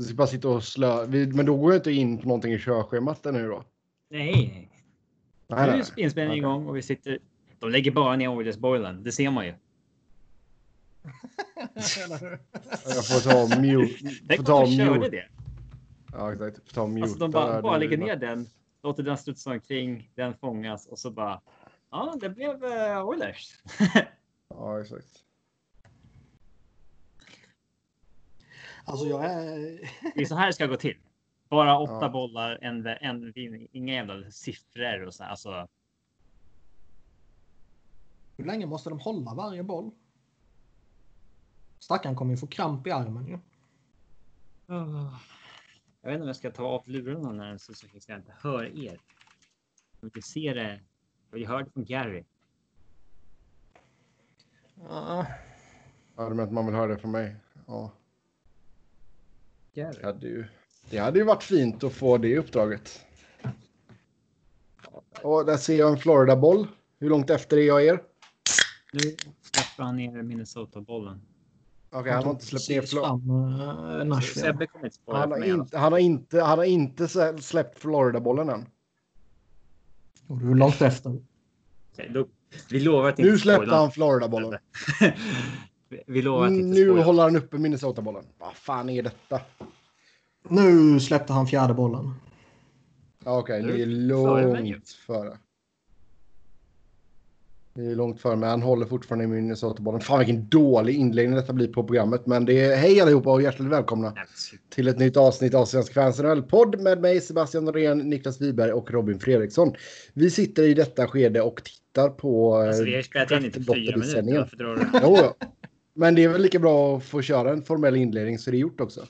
Du ska bara sitta och slö. Men då går jag inte in på någonting i körschemat nu då. Nej, nej. Nu är inspelningen igång och vi sitter. De lägger bara ner Oilers-boilen. Det ser man ju. Jag får ta mute. Tänk Får ta om de körde mute. det. Ja, exakt. Får ta mute. Alltså de bara, bara lägger ner den, låter den studsa omkring, den fångas och så bara. Ja, det blev uh, Oilers. Ja, exakt. Alltså jag är... Det är så här det ska gå till. Bara åtta Ja. bollar, en, en vinning, inga jävla siffror och så. här. Alltså, Hur länge måste de hålla varje boll? Stackaren kommer ju få kramp i armen ju. Jag vet inte om jag ska ta av lurarna när så så jag inte hör er. Jag vill se det. Jag vill höra det från Gary. Ja, Ja, du menar att man vill höra det från mig? Ja. Det hade ju, det hade ju varit fint att få det uppdraget. Och där ser jag en Florida-boll. Hur långt efter är jag er? Nu släpper han ner Minnesota-bollen. Okej, han har inte släppt ner Florida. Han har, inte, han, har inte, han har inte släppt Florida-bollen än. Och du är långt efter. Okej, då, vi lovar att Nu inte släppte spoila. han Florida-bollen. Vi- lovar att inte Nu håller han uppe Minnesota-bollen. Vad fan är detta? Nu släppte han fjärde bollen. Ja, Okej, ni är långt före. Ni är långt före, men han håller fortfarande i Minnesota-bollen. Fan vilken dålig inledning detta blir på programmet. Men det är hej allihopa och hjärtligt välkomna till ett nytt avsnitt av Svenska fans NHL-podd med mig Sebastian Norén, Niklas Wiberg och Robin Fredriksson. Vi sitter i detta skede och tittar på... Alltså, vi har eh, spelat in i typ fyra minuter. Varför drar du? Men det är väl lika bra att få köra en formell inledning så det är gjort också.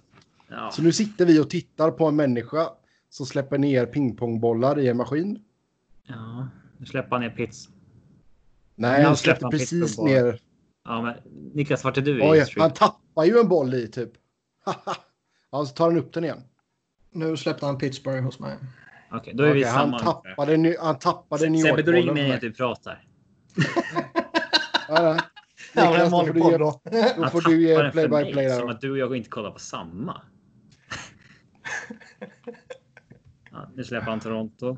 Ja. Så nu sitter vi och tittar på en människa som släpper ner pingpongbollar i en maskin. ja, nu släpper han ner Pits. Nej, Nu han släpper släppte han precis ner. Ja, men Niklas, vart är du i Oj, han tappar ju en boll i typ. ja, så tar han upp den igen. Nu släppte han Pittsburgh hos mig. Okej, då är vi Okej, samma. han tappade, han tappade New Sebbe, då ringer York-bollen. mig när för du pratar. Ja, ja. Ja, det är Niklas, en då får vanlig du då. Då får du ge den för play by mig, play där. Som att du och jag inte kollar på samma. ja, nu släpper han Toronto.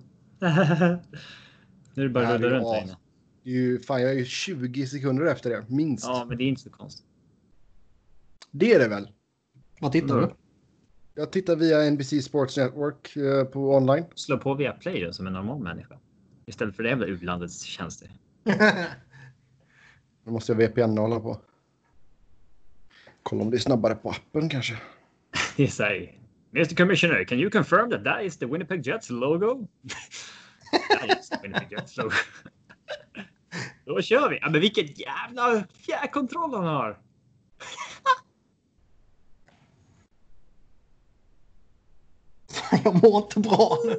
nu är det rulla är runt här inne. Det är ju, fan, jag är ju 20 sekunder efter det, minst. Ja, men det är inte så konstigt. Det är det väl? Vad tittar du? Jag tittar via NBC Sports Network eh, på online. Slå på via Play då, som en normal människa. Istället för det jävla utlandets tjänster. Då måste jag VPN hålla på. Kolla om det är snabbare på appen kanske. Så här. Mr Commissioner, can you confirm that that is the Winnipeg Jets logo? that is the Winnipeg Jets logo. Då kör vi! Ja, men vilket jävla fjärrkontroll han har! jag mår inte bra nu.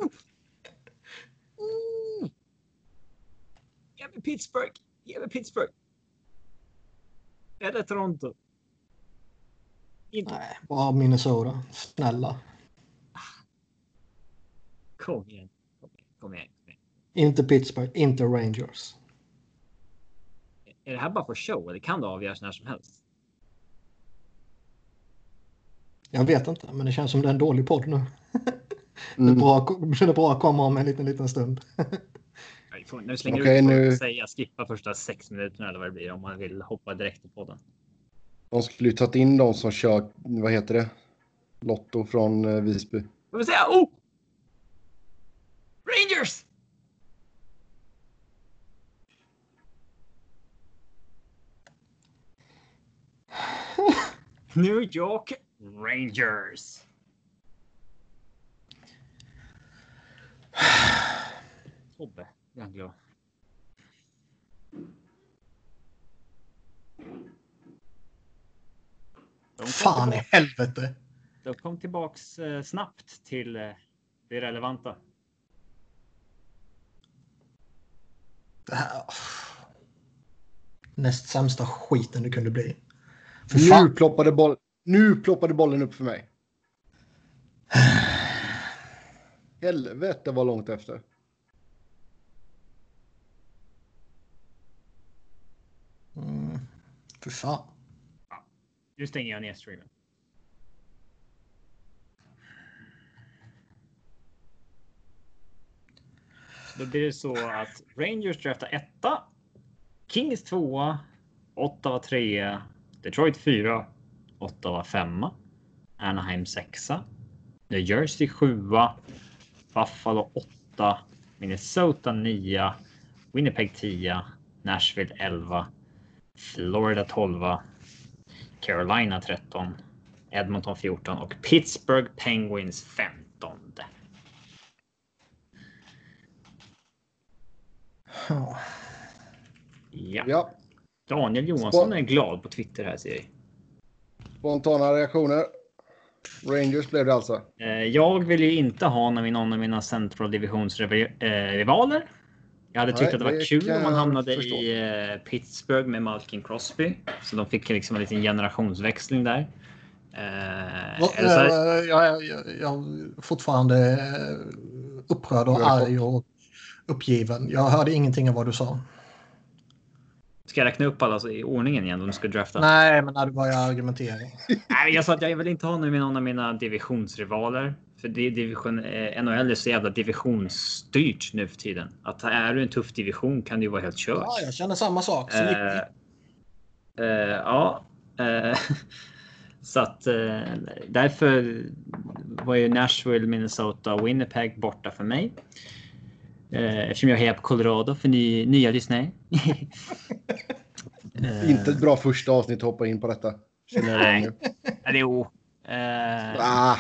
Ge mig Pittsburgh! Ge mig Pittsburgh! Eller Toronto. Inte. Nej, bara Minnesota. Snälla. Kom igen. Kom igen. Kom igen. Kom igen. Inte Pittsburgh, inte Rangers. Är det här bara för show eller kan det avgöras när som helst? Jag vet inte, men det känns som det är en dålig podd nu. Det är Mm. bra, det är bra att komma om en liten, liten stund. Vi slänger Okej, ut nu- nu... säga skippa första sex minuterna eller vad det blir om man vill hoppa direkt till podden. De skulle ju tagit in de som kör, vad heter det? Lotto från eh, Visby. Jag vill säga oh! Rangers! New York Rangers. Tobbe, jag är glad. De kom Fan i tillbaka- helvete! De kom tillbaks eh, snabbt till eh, det relevanta. Det här... Näst sämsta skiten det kunde bli. För Nu fan. ploppade, boll, nu ploppade bollen upp för mig. Helvete vad långt efter. Fy fan. Ja. Nu stänger jag ner streamen. Då blir det så att Rangers draftar etta. Kings tvåa. Ottawa trea. Detroit fyra. Ottawa femma. Anaheim sexa. New Jersey sjua. Buffalo åtta. Minnesota nia. Winnipeg tia Nashville 11, Florida 12. Carolina 13. Edmonton 14 och Pittsburgh Penguins 15. Ja. Ja. Ja, Daniel Johansson Spå- är glad på Twitter här ser jag. spontana reaktioner. Rangers blev det alltså. Eh, Jag vill ju inte ha någon av mina- någon av mina central divisionsrivaler. Jag hade tyckt Nej, att det var det kul om man jag hamnade förstå. i eh, Pittsburgh med Malkin Crosby. Så de fick liksom en liten generationsväxling där. Eh, Och, här- eh, jag, jag, jag fortfarande eh, upprörd och arg och uppgiven. Jag hörde ingenting av vad du sa. Ska jag räkna upp alla i ordningen igen om du ska drafta? Nej, men när du börjar argumentera. Nej, jag sa att jag vill inte ha någon av mina divisionsrivaler. För det är division, eh, NHL är så jävla divisionsstyrt nu för tiden. Att är du en tuff division kan det ju vara helt kört. Ja, jag känner samma sak. Så Eh, mycket. eh, ja. eh, så att eh, därför var ju Nashville, Minnesota och Winnipeg borta för mig. Eftersom jag hejar på Colorado för ny, nya lyssnare. Inte ett bra första avsnitt att hoppa in på detta. Nej. nu. Nej, jo. Eh, Ah,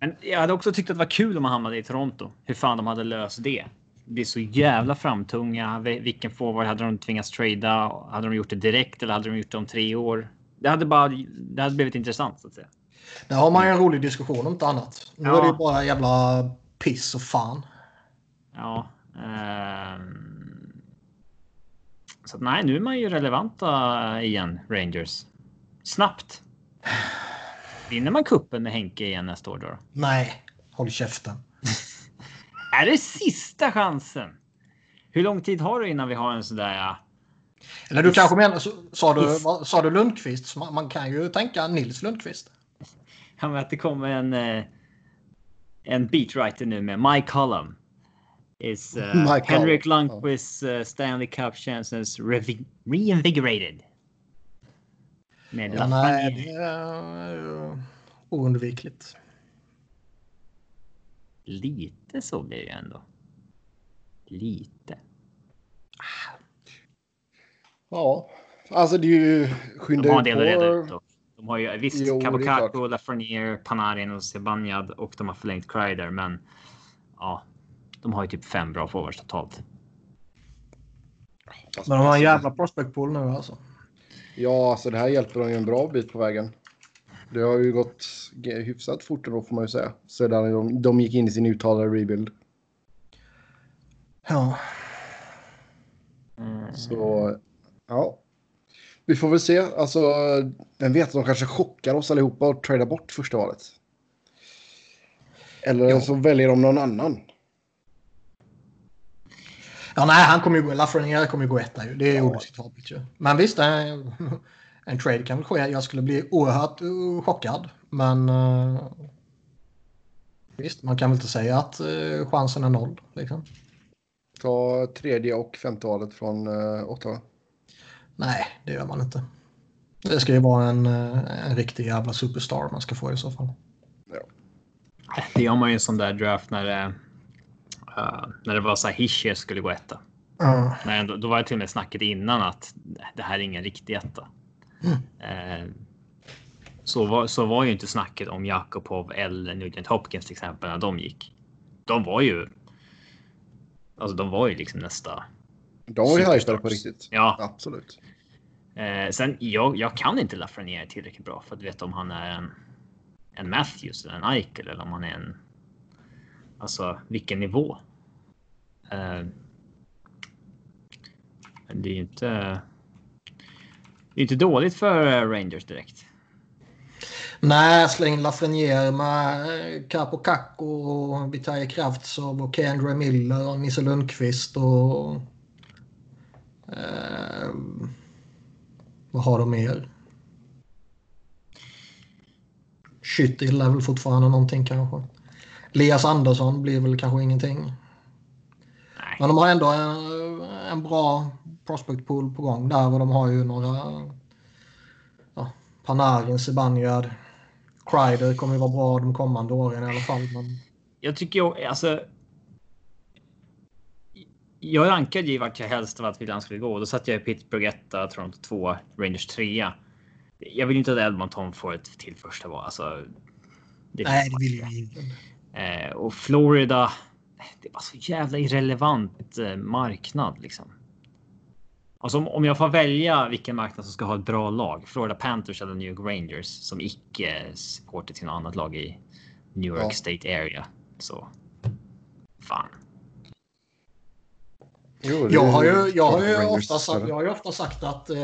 Men jag hade också tyckt att det var kul om man hamnade i Toronto. Hur fan de hade löst det. Det är så jävla framtunga. Vil- Vilken forward hade de tvingats trada? Hade de gjort det direkt eller hade de gjort det om tre år? Det hade bara. Det hade blivit intressant så att säga. Där har man ju en rolig diskussion om inte annat. Nu Ja. är det ju bara jävla piss och fan. Ja. ehm. Så att, nej, nu är man ju relevanta igen, Rangers. Snabbt. Vinner man kuppen med Henke igen nästa år då? Nej, håll käften. Är det sista chansen? Hur lång tid har du innan vi har en sådär? Ja, Eller du kanske menar, så- sa du, sa du Lundqvist? Man, man kan ju tänka Nils Lundqvist. Han vet att det kommer en, eh, en beatwriter nu med My column. Is uh, My Henrik ja. Lundqvist uh, Stanley Cup chances reinvigorated. Med Ja, nej, det är eh, oundvikligt. Lite så blir det ju ändå. Lite. ja, alltså det är ju De skyndar har en del att reda ut dock. De har ju visst Jo, klart. Lafreniere, Panarin och Zibanejad och de har förlängt Kreider, men ja, de har ju typ fem bra forwards totalt. Alltså, Men de har en jävla prospect pool nu alltså. Ja, alltså det här hjälper dem ju en bra bit på vägen. Det har ju gått hyfsat fort då får man ju säga. Sedan de, de gick in i sin uttalade rebuild. Ja. Mm. Så ja. Vi får väl se. Alltså, vem vet, de kanske chockar oss allihopa och tradar bort första valet. Eller Jo. så väljer de någon annan. Ja, nej, han kommer ju gå, Lafreniere kommer ju gå etta ju. Det är odiskutabelt ju. Men visst, en, en trade kan väl ske. Jag skulle bli oerhört uh, chockad. Men uh, visst, man kan väl inte säga att uh, chansen är noll. Liksom. Ta tredje och femte valet från uh, Ottawa. Nej, det gör man inte. Det ska ju vara en, uh, en riktig jävla superstar man ska få i så fall. Det gör man ju en sån där draft när det, eh, när det var så här Hischier skulle gå etta. Ja. Men då, då var det till och med snacket innan att det här är ingen riktig etta. Eh, så, var, så var ju inte snacket om Jakobov eller Nugent Hopkins till exempel när de gick. De var ju. Alltså de var ju liksom nästa. De var ju hypade på riktigt. Ja, Absolut. Eh, sen jag, jag kan inte Lafreniere tillräckligt bra för att veta om han är en, en Matthews eller en Eichel eller om han är en. Alltså vilken nivå. Eh, det är ju inte. Det är inte dåligt för eh, Rangers direkt. Nej, släng Lafreniere med eh, Capo Kakko och Vitaly Kravtsov och Kendra Miller och Nisse Lundqvist och... Eh, vad har de mer? Skyttil är väl fortfarande någonting kanske. Elias Andersson blir väl kanske ingenting. Nej, Men de har ändå en, en bra prospect pool på gång där och de har ju några... Ja, Panarin, Zibanejad, Kreider kommer ju vara bra de kommande åren i alla fall. Men... Jag tycker ju alltså. Jag rankade ju vart jag helst av att William skulle gå. Då satt jag i Pittsburgh 1, Toronto 2, Rangers 3. Jag vill inte att Edmonton får ett till första val. Alltså, det Nej, det vill jag inte. Eh, och Florida. Det var så jävla irrelevant eh, marknad liksom. Alltså om jag får välja vilken marknad som ska ha ett bra lag. Florida Panthers eller New York Rangers som icke supporter till något annat lag i New York ja. State area. Så. Fan. Jo, jag har ju, jag har ju ofta sagt, jag har ju ofta sagt att, eh,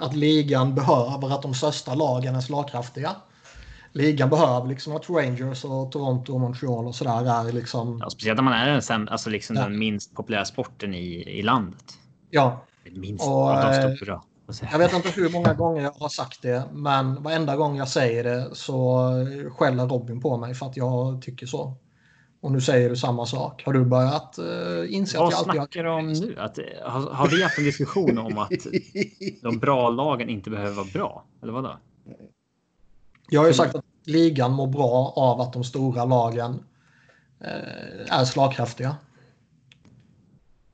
att ligan behöver att de största lagen är slagkraftiga. Ligan behöver liksom att Rangers och Toronto och Montreal och sådär är liksom. Ja, speciellt när man är den, alltså liksom ja. den minst populära sporten i, i landet. Ja, Minst och, av eh, stora. Jag vet inte hur många gånger jag har sagt det, men varenda gång jag säger det så skäller Robin på mig för att jag tycker så. Och nu säger du samma sak. Har du börjat uh, inse Vad att jag alltid... Vad snackar du om nu? Att, har, har vi haft en diskussion om att de bra lagen inte behöver vara bra? Eller vadå? Jag har ju sagt att ligan mår bra av att de stora lagen uh, är slagkraftiga.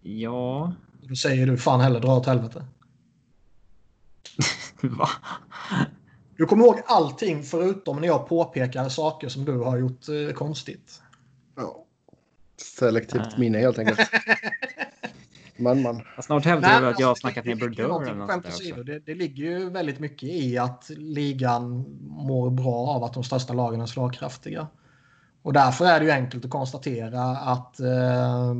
Ja, då säger du fan heller dra åt helvete. Va? Du kommer ihåg allting förutom när jag påpekar saker som du har gjort eh, konstigt. Ja. Selektivt minne helt enkelt. man, man. Snart hävdar du att jag har snackat ner Bordeaux. Det, det ligger ju väldigt mycket i att ligan mår bra av att de största lagen är slagkraftiga. Och därför är det ju enkelt att konstatera att eh,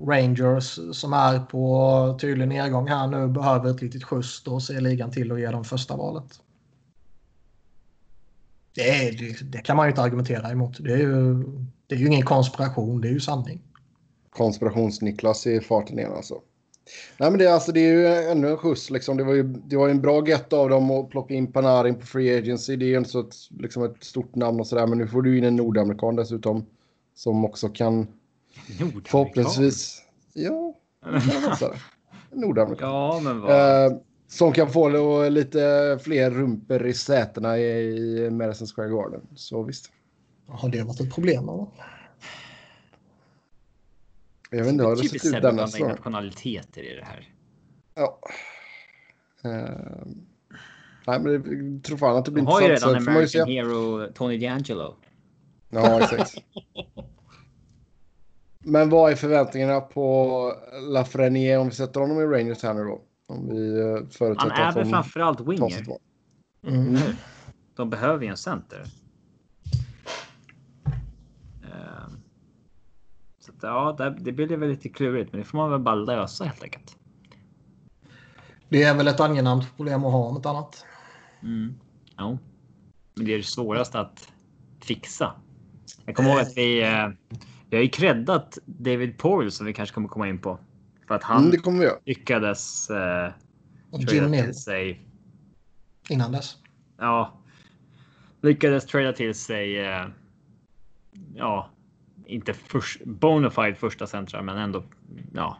Rangers som är på tydlig nedgång här nu behöver ett litet skjuts. Då ser ligan till att ge dem första valet. Det, är, det, det, kan man ju inte argumentera emot. Det är ju, det är ju ingen konspiration, det är ju sanning. Konspirations-Niklas i farten igen alltså. Nej men det, alltså, det är ju ännu en skjuts liksom. Det var ju, det var ju en bra get av dem att plocka in Panarin på Free Agency. Det är ju inte så ett, liksom ett stort namn och sådär. Men nu får du in en nordamerikan dessutom. Som också kan Förhoppningsvis. Ja, Nordamerika. ja, men vad... Eh, som kan få lite fler rumper i sätena i Madison Square Garden. Så visst. Har det varit ett problem? Eller? Jag vet inte, har det sett ut denna säsong? nationaliteter i det här. Ja. Uh, nej, men jag tror fan att det blir intressant. De har ju redan American Hero Tony D'Angelo. Ja, exakt. Men vad är förväntningarna på Lafreniere om vi sätter honom i Rangers här nu då? Om vi eh, förutsätter Han är väl framförallt winger. Mm. Mm. De behöver ju en center. Ehm. Så att, ja, det blir väl lite klurigt, men det får man väl bara lösa helt enkelt. Det är väl ett angenämt problem att ha om ett annat. Mm. Ja. Men det är det svåraste att fixa. Jag kommer ihåg att vi eh, jag har ju creddat David Poyle som vi kanske kommer komma in på. För att han mm, lyckades. Eh, Jim till sig. Innan dess. Ja. Lyckades trada till sig. Eh, ja. Inte först, bonafide första centrar, men ändå. Ja.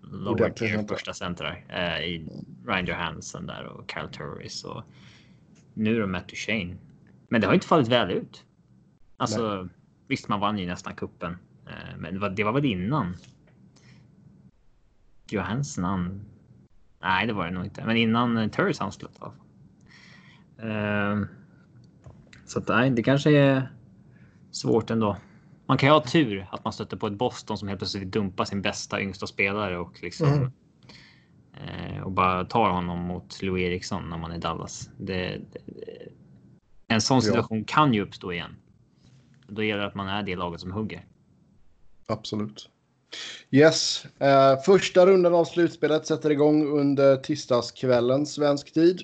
Lower tier första centrar. Eh, I Ryan Johansson där och Kyle Turris och. Nu är det Matt Duchene. Men det har inte fallit väl ut. Alltså. Nej. Visst, man vann ju nästan kuppen Eh, men det var, det var väl innan? Johansson han... Nej, det var det nog inte. Men innan uh, Turris han slutade. Uh, ehm, så att, nej, det kanske är svårt ändå. Man kan ju ha tur att man stöter på ett Boston som helt plötsligt dumpar sin bästa yngsta spelare och liksom mm. uh, och bara tar honom mot Louis Eriksson när man är Dallas. Det, det, en sån situation ja. kan ju uppstå igen. Då gäller det att man är det laget som hugger. Absolut. Yes, eh, första rundan av slutspelet sätter igång under tisdagskvällen svensk tid.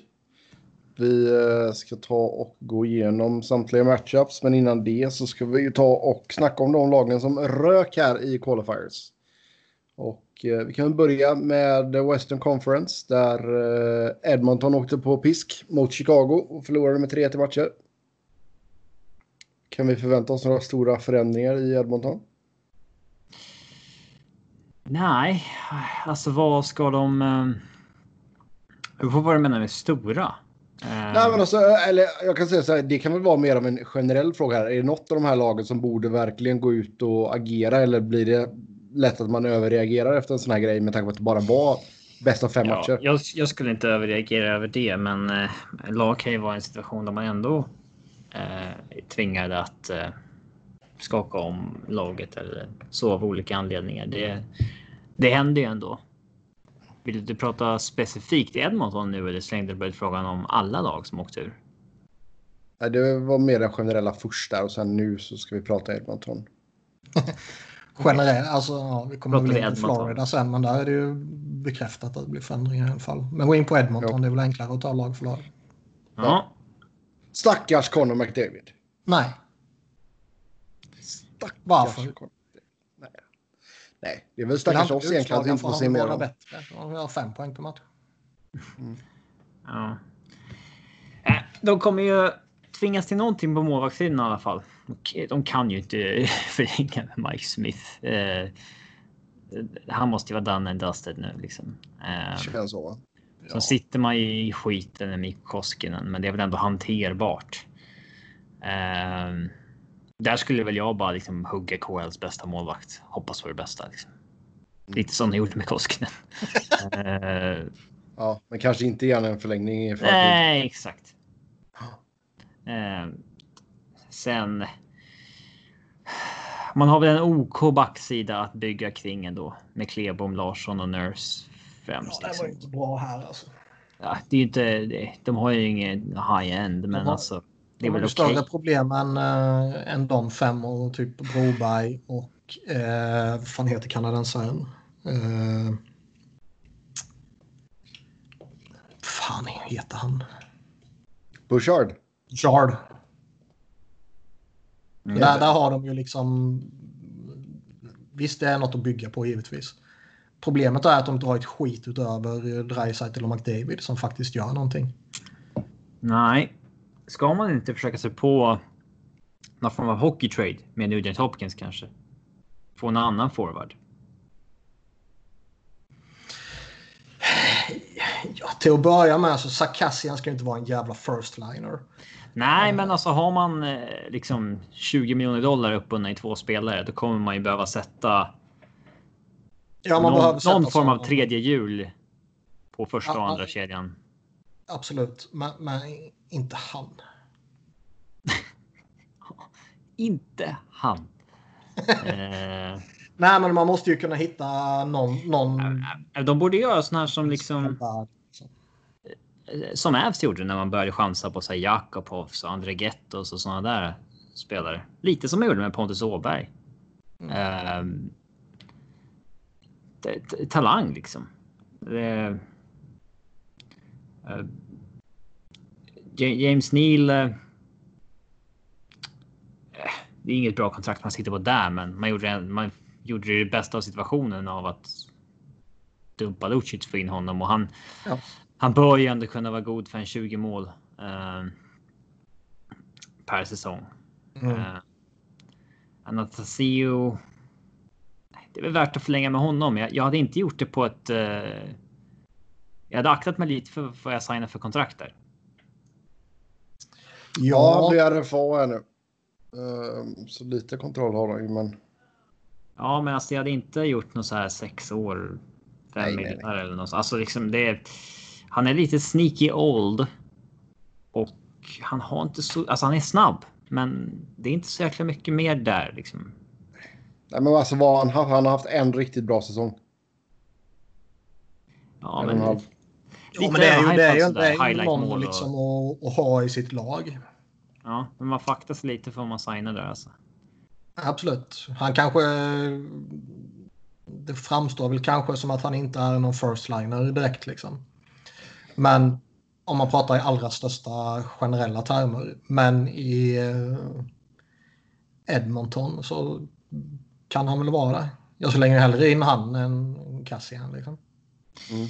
Vi eh, ska ta och gå igenom samtliga matchups, men innan det så ska vi ju ta och snacka om de lagen som rök här i qualifiers. Och eh, vi kan börja med Western Conference där eh, Edmonton åkte på pisk mot Chicago och förlorade med 3-1 matcher. Kan vi förvänta oss några stora förändringar i Edmonton? Nej, alltså vad ska de... Um... Vad du menar med stora? Uh... Nej, men alltså, eller jag kan säga så här, det kan väl vara mer av en generell fråga här. Är det något av de här lagen som borde verkligen gå ut och agera eller blir det lätt att man överreagerar efter en sån här grej med tanke på att det bara var bästa fem ja, matcher? Jag, jag, skulle inte överreagera över det, men eh, lag kan ju vara i en situation där man ändå eh, tvingade att eh, skaka om laget eller så av olika anledningar. Det, det händer ju ändå. Vill du prata specifikt Edmonton nu eller slängde du frågan om alla lag som åkt ur? Det var mer den generella första och sen nu så ska vi prata Edmonton. Generellt, alltså ja, vi kommer väl in på Florida sen men där är det ju bekräftat att det blir förändringar i alla fall. Men gå in på Edmonton, ja. det är väl enklare att ta lag för lag. Ja. Stackars Conor McDavid. Nej. Stackars Varför? Nej. Nej, det är väl stackars oss egentligen att vi inte får se mer bättre. Han har fem poäng per match. Mm. Ja. Äh, de kommer ju tvingas till någonting på målvaktssidan i alla fall. De kan ju inte förlänga med Mike Smith. Eh, han måste ju vara done and dusted nu liksom. Eh, Känns så. Ja. Så sitter man i skiten med Mikko Koskinen, men det är väl ändå hanterbart. Eh, där skulle väl jag bara liksom hugga KHLs bästa målvakt. Hoppas på det bästa. Liksom. Mm. Lite som jag gjorde med Koskinen. eh, ja, men kanske inte gärna en förlängning i. Nej, exakt. Eh, sen. Man har väl en OK backsida att bygga kring ändå med Klebom, Larsson och Nurse främst. Ja, det var liksom. inte bra här alltså. Ja, det är ju inte. De har ju ingen high end, men har, alltså. Det är väl okej. större problem än, äh, än de fem och typ Broberg och äh, vad fan heter kanadensaren? Äh, fan heter han? Bouchard. Bouchard. Mm. Där, där har de ju liksom... Visst, det är något att bygga på givetvis. Problemet är att de inte har ett skit utöver Dreisaitl och McDavid som faktiskt gör någonting. Nej. Ska man inte försöka sig på någon form av hockey trade med Nugent Hopkins kanske? Få en annan forward? Ja, till att börja med så Sarkassian ska inte vara en jävla first liner. Nej, men alltså har man eh, liksom 20 miljoner dollar uppbundna i två spelare, då kommer man ju behöva sätta. Ja, man någon, sätta någon form av tredje hjul på första ja, och andra kedjan. Absolut, men, men inte han. inte han. eh... Nej, men man måste ju kunna hitta någon. någon... De borde göra sån här som liksom som Avs gjorde när man började chansa på så Jakopovs och André Gettos och sådana där spelare. Lite som man gjorde med Pontus Åberg. Mm. Uh, talang liksom. Uh, James Neal. Eh, det är inget bra kontrakt man sitter på där, men man gjorde, man gjorde det bästa av situationen av att dumpa Lucic för in honom och han. Ja han bör ju ändå kunna vara god för en 20 mål eh, per säsong. Mm. Eh, Anastasio. Det är väl värt att förlänga med honom. Jag, jag hade inte gjort det på ett. Eh, jag hade aktat mig lite för vad jag signar för kontrakt där. Ja, det är RFA nu. Uh, så lite kontroll har de ju, men. Ja, men alltså jag hade inte gjort något så här sex år. Fem miljoner eller något. Alltså liksom det. Är, han är lite sneaky old. Och han har inte så, alltså han är snabb. Men det är inte så jäkla mycket mer där liksom. Nej men alltså vad han har, han har haft en riktigt bra säsong. Ja men. Halv... Ja, men det är ju, det är ju, det är ju någon liksom och... att, ha i sitt lag. Ja, men man faktas lite för man signar där alltså. Absolut. Han kanske... Det framstår väl kanske som att han inte är någon first liner direkt liksom. Men om man pratar i allra största generella termer. Men i eh, Edmonton så kan han väl vara det. Jag slänger hellre in han än Cassian. Liksom. Mm.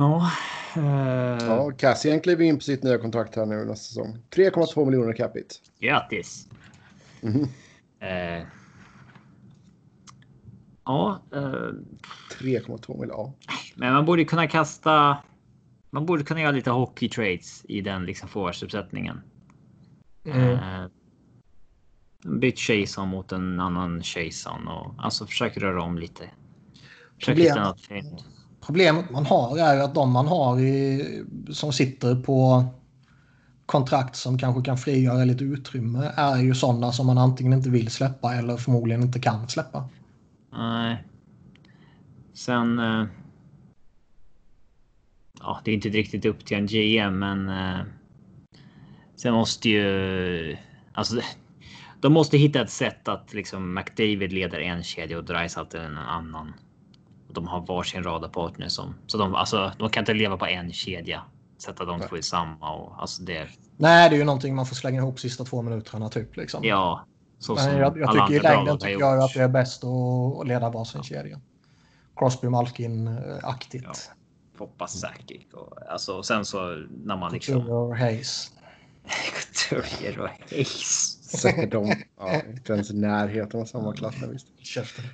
Ja, uh... ja, Cassian kliver in på sitt nya kontrakt här nu nästa säsong. 3,2 miljoner capita. Grattis! Mm. Uh... Ja, eh, 3,2 miljoner. Ja. men man borde kunna kasta. Man borde kunna göra lite hockey trades i den liksom forwardsuppsättningen. Mm. Eh, bytt Chason mot en annan Chason och alltså försök röra om lite. Försök Problem- hitta något fint. Problemet man har är ju att de man har i, som sitter på kontrakt som kanske kan frigöra lite utrymme är ju sådana som man antingen inte vill släppa eller förmodligen inte kan släppa. Nej. Sen. eh, Ja, det är inte riktigt upp till en GM, men. eh, Sen måste ju alltså. De måste hitta ett sätt att liksom McDavid leder en kedja och Dreisaitl en annan. Och de har varsin radarpartner som så de alltså. De kan inte leva på en kedja. Sätta de två i samma och alltså det. Nej, det är ju någonting man får slänga ihop sista två minuterna typ. Liksom. Ja, så Men jag, jag tycker i längden tycker jag att det är bäst att, leda varsin kedja. Crosby Malkin-aktigt. Ja. Hoppas säkert. Och, alltså, och sen så när man liksom. Couture Hayes. Couturier och Hayes. Säkert de. Ja, inte ens i närheten av samma klass. Visst. Käften.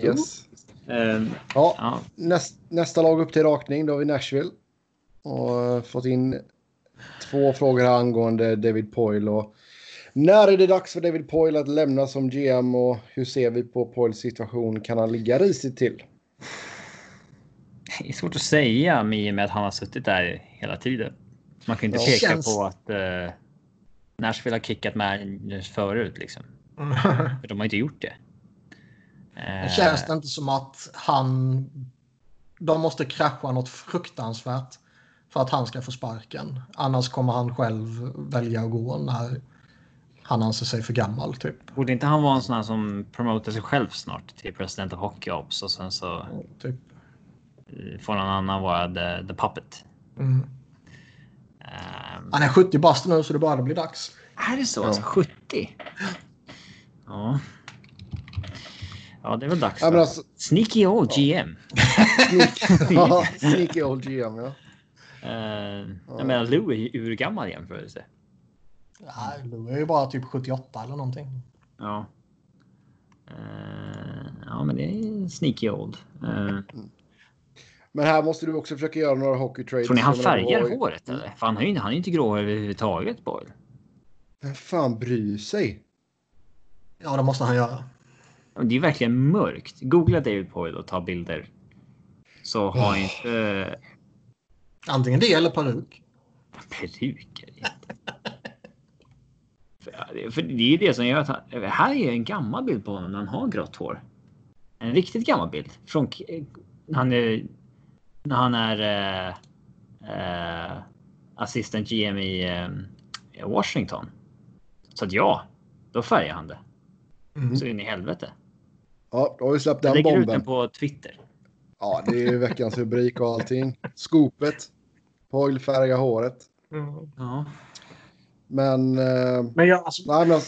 Ehm, yes. Ehm, Ja, ja, näst, nästa lag upp till rakning. Då har vi Nashville. Och eh, fått in två frågor här angående David Poyle. Och när är det dags för David Poyle att lämna som GM och hur ser vi på Poyles situation? Kan han ligga risigt till? det är svårt att säga i och med att han har suttit där hela tiden. Man kan inte Ja. peka Känns- på att uh, Nashville har kickat med förut liksom. För de har inte gjort det. Det Eh, känns det inte som att han... De måste krascha något fruktansvärt för att han ska få sparken. Annars kommer han själv välja att gå när han anser sig för gammal. Typ. Borde inte han vara en sån här som promotar sig själv snart till president av Hockey Ops och sen så typ. eh, får någon annan vara the, the puppet. Mm. Ehm, Han är 70 bast nu så det börjar bli dags. Är det så? Ja. Alltså 70? Ja. Ja, det är väl dags. Ja, alltså, Sneaky old GM. ja, sneaky old GM, ja. Uh, jag menar, Lou är ju urgammal jämförelse. Nej, Lou är ju bara typ 78 eller någonting. Ja. Eh, ja, men det är sneaky old. Eh, Men här måste du också försöka göra några hockey trades. tror ni han färgar vad- håret eller? För han är ju han är inte grå överhuvudtaget, Boyle. Vem fan bryr sig? Ja, det måste han göra. Det är verkligen mörkt. Googla David Boyle och ta bilder. Så har Oh. inte Antingen det eller peruk. peruker. för, det- för det är ju det som gör att han, här är en gammal bild på honom när han har grått hår. En riktigt gammal bild från han är när han är eh, eh, assistant GM i eh, Washington. Så att ja, då färgar han det. Mm. Så in i helvete. Ja, då har vi släppt Jag den lägger ut bomben. den på Twitter. Ja, det är ju veckans rubrik och allting. Skopet. Färgar håret. Mm. Ja. Men... Eh, Men jag, alltså, nej, men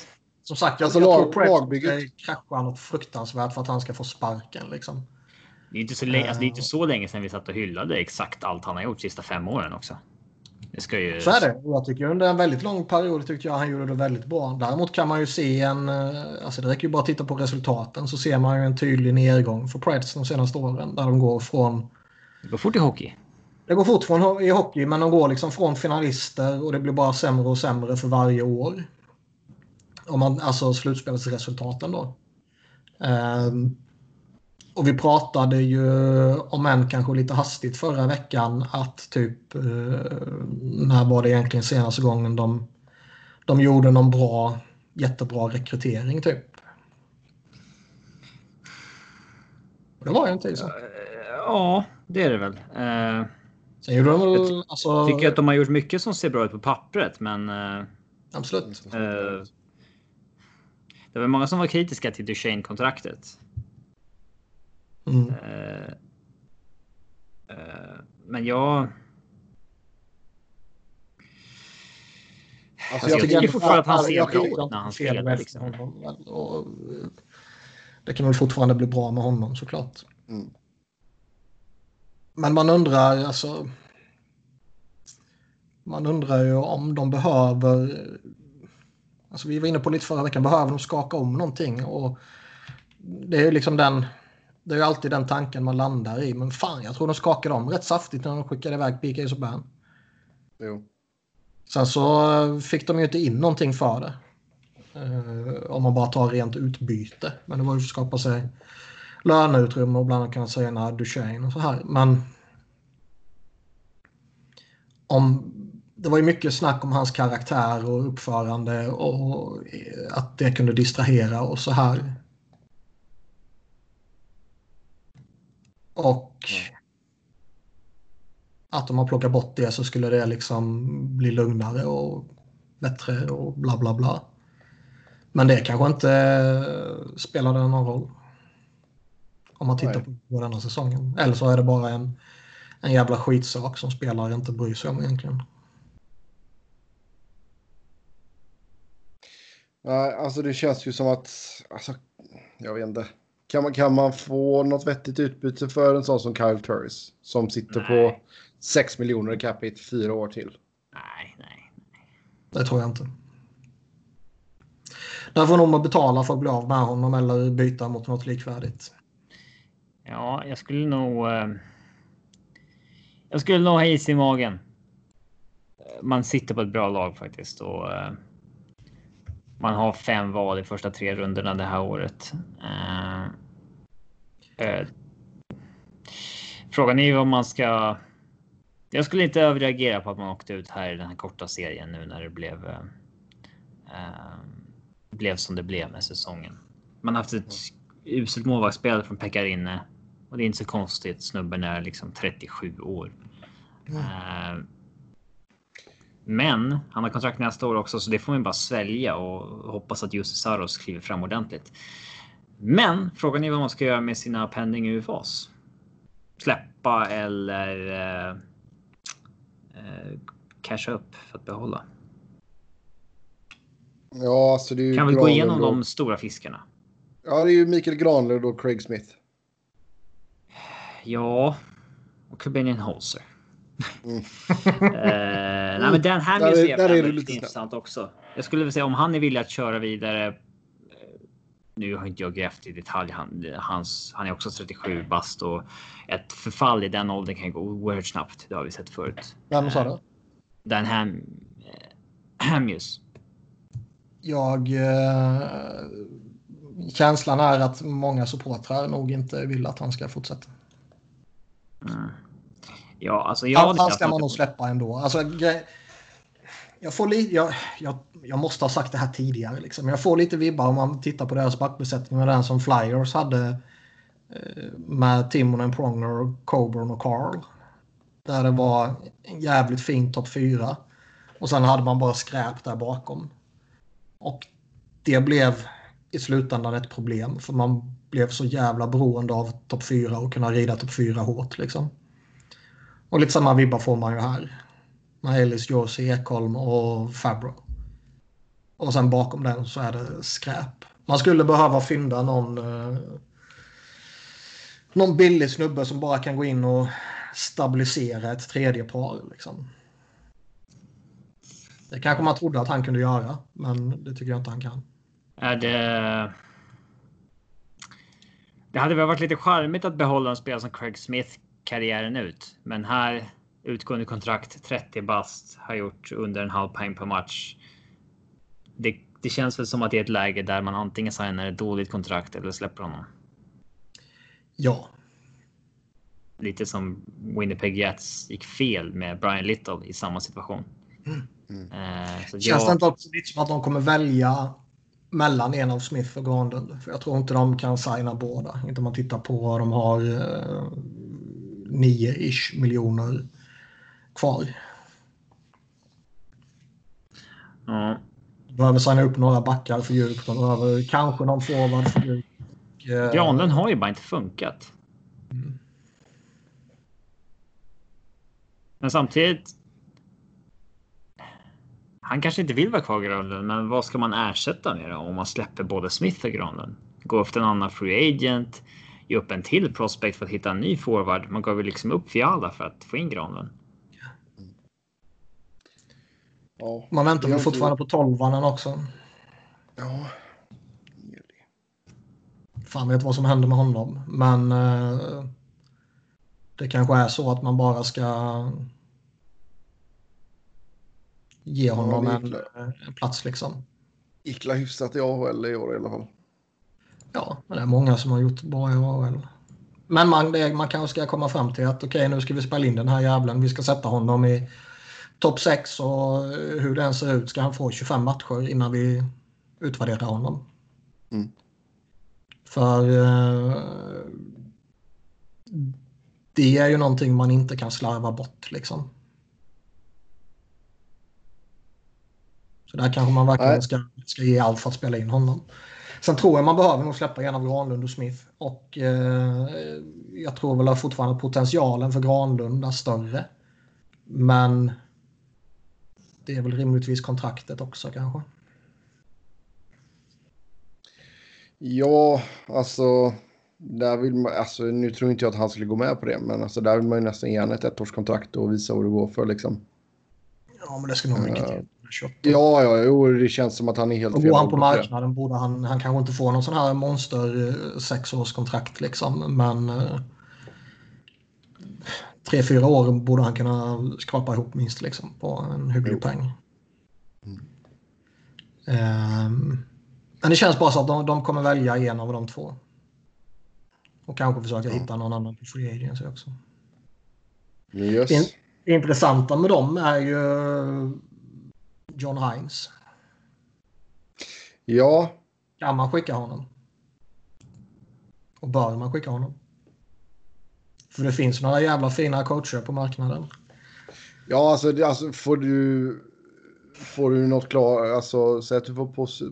som sagt, jag, Alltså, jag lag- tror lagbygget- ska krascha något fruktansvärt för att han ska få sparken. Liksom. Det är inte så länge, alltså, det är inte så länge sedan vi satt och hyllade exakt allt han har gjort sista fem åren också. Det ska ju. Så är det. Jag tycker under en väldigt lång period tyckte jag han gjorde det väldigt bra. Däremot kan man ju se en... eh, Alltså det räcker ju bara att titta på resultaten så ser man ju en tydlig nedgång för Preds de senaste åren. Där de går från... Det går fort i hockey. Det går fort från, i hockey men de går liksom från finalister och det blir bara sämre och sämre för varje år. Om man, alltså slutspelsresultaten då. Ehm, och vi pratade ju om en kanske lite hastigt förra veckan att typ eh, när var det egentligen senaste gången de, de gjorde någon bra, jättebra rekrytering typ. Det var ju en tid sedan. Ja, det är det väl. Uh, Sen gjorde de väl, alltså, jag tycker att de har gjort mycket som ser bra ut på pappret, men uh, absolut. eh, det var många som var kritiska till Duchene-kontraktet. Mm. Eh, eh, men jag... alltså, jag tycker fortfarande att han ser jag bra ut när han spelar, med liksom. honom, och, eh, Det kan väl fortfarande bli bra med honom såklart. Mm. Men man undrar alltså. Man undrar ju om de behöver. Alltså vi var inne på lite förra veckan. Behöver de skaka om någonting? Och det är ju liksom den... Det är ju alltid den tanken man landar i. Men fan, jag tror de skakade om rätt saftigt när de skickade iväg PK Subban. Jo. Sen så fick de ju inte in någonting för det. Uh, om man bara tar rent utbyte. Men det var ju för att skapa sig löneutrymme och bland annat kunna säga Duchene och så här. Men om, det var ju mycket snack om hans karaktär och uppförande och att det kunde distrahera och så här. Och att om man plockar bort det så skulle det liksom bli lugnare och bättre och bla bla bla. Men det kanske inte spelade någon roll. Om man tittar Nej. på denna säsongen. Eller så är det bara en, en jävla skitsak som spelare inte bryr sig om egentligen. Nej, alltså det känns ju som att, alltså, jag vet inte. Kan man, kan man få något vettigt utbyte för en sån som Kyle Turris? Som sitter nej. på 6 miljoner i capita fyra år till. Nej, nej, nej. Det tror jag inte. Där får nog betala för att bli av med honom eller byta mot något likvärdigt. Ja, jag skulle nog... Eh, jag skulle nog ha is i magen. Man sitter på ett bra lag faktiskt och eh, man har fem val i första tre rundorna det här året. Eh, eh, frågan är ju om man ska. Jag skulle inte överreagera på att man åkte ut här i den här korta serien nu när det blev. Eh, eh blev som det blev med säsongen. Man har haft ett uselt målvaktsspel från Pekarinne och det är inte så konstigt. Snubben är liksom 37 år. Mm. Uh, men han har kontrakt nästa år också, så det får man bara svälja och hoppas att Jussi Saros kliver fram ordentligt. Men frågan är vad man ska göra med sina pending UFAs. Släppa eller eh, eh, casha upp för att behålla. Ja, alltså det är kan väl gå igenom och... de stora fiskarna. Ja, det är ju Mikael Granlund och Craig Smith. Ja, och Corbinian Holzer. Mm. uh, nej, men Dan Hamilton är, är, är lite intressant också. Jag skulle vilja säga om han är villig att köra vidare. Eh, nu har inte jag grävt i detalj. Han, hans, han är också 37 bast och ett förfall i den åldern kan gå oerhört snabbt. Det har vi sett förut. Vem sa det? Dan Ham, Hamius. Jag... Eh, känslan är att många supportrar nog inte vill att han ska fortsätta. Mm. Ja, alltså jag... Han, han ska man nog släppa ändå. Alltså, jag, får li, jag, jag, jag, måste ha sagt det här tidigare. Liksom. Jag får lite vibbar om man tittar på deras backbesättning med den som Flyers hade eh, med Timonen, Pronger, Coburn och Carl. Där det var en jävligt fin topp fyra. Och sen hade man bara skräp där bakom. Och det blev i slutändan ett problem. För man blev så jävla beroende av topp fyra och kunna rida topp fyra hårt. Liksom. Och lite samma vibbar får man ju här. Med Ellis, Josie, Ekholm och Fabro. Och sen bakom den så är det skräp. Man skulle behöva fynda någon, eh, någon billig snubbe som bara kan gå in och stabilisera ett tredje par. Liksom. Det kanske man trodde att han kunde göra, men det tycker jag inte han kan. Är det... Det hade väl varit lite charmigt att behålla en spelare som Craig Smith karriären ut. Men här utgående kontrakt 30 bast har gjort under en halv poäng per match. Det, det känns väl som att det är ett läge där man antingen signar ett dåligt kontrakt eller släpper honom. Ja. Lite som Winnipeg Jets gick fel med Brian Little i samma situation. Mm. Mm. Eh, Känns jag... det inte också lite som att de kommer välja mellan en av Smith och Granlund? För jag tror inte de kan signa båda. Inte om man tittar på vad de har eh, 9-ish miljoner kvar. Ja. Behöver signa upp några backar för djupt. De behöver kanske någon forward för djupt. Granlund har ju bara inte funkat. Mm. Men samtidigt. Han kanske inte vill vara kvar Granlund, men vad ska man ersätta med då om man släpper både Smith och Granlund? Gå efter en annan free agent ge upp en till prospect för att hitta en ny forward. Man gav ju liksom upp Fiala för att få in Granlund. Ja, man väntar väl fortfarande på tolvanen också. Ja. fan vet vad som händer med honom. Men eh, det kanske är så att man bara ska ge honom det en, en plats liksom. Gick hyfsat i AHL i år i alla fall. Ja, men det är många som har gjort bra i AHL. Men man, det, man kanske ska komma fram till att okej, okay, nu ska vi spela in den här jävlen. Vi ska sätta honom i topp 6 och hur den ser ut ska han få 25 matcher innan vi utvärderar honom. Mm. För eh, det är ju någonting man inte kan slarva bort liksom. Så där kanske man verkligen ska, ska ge allt för att spela in honom. Sen tror jag man behöver nog släppa av Granlund och Smith. Och eh, jag tror väl att fortfarande potentialen för Granlund är större. Men det är väl rimligtvis kontraktet också kanske. Ja, alltså, där vill man, alltså. Nu tror inte jag att han skulle gå med på det, men alltså, där vill man ju nästan ge ett ettårskontrakt och visa vad det går för. Liksom. Ja, men det ska nog mycket till. Ja, ja, jo, det känns som att han är helt och Går han på marknaden borde han, han kanske inte få någon sån här monster eh, sexårskontrakt liksom, men eh, tre, fyra år borde han kunna skrapa ihop minst liksom på en hygglig peng. Mm. Um, men det känns bara så att de, de kommer välja en av de två. Och kanske försöka mm. hitta någon annan på Free Agency också. Yes. Det, det intressanta med dem är ju John Hines. Ja. Kan man skicka honom? Och bör man skicka honom? För det finns några jävla fina coacher på marknaden. Ja, alltså, det, alltså får du... Får du något klart, alltså säg att du får pos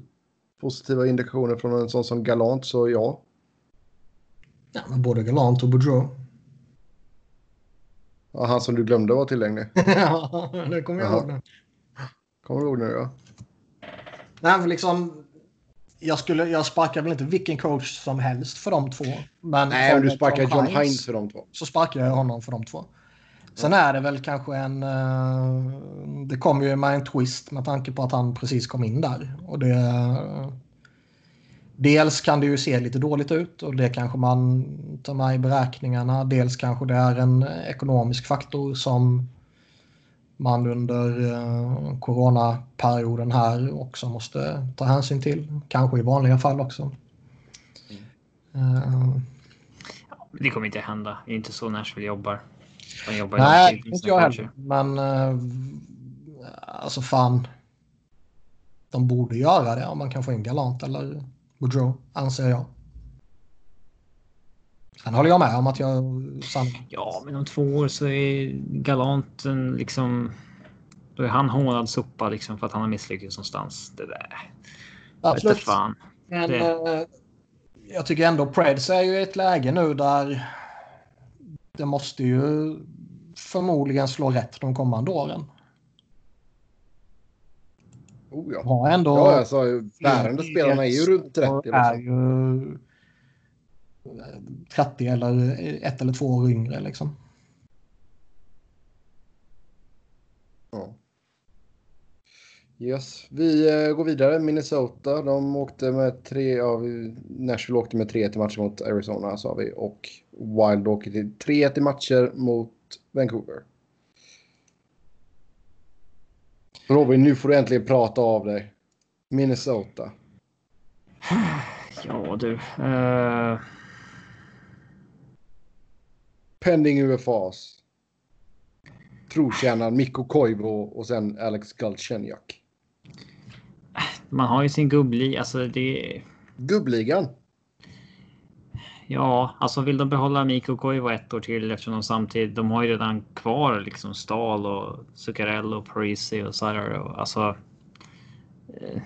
positiva indikationer från en sån som Galant så ja. Ja, men både Galant och Boudreau. Ja, han som du glömde var tillgänglig. ja, det kommer jag ihåg nu. Kommer du ihåg nu ja. Nej, men liksom. Jag, skulle, jag sparkar väl inte vilken coach som helst för de två. Men Nej, om du sparkar John, Hines för de två. Så sparkar jag honom för de två. Sen är det väl kanske en... Uh, det kommer ju med en twist med tanke på att han precis kom in där. Och det... Dels kan det ju se lite dåligt ut och det kanske man tar med i beräkningarna. Dels kanske det är en ekonomisk faktor som man under uh, coronaperioden här också måste ta hänsyn till. Kanske i vanliga fall också. Mm. Uh, det kommer inte hända. Det är inte så Nashville jobbar. De jobbar nej, inte jag heller. Men uh, alltså fan. De borde göra det om man kan få in Galant eller Boudreau, anser jag. Sen håller jag med om att jag... San... Ja, men om två år så är Galanten liksom... Då är han hånad sopa liksom för att han har misslyckats någonstans. Det där. Absolut. Fan. Men det... eh, jag tycker ändå Preds är ju i ett läge nu där det måste ju förmodligen slå rätt de kommande åren. Oh ja. Har ändå ja, alltså, bärande spelarna är ju runt 30. Liksom. Är ju 30 eller ett eller två år yngre liksom. Ja. Yes. Vi uh, går vidare. Minnesota. De åkte med tre av... Nashville åkte med 3 till matcher mot Arizona sa vi. Och Wild åkte till 3 till matcher mot Vancouver. Robin, nu får du äntligen prata av dig. Minnesota. Ja du. Uh... Pending UFAs. Trotjänaren Mikko Koivu och sen Alex Galchenyuk. Man har ju sin gubbli. Alltså det... Gubbligan? Ja, alltså vill de behålla Mikko Koivu ett år till eftersom de samtidigt. De har ju redan kvar liksom Stahl och Zuccarello och Parisi och Sarro. Alltså. Eh,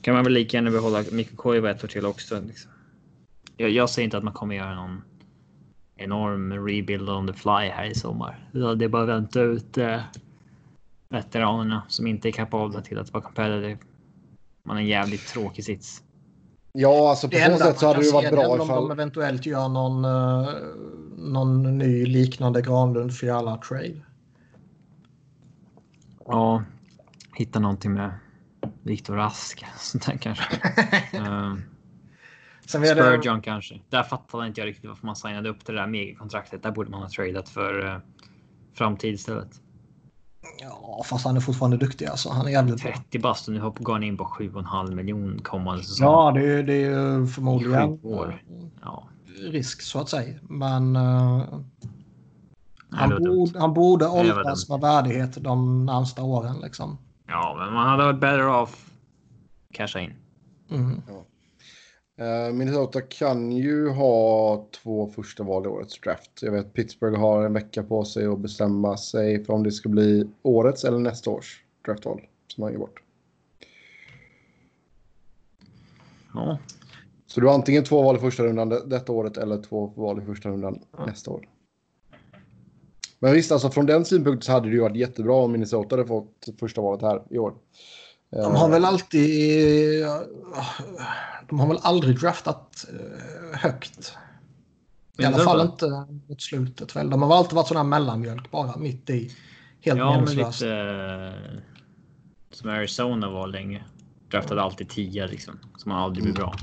kan man väl lika gärna behålla Mikko Koivu ett år till också. Liksom. Jag, jag säger inte att man kommer göra någon enorm rebuild on the fly här i sommar. Det är bara att vänta ut eh, veteranerna som inte är kapabla till att vara competitive. Man är en jävligt tråkig sits. Ja, alltså på så sätt så hade det varit bra ifall... Om de eventuellt gör någon, uh, någon ny liknande Granlund för alla trade. Ja, hitta någonting med Viktor Rask. Sånt där kanske. uh, Sen det, Spurgeon kanske. Där fattade inte jag riktigt varför man signade upp till det där megakontraktet. Där borde man ha tradat för uh, framtid istället. ja, fast han är fortfarande duktig alltså. Han är jävligt bra. 30 bast och nu går han in på 7,5 miljon kommande säsong. Ja, det, är- det är ju I förmodligen år. Ja. risk så att säga. Men eh, Nej, han, borde, han borde åldras med värdighet de närmsta åren. Liksom. ja, men man hade varit better off casha in. Mm. Eh, Minnesota kan ju ha två första val i årets draft. Jag vet Pittsburgh har en vecka på sig att bestämma sig för om det ska bli årets eller nästa års draftval som man ger bort. Ja, Så du har antingen två val i första rundan det- detta året eller två val i första rundan nästa år. Men visst, alltså från den synpunkten så hade det ju varit jättebra om Minnesota hade fått första valet här i år. De har väl alltid... De har väl aldrig draftat eh, högt. I alla fall inte mot slutet. Väl. De har alltid varit här mellanmjölk bara mitt i. Helt Ja, men meningslöst. lite eh, som Arizona var länge. Draftade alltid 10 liksom. Som aldrig blir bra.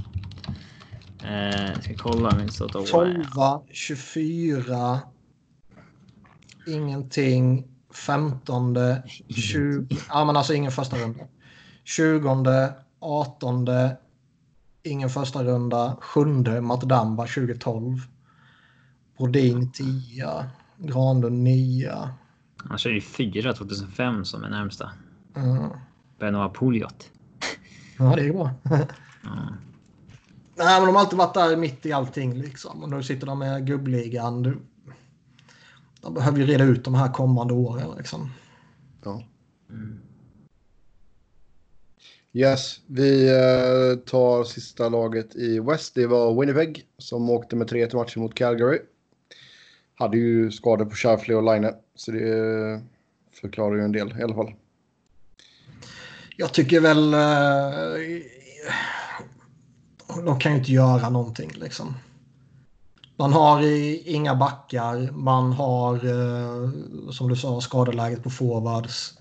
Eh, jag ska kolla Minnesota. 12, 24. Ingenting. 15. 20. Ja, men alltså ingen första runda. 20. 18. Ingen första runda. 7. Matt Damba 2012. Brodin 10. Granlund 9. Han kör ju 4 2005 som är närmsta. Mm. Benoit Pouliot. Ja, det är bra. Ja. Nej, men de har alltid varit där mitt i allting liksom. Och nu sitter de med gubbligan. Du- De behöver ju reda ut de här kommande åren liksom. Ja. Mm. Yes, vi eh, tar sista laget i West. Det var Winnipeg som åkte med 3-1 matchen mot Calgary. Hade ju skador på Shuffley och Line, så det eh, förklarar ju en del i alla fall. Jag tycker väl... Eh, de kan ju inte göra någonting liksom. Man har inga backar. Man har, som du sa, skadeläget på forwards.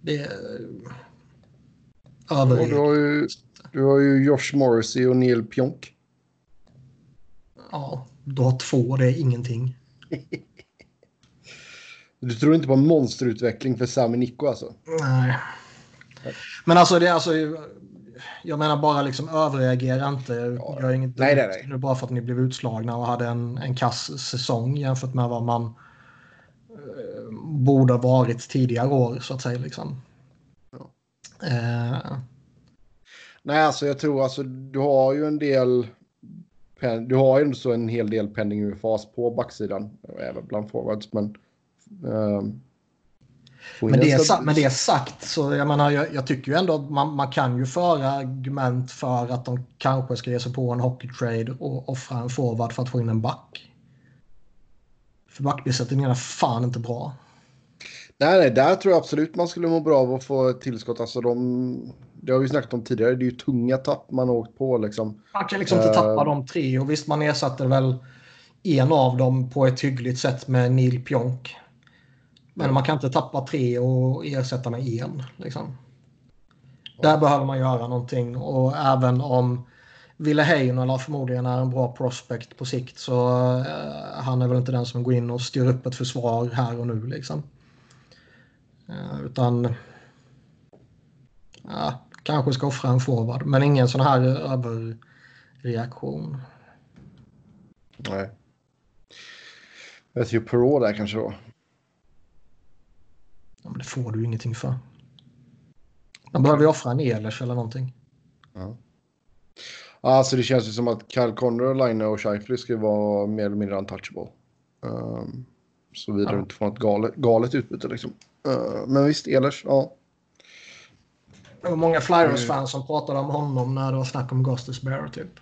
Det är Och du, har ju, du har ju Josh Morrissey och Neil Pionk. Ja, du har två, det är ingenting. Du tror inte på en monsterutveckling för Sami Nico alltså? Nej. Men alltså, det är alltså... Jag menar bara liksom överreagera inte. Gör inget Nej, nej, nej. nu bara för att ni blev utslagna och hade en, en kass säsong jämfört med vad man eh, borde ha varit tidigare år så att säga. Liksom. Eh, Nej, alltså jag tror alltså du har ju en del. Du har ju så en hel del pending UFAs på backsidan. Även bland forwards, men. in men, en det är, men det är sagt så jag menar jag, jag tycker ju ändå att man, man kan ju föra argument för att de kanske ska ge sig på en hockeytrade och offra en forward för att få in en back. För backbesättningen är fan inte bra. Nej, nej, där tror jag absolut man skulle må bra av att få ett tillskott. Alltså de, det har vi snackat om tidigare. Det är ju tunga tapp man har åkt på liksom. Man kan liksom inte Eh. tappa de tre och visst man ersatte väl en av dem på ett hyggligt sätt med Neil Pionk. Men man kan inte tappa tre och ersätta med en. Liksom. Där behöver man göra någonting och även om Ville Heinola förmodligen är en bra prospect på sikt så eh, han är väl inte den som går in och styr upp ett försvar här och nu liksom. Eh, utan ja, kanske ska offra en forward men ingen sån här överreaktion. Nej. Matthew Perrault där kanske då. Ja, men det får du ju ingenting för. Man behöver ju offra en Ehlers eller någonting. Ja. Alltså det känns ju som att Kyle Connor, Line och Scheifele ska vara mer eller mindre untouchable. Um, så vidare Ja. du inte får något galet, galet utbyte liksom. Uh, men visst, Ehlers, ja. Det var många Flyers-fans som pratade om honom när det var snack om Gustus Bear typ.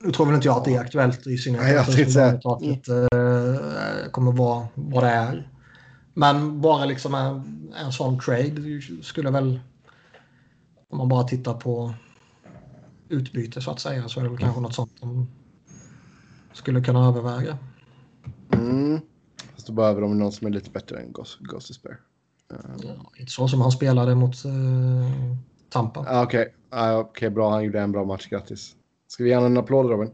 Nu tror väl inte jag att det är aktuellt i synnerhet att resultatet eh, kommer vara vad det är. Men bara liksom en, en sån trade skulle väl om man bara tittar på utbyte så att säga så är det väl kanske något sånt de skulle kunna överväga. Då behöver de någon som är lite bättre än Ghost, Ghost Despair. Ja, inte så som han spelade mot eh, Tampa. Ah, Okej, Ah, Okej, okay, bra. Han gjorde en bra match. Grattis. Ska vi ge honom en applåd, Robin?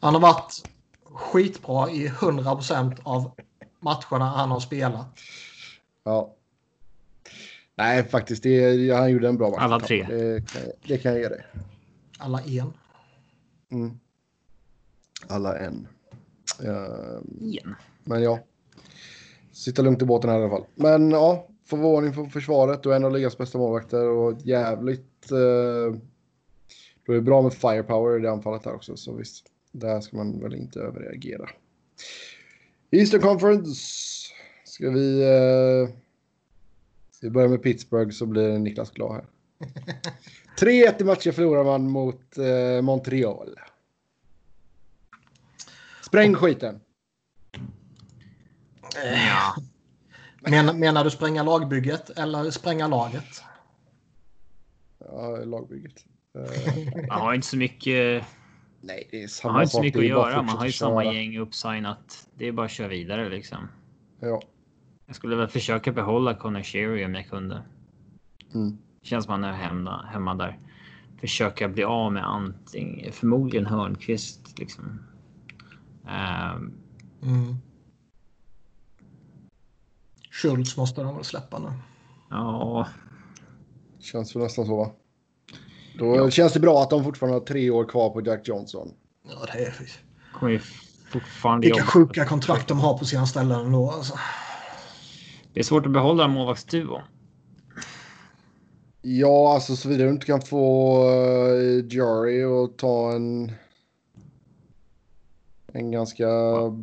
Han har varit skitbra i 100% av matcherna han har spelat. Ja. Nej, faktiskt. Det, han gjorde en bra match. Alla tre. Det, det kan jag ge dig. Alla en. Mm. Alla en. Uh, en. Men ja. Sitta lugnt i båten här i alla fall. Men ja, förvåning för försvaret och en av ligans bästa målvakter och jävligt... Uh, då är det bra med firepower i det anfallet här också, så visst. Där ska man väl inte överreagera. Eastern Conference. Ska vi... Ska vi börja med Pittsburgh så blir Niklas glad här. 3-1 i matcher förlorar man mot uh, Montreal. Spräng skiten. Ja. Men, menar du spränga lagbygget eller spränga laget? Ja, lagbygget. Man har inte så mycket. Nej, det är samma man har inte så mycket att göra. Man har ju fortsätta samma köra. gäng uppsignat. Det är bara att köra vidare liksom. Ja. Jag skulle väl försöka behålla Connor Sherry om jag kunde. Mm. Känns som han är hemma, hemma där. Försöka bli av med antingen, förmodligen Hörnqvist liksom. Ehm, Mm. Schultz måste de väl släppa nu. ja, Känns väl nästan så va? Då känns det bra att de fortfarande har tre år kvar på Jack Johnson. Ja, det är kommer fortfarande vilka jobba. sjuka kontrakt de har på sina ställen ändå. Alltså. Det är svårt att behålla målvaktsduon. Ja, alltså såvida du inte kan få uh, Jari och ta en... En ganska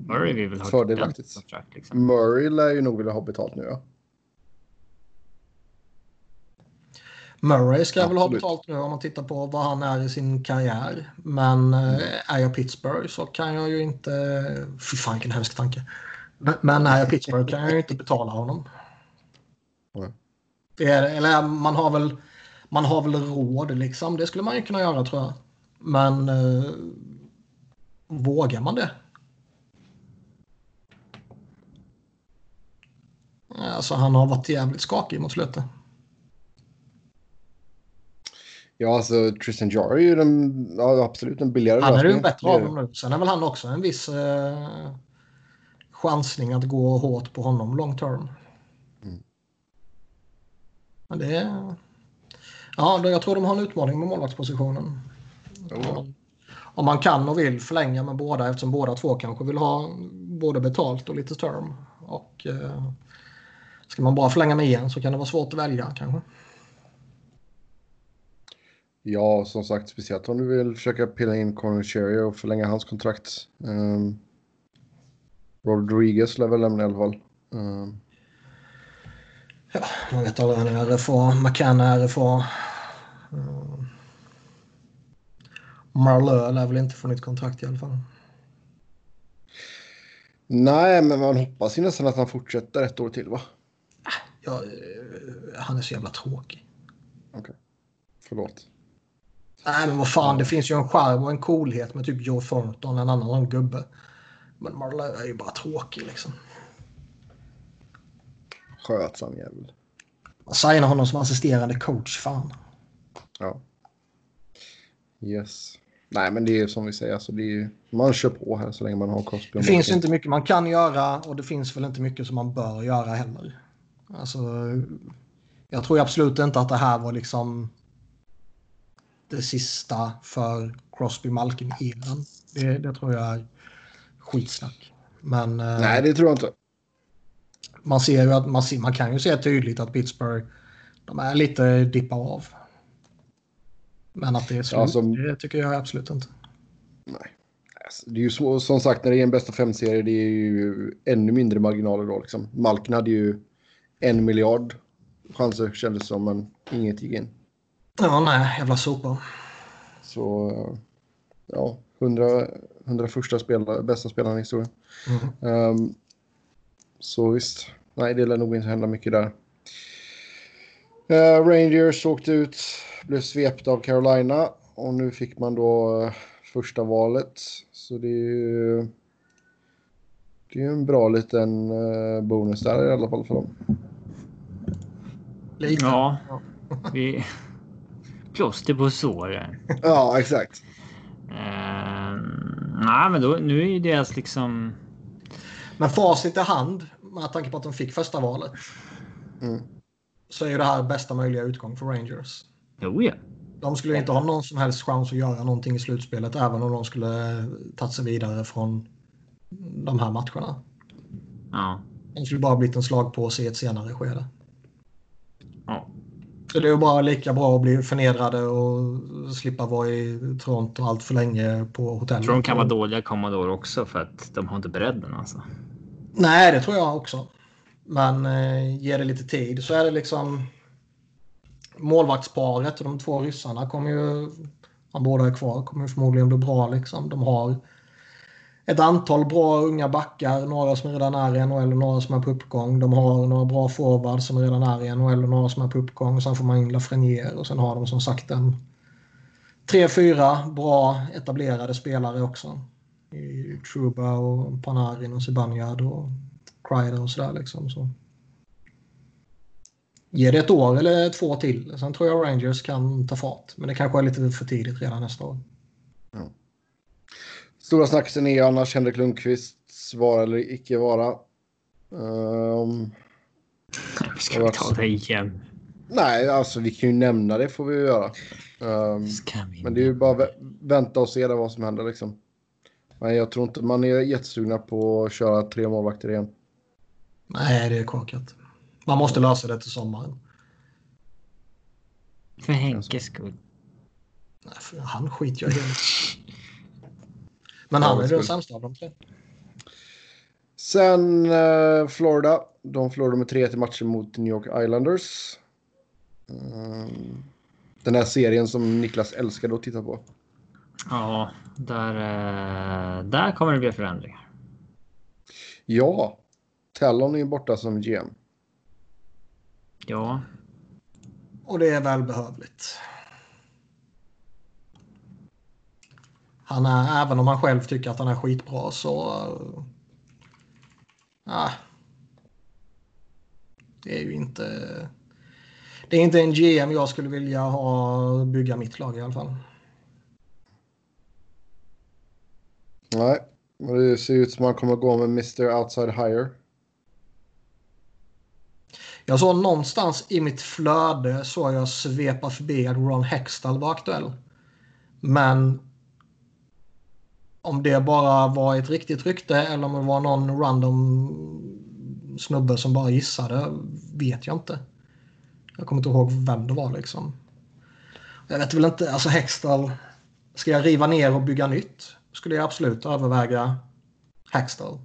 Murray vill fördelaktigt. kontrakt liksom. Murray lär ju nog vilja ha betalt nu ja. Murray ska väl ha Absolut. betalt nu om man tittar på vad han är i sin karriär. Men eh, är jag Pittsburgh så kan jag ju inte... Fy fan vilken hemsk tanke. Men- är jag Pittsburgh kan jag ju inte betala honom. Är, eller man har väl man har väl råd liksom. Det skulle man ju kunna göra tror jag. Men eh, vågar man det? Alltså han har varit jävligt skakig mot slutet. Ja, alltså Tristan Jari är ju den, ja, absolut en billigare Han är ju bättre av dem nu. Sen är väl han också en viss eh, chansning att gå hårt på honom long term. Mm. Men det är... Ja, jag tror de har en utmaning med målvaktspositionen. Ja. Om man kan och vill förlänga med båda eftersom båda två kanske vill ha både betalt och lite term. Och eh, ska man bara förlänga med en så kan det vara svårt att välja kanske. Ja, som sagt, speciellt om du vill försöka pilla in Conor Cherry och förlänga hans kontrakt. Um, Rodriguez lär väl lämna i alla fall. Um, Ja, man vet aldrig. Han är RFA, McCann är RFA. Mm. Marlö lär väl inte få nytt kontrakt i alla fall. nej, men man hoppas ju nästan att han fortsätter ett år till, va? Ja, eh, han är så jävla tråkig. Förlåt. Nej, men vad fan, det finns ju en charm och en coolhet med typ Joe Thornton, en annan sån gubbe. Men Marlö är ju bara tråkig liksom. Skötsam jävel. Man signar honom som assisterande coach, fan. Ja. Yes. Nej, men det är som vi säger, alltså det är, man kör på här så länge man har Crosby. Det finns inte mycket man kan göra och det finns väl inte mycket som man bör göra heller. Alltså, jag tror absolut inte att det här var liksom det sista för Crosby Malkin eran. Det, det tror jag är skitsnack. Men eh, Nej, det tror jag inte. man ser ju att man, ser, man kan ju se tydligt att Pittsburgh de är lite dippa av. Men att det är slut, som- det tycker jag absolut inte. Nej. Alltså, Det är ju så, som sagt, när det är en bästa fem-serie, det är ju ännu mindre marginaler då. Liksom. Malkin hade ju en miljard chanser kändes som, men inget gick in. Ja, nej, jävla sopa. Så ja, 100, 100 första spelare, bästa spelarna i historien. Mm. Ehm, så visst, nej det lär nog inte hända mycket där. Eh, Rangers åkte ut, blev svepta av Carolina och nu fick man då eh, första valet. Så det är ju det är ju en bra liten eh, bonus där i alla fall för dem. Lite. Ja, vi, plåster på såren. Ja, exakt. Uh, nej, men då, nu är ju deras liksom... Men facit i hand, med tanke på att de fick första valet. Mm. Så är ju det här bästa möjliga utgång för Rangers. Jo, ja. De skulle inte ha någon som helst chans att göra någonting i slutspelet även om de skulle tagit sig vidare från de här matcherna. Ja. De skulle bara blivit en slagpåse i ett senare skede. Ja. Så det är ju bara lika bra att bli förnedrade och slippa vara i Toronto allt för länge på hotellet. Jag tror de kan vara dåliga Commodore också för att de har inte bredden alltså. Nej, det tror jag också. Men eh, ger det lite tid så är det liksom målvaktsparet och de två ryssarna kommer ju, om båda är kvar, kommer ju förmodligen bli bra liksom. De har ett antal bra unga backar, några som redan är i NHL och några som är på uppgång. De har några bra forwards som redan är i NHL och några som är på uppgång. Sen får man in Lafreniere och sen har de som sagt en tre, fyra bra etablerade spelare också. I Truba och Panarin och Zibanejad och Kreider och sådär liksom. Så. Ge det ett år eller två till. Sen tror jag Rangers kan ta fart. Men det kanske är lite för tidigt redan nästa år. Ja. Stora snacksen är annars Henrik Lundqvists vara eller icke vara. Um, Ska vi ta det igen? Nej, alltså vi kan ju nämna det får vi ju göra. Um, men det är ju bara vä vänta och se vad som händer liksom. Men jag tror inte man är jättesugna på att köra tre målvakter igen. Nej, det är korkat. Man måste lösa det till sommaren. För Henkes skull. Nej, för han skiter jag i. Men han är den sämsta av de tre. Sen eh, Florida. De förlorade med 3 till matchen mot New York Islanders. Mm. Den här serien som Niklas älskade att titta på. Ja, där, eh, där kommer det bli förändringar. Ja, Tallon är borta som GM. Ja. Och det är välbehövligt. Han är, även om han själv tycker att han är skitbra så... Äh, det är ju inte... Det är inte en GM jag skulle vilja ha bygga mitt lag i alla fall. Nej, det ser ut som att han kommer gå med Mr Outside Hire. Jag såg någonstans i mitt flöde såg jag svepa förbi att Ron Hextall var aktuell. Men om det bara var ett riktigt rykte eller om det var någon random snubbe som bara gissade vet jag inte. Jag kommer inte ihåg vem det var liksom. Jag vet väl inte, alltså Hextall. Ska jag riva ner och bygga nytt? Skulle jag absolut överväga Hextall.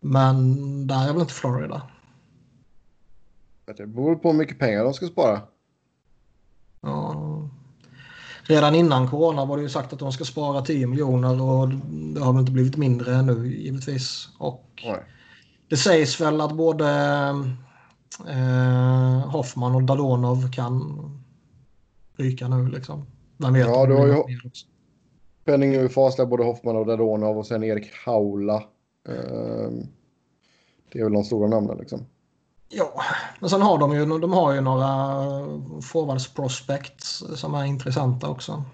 Men där är väl inte Florida. Det beror på hur mycket pengar de ska spara. Ja. Redan innan corona var det ju sagt att de ska spara 10 miljoner och det har väl inte blivit mindre nu givetvis. Och Nej. det sägs väl att både eh, Hoffman och Dadonov kan ryka nu liksom. Vem vet? Ja, du har ju-. Penning nu faslar både Hoffman och Dadonov och sen Erik Haula. Ehm, det är väl de stora namnen liksom. Ja, men sen har de ju, de har ju några forwards prospects som är intressanta också.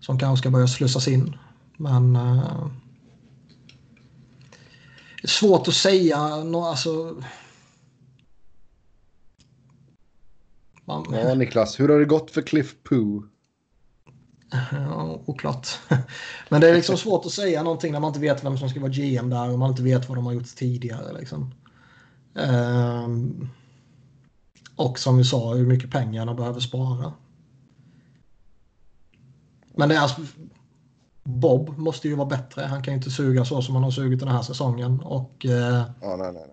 Som kanske ska börja slussas in. Men... Eh, svårt att säga. nå- Alltså, man, Ja, Niklas, hur har det gått för Cliff Poo? Ja, oklart. Men det är liksom svårt att säga någonting när man inte vet vem som ska vara GM där och man inte vet vad de har gjort tidigare. Liksom. Ehm, och som vi sa, hur mycket pengar de behöver spara. Men det är alltså, Bob måste ju vara bättre. Han kan ju inte suga så som han har sugit den här säsongen. Och eh, Ja, nej, nej,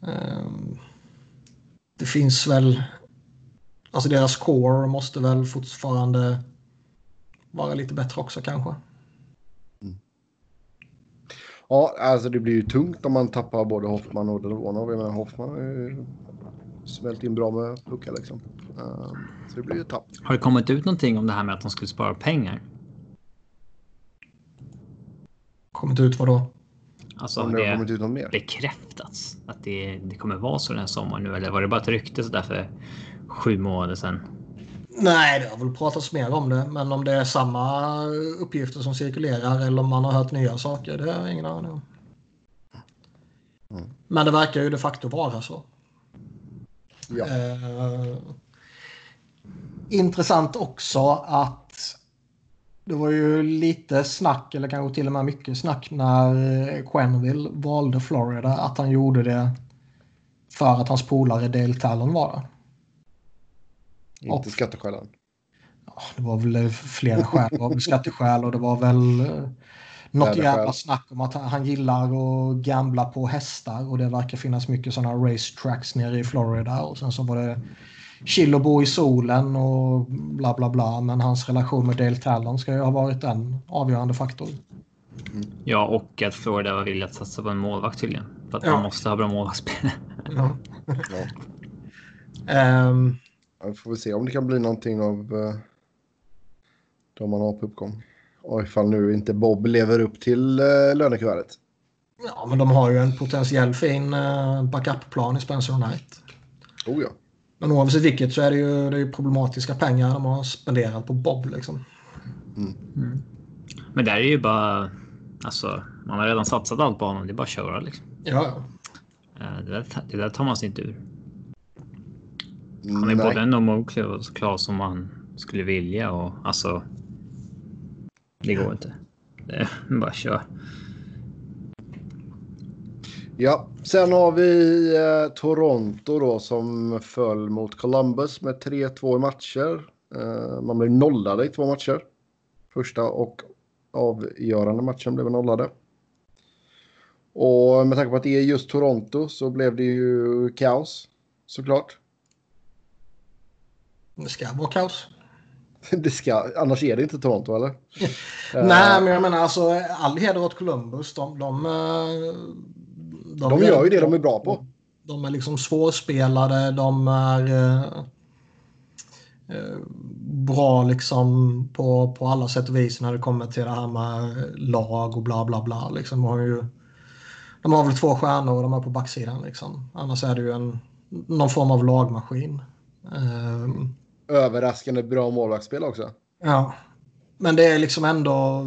nej. ehm, det finns väl... Alltså deras core måste väl fortfarande vara lite bättre också kanske. Ja, alltså det blir ju tungt om man tappar både Hoffman och Dadonov. Jag menar, Hoffman har ju smält in bra med puckar liksom. Ehm, så det blir ju tapp. Har det kommit ut någonting om det här med att de skulle spara pengar? Kommit ut vad då? Alltså, Om det har det kommit ut något mer. bekräftats att det, det kommer vara så den här sommaren nu? Eller var det bara ett rykte sådär för sju månader sedan? Nej, det har väl pratats mer om det. Men om det är samma uppgifter som cirkulerar eller om man har hört nya saker, det har jag ingen aning om. Mm. Men det verkar ju de facto vara så. Ja. Eh, intressant också att det var ju lite snack, eller kanske till och med mycket snack, när Quenneville valde Florida. Att han gjorde det för att hans polare Dale Talon var där. Inte skatteskälen. Ja, det var väl flera skäl. Det var väl skatteskäl och det var väl eh, något jävla snack om att han- gillar att gambla på hästar och det verkar finnas mycket sådana racetracks nere i Florida och sen så var det chill och bo i solen och bla bla bla. Men hans relation med Dale Talon ska ju ha varit en avgörande faktor. Ja, och att Florida var villig att satsa på en målvakt tydligen. För att Ja. man måste ha bra målvaktsspel. Ja. Ja. Ja, Vi får väl se om det kan bli någonting av uh, de man har på uppgång. Och ifall nu inte Bob lever upp till uh, lönekuvertet. ja, men de har ju en potentiell fin uh, backup-plan i Spencer Knight. Oh ja. Men oavsett vilket så är det ju, det är ju problematiska pengar de har spenderat på Bob. Liksom. Men där är ju bara... Alltså, man har redan satsat allt på honom. Det är bara att köra liksom. Ja, ja. Eh, Det där, det där tar man sig inte ur. Han är Nej. både en och klar som man skulle vilja och alltså. Det går inte. Det är bara kör. Ja, sen har vi eh, Toronto då som föll mot Columbus med 3-2 i matcher. Eh, man blev nollade i två matcher. Första och avgörande matchen blev nollade. Och med tanke på att det är just Toronto så blev det ju kaos såklart. Det ska vara kaos. Det ska, annars är det inte Toronto eller? Nej, men jag menar alltså all heder åt Columbus. De, de, eh, De gör ju det de är bra på. De är liksom svårspelade. De är eh, eh, bra liksom på, på alla sätt och vis när det kommer till det här med lag och bla bla bla. Liksom, de, har ju, de har väl två stjärnor och de är på backsidan. Liksom. Annars är det ju en, någon form av lagmaskin. Eh, Överraskande bra målvaktsspel också. Ja, men det är liksom ändå...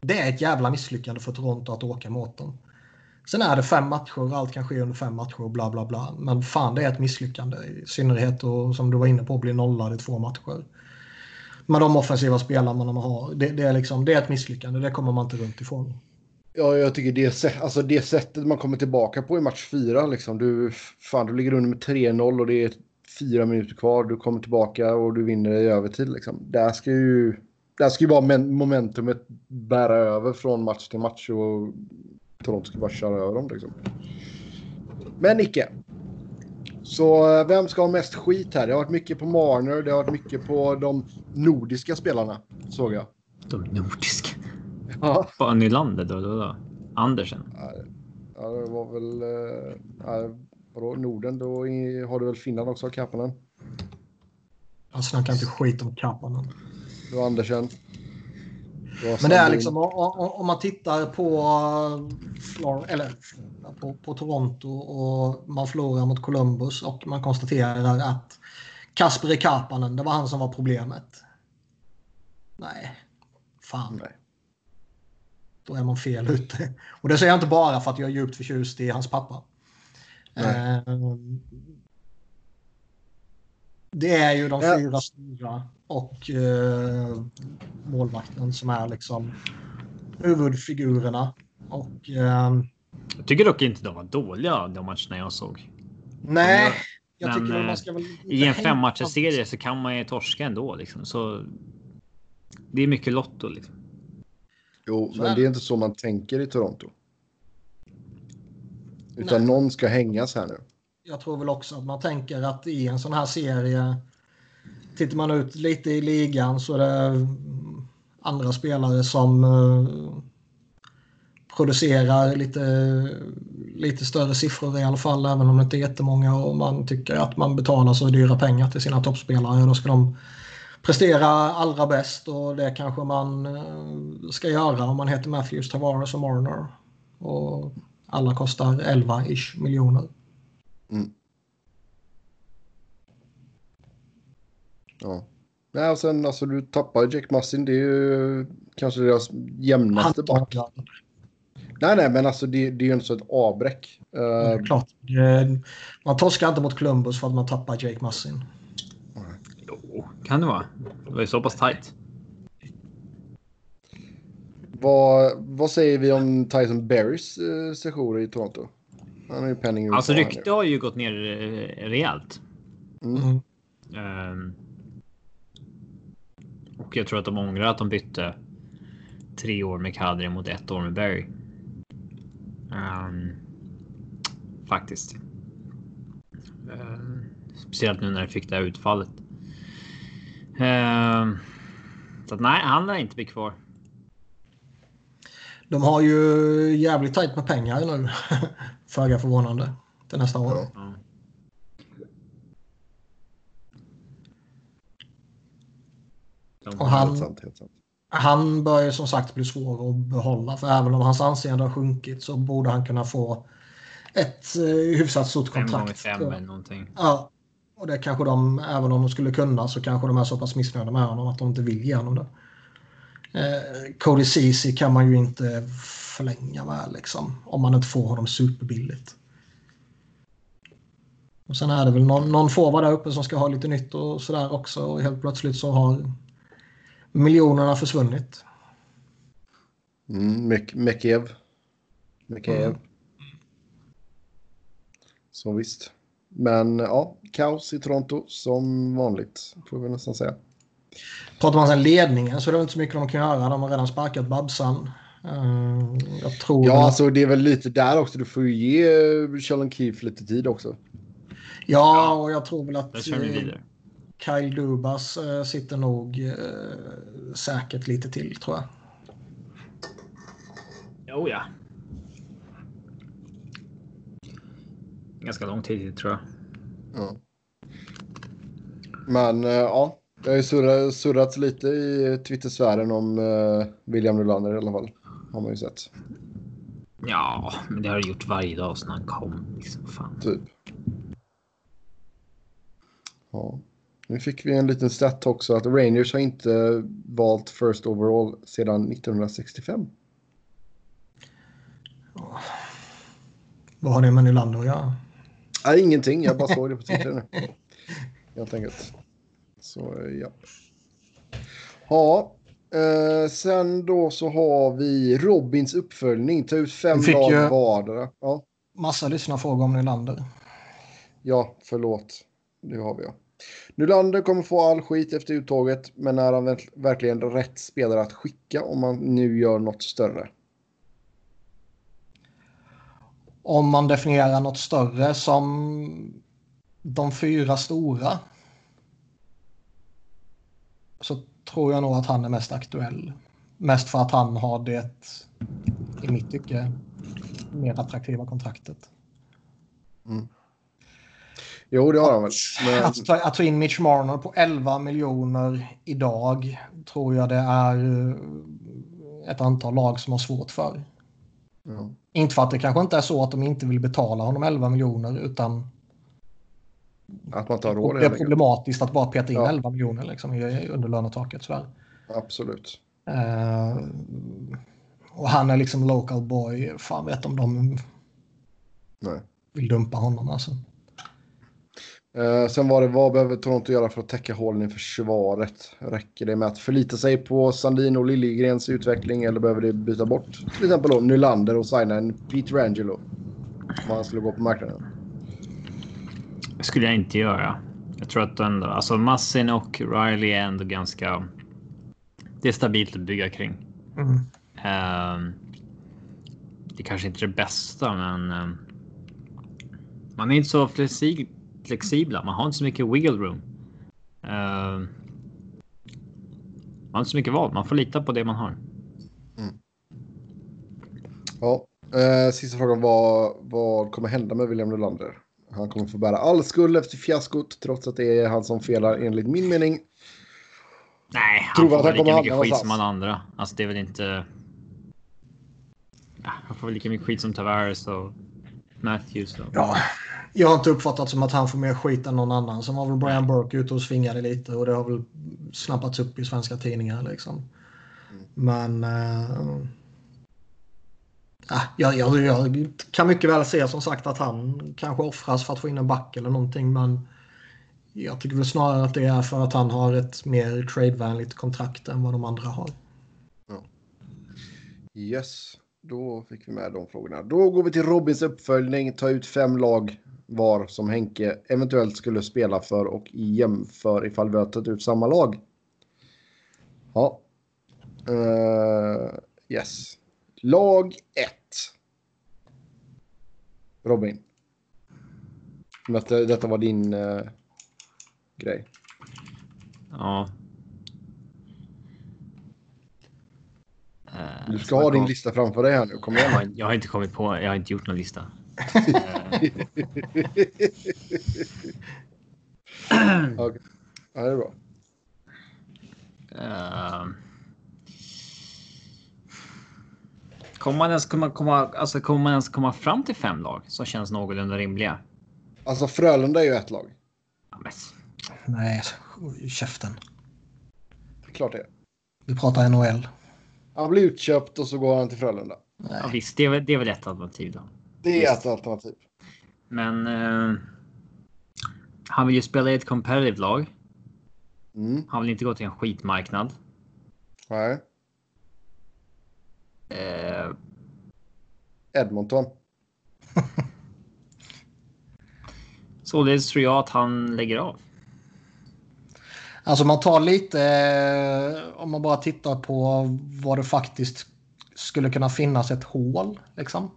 Det är ett jävla misslyckande för Toronto att åka mot dem. Sen är det fem matcher, allt kan ske under fem matcher och bla bla bla. Men fan, det är ett misslyckande. I synnerhet och som du var inne på, bli nollad i två matcher. Med de offensiva spelarna man har. Det, det, är liksom, det är ett misslyckande, det kommer man inte runt ifrån. Ja, jag tycker det, alltså det sättet man kommer tillbaka på i match fyra. Liksom. Du, fan, du ligger under med 3-0 och det är fyra minuter kvar. Du kommer tillbaka och du vinner i övertid. Liksom. Där ska ju, där ska ju bara men- momentumet bära över från match till match och Toronto ska bara köra över dem. Liksom. Men icke. Så eh, vem ska ha mest skit här? Det har varit mycket på Marner, det har varit mycket på de nordiska spelarna, såg jag. De nordiska. Ja. Bara Nylander då, då, då. Andersen. Ja, det var väl... Vadå, Norden? Då har du väl Finland också, Kapanen? Jag snackar inte skit om Kapanen. Du har Andersen. Men det är liksom om man tittar på, eller, på, på Toronto och man förlorar mot Columbus och man konstaterar att Kasper Kapanen, det var han som var problemet. Nej, fan. Nej. Då är man fel ute. Och det säger jag inte bara för att jag är djupt förtjust i hans pappa. Nej. Eh, det är ju de Ja. fyra stora och eh, målvakten som är liksom huvudfigurerna. Och eh, Jag tycker dock inte de var dåliga de matcherna jag såg. nej, jag Men, tycker väl eh, man ska väl... I en femmatcherserie så kan man ju torska ändå liksom. Så det är mycket lotto liksom. Jo, men det är inte så man tänker i Toronto. Utan Nej. någon ska hängas här nu. jag tror väl också att man tänker att i en sån här serie tittar man ut lite i ligan så är det andra spelare som eh, producerar lite, lite större siffror i alla fall även om det inte är jättemånga och man tycker att man betalar så dyra pengar till sina toppspelare då ska de prestera allra bäst och det kanske man eh, ska göra om man heter Matthews, Tavares och Marner. Och alla kostar 11-ish miljoner. Mm. Ja. Nej, och sen alltså du tappar Jack Massin. Det är ju kanske deras jämnaste back. Nej, nej, men alltså det, det är ju inte så ett avbräck. Uh, det klart. Det, man torskar inte mot Columbus för att man tappar Jake Massin. Jo, kan det vara. Det var ju så pass tajt. Vad, vad säger vi om Tyson Berrys sessioner i Toronto? Han har ju penning Alltså rykte har ju gått ner uh, rejält. Mm. Um, och jag tror att de ångrar att de bytte tre år med Kadri mot ett år med Berry. Um, faktiskt. Um, speciellt nu när de fick det här utfallet. Um, så att, nej, han lär inte bli kvar. De har ju jävligt tajt med pengar nu. Föga förvånande. Till nästa år. Ja. Och han, helt sant, helt sant. han börjar som sagt bli svår att behålla. För även om hans anseende har sjunkit så borde han kunna få ett eh, hyfsat stort kontrakt. Fem gånger fem eller någonting. Ja. Och det kanske de, även om de skulle kunna, så kanske de är så pass missnöjda med honom att de inte vill ge honom det. Eh, Cody Ceesay kan man ju inte förlänga med liksom. Om man inte får honom superbilligt. Och sen är det väl någon, någon forward där uppe som ska ha lite nytt och sådär också. Och helt plötsligt så har miljonerna försvunnit. Mm, Mekev. Mekev. Mm. Så visst. Men ja, kaos i Toronto som vanligt får vi nästan säga. Pratar man sen ledningen så är det inte så mycket de kan göra. De har redan sparkat Babsan. Uh, jag tror ja, att... alltså det är väl lite där också. Du får ju ge Sheldon Keefe lite tid också. Ja, och jag tror väl att... Där kör vi vidare. Kyle Dubas äh, sitter nog äh, säkert lite till tror jag. Jo, ja. Ganska lång tid tror jag. Ja. Men äh, ja, det har ju surrat, surrats lite i Twitter-sfären om William Nylander i alla fall. Har man ju sett. Ja, men det har det gjort varje dag sedan han kom. Liksom, fan. Typ. Ja. Nu fick vi en liten stat också att Rangers har inte valt first overall sedan 1965. Oh. Vad har det med Nylander att göra? Nej, ingenting. Jag bara såg det på Twitter nu. Helt enkelt. Så ja. Ja, eh, sen då så har vi Robins uppföljning. Ta ut fem lag vardera. Ja. Massa lyssnarfrågor om Nylander. Ja, förlåt. Det har vi ja. Nylander kommer få all skit efter uttaget, men är han verkligen rätt spelare att skicka om man nu gör något större? Om man definierar något större som de fyra stora så tror jag nog att han är mest aktuell. Mest för att han har det, i mitt tycke, mer attraktiva kontraktet. Mm. Jo, det har han väl. Men... Att, ta, att ta in Mitch Marner på 11 miljoner idag tror jag det är eh, ett antal lag som har svårt för. Ja. Inte för att det kanske inte är så att de inte vill betala honom 11 miljoner utan att man tar råd. Det är problematiskt att bara peta in ja. 11 miljoner liksom, under lönetaket. Sådär. Absolut. Uh, och han är liksom local boy. Fan vet om de Nej. vill dumpa honom alltså. Eh, sen var det vad behöver Toronto göra för att täcka hålen i försvaret? Räcker det med att förlita sig på Sandin och Liljegrens utveckling eller behöver det byta bort till exempel då Nylander och signa en Peter Angelo? Om han skulle gå på marknaden. Skulle jag inte göra. Jag tror att ändå, alltså Massin och Riley är ändå ganska. Det är stabilt att bygga kring. Mm. Uh, det kanske inte är det bästa, men. Uh, man är inte så flexibel flexibla. Man har inte så mycket wiggle room. Uh, man har inte så mycket val. Man får lita på det man har. Mm. Ja, eh, sista frågan var vad kommer hända med William Nylander? Han kommer få bära all skuld efter fiaskot trots att det är han som felar enligt min mening. Nej, han Tror får väl lika mycket skit som alla andra. Alltså det är väl inte. ja, han får väl lika mycket skit som Tavares och Matthews. Och... Ja, jag har inte uppfattat som att han får mer skit än någon annan. Sen var väl Brian Burke ute och svingade lite och det har väl snappats upp i svenska tidningar liksom. Men... Uh, Ah, jag, jag, jag, kan mycket väl se som sagt att han kanske offras för att få in en back eller någonting. Men jag tycker väl snarare att det är för att han har ett mer tradevänligt kontrakt än vad de andra har. Ja. Yes, då fick vi med de frågorna. Då går vi till Robins uppföljning. Ta ut fem lag var som Henke eventuellt skulle spela för och jämför ifall vi har tagit ut samma lag. Ja. Uh, yes. Lag 1. Robin. Detta, detta var din uh, grej. Ja. Du ska ha din lista framför dig här nu. Kom igen. Jag har inte kommit på. Jag har inte gjort någon lista. okay. Ja, det är bra. Uh, kommer man ens komma, komma, alltså kommer man ens komma fram till fem lag som känns någorlunda rimliga? Alltså Frölunda är ju ett lag. Ja, men... Nej, käften. Det är klart det. Vi pratar NHL. Han blir utköpt och så går han till Frölunda. Ja, visst, det är, det är väl ett alternativ då. Det är ett alternativ. Men uh, han vill ju spela i ett competitive lag. Mm. Han vill inte gå till en skitmarknad. Nej. Uh, Edmonton. Således tror jag att han lägger av. Alltså man tar lite, eh, om man bara tittar på vad det faktiskt skulle kunna finnas ett hål. Liksom.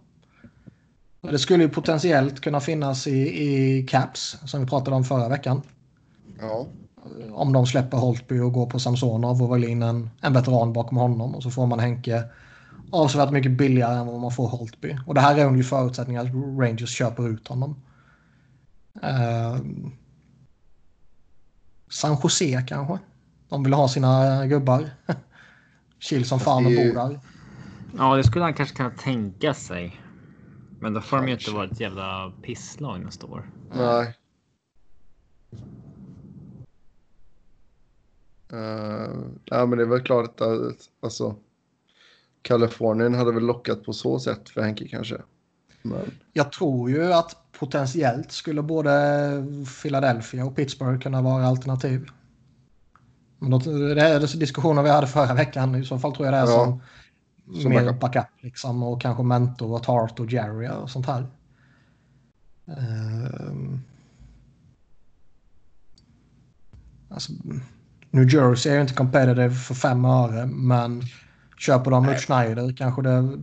Det skulle ju potentiellt kunna finnas i, i Caps som vi pratade om förra veckan. Ja. Om de släpper Holtby och går på Samsonov och väljer in en, en veteran bakom honom och så får man Henke avsevärt mycket billigare än vad man får Holtby. Och det här är under förutsättning att Rangers köper ut honom. Uh, San Jose kanske? De vill ha sina gubbar. Chill som fan och bor där. Ja, det skulle han kanske kunna tänka sig. Men då får de ju inte vara ett jävla pisslag nästa år. Nej. Uh, ja, men det är väl klart att alltså, Kalifornien hade väl lockat på så sätt för Henke kanske. Men... Jag tror ju att potentiellt skulle både Philadelphia och Pittsburgh kunna vara alternativ. Men då, det är diskussioner vi hade förra veckan. I så fall tror jag det är ja. som som mer backup. backup liksom och kanske mentor och Tart och Jerry och sånt här. Uh, alltså, New Jersey är ju inte competitive för fem öre men köper de Mitch Schneider kanske det,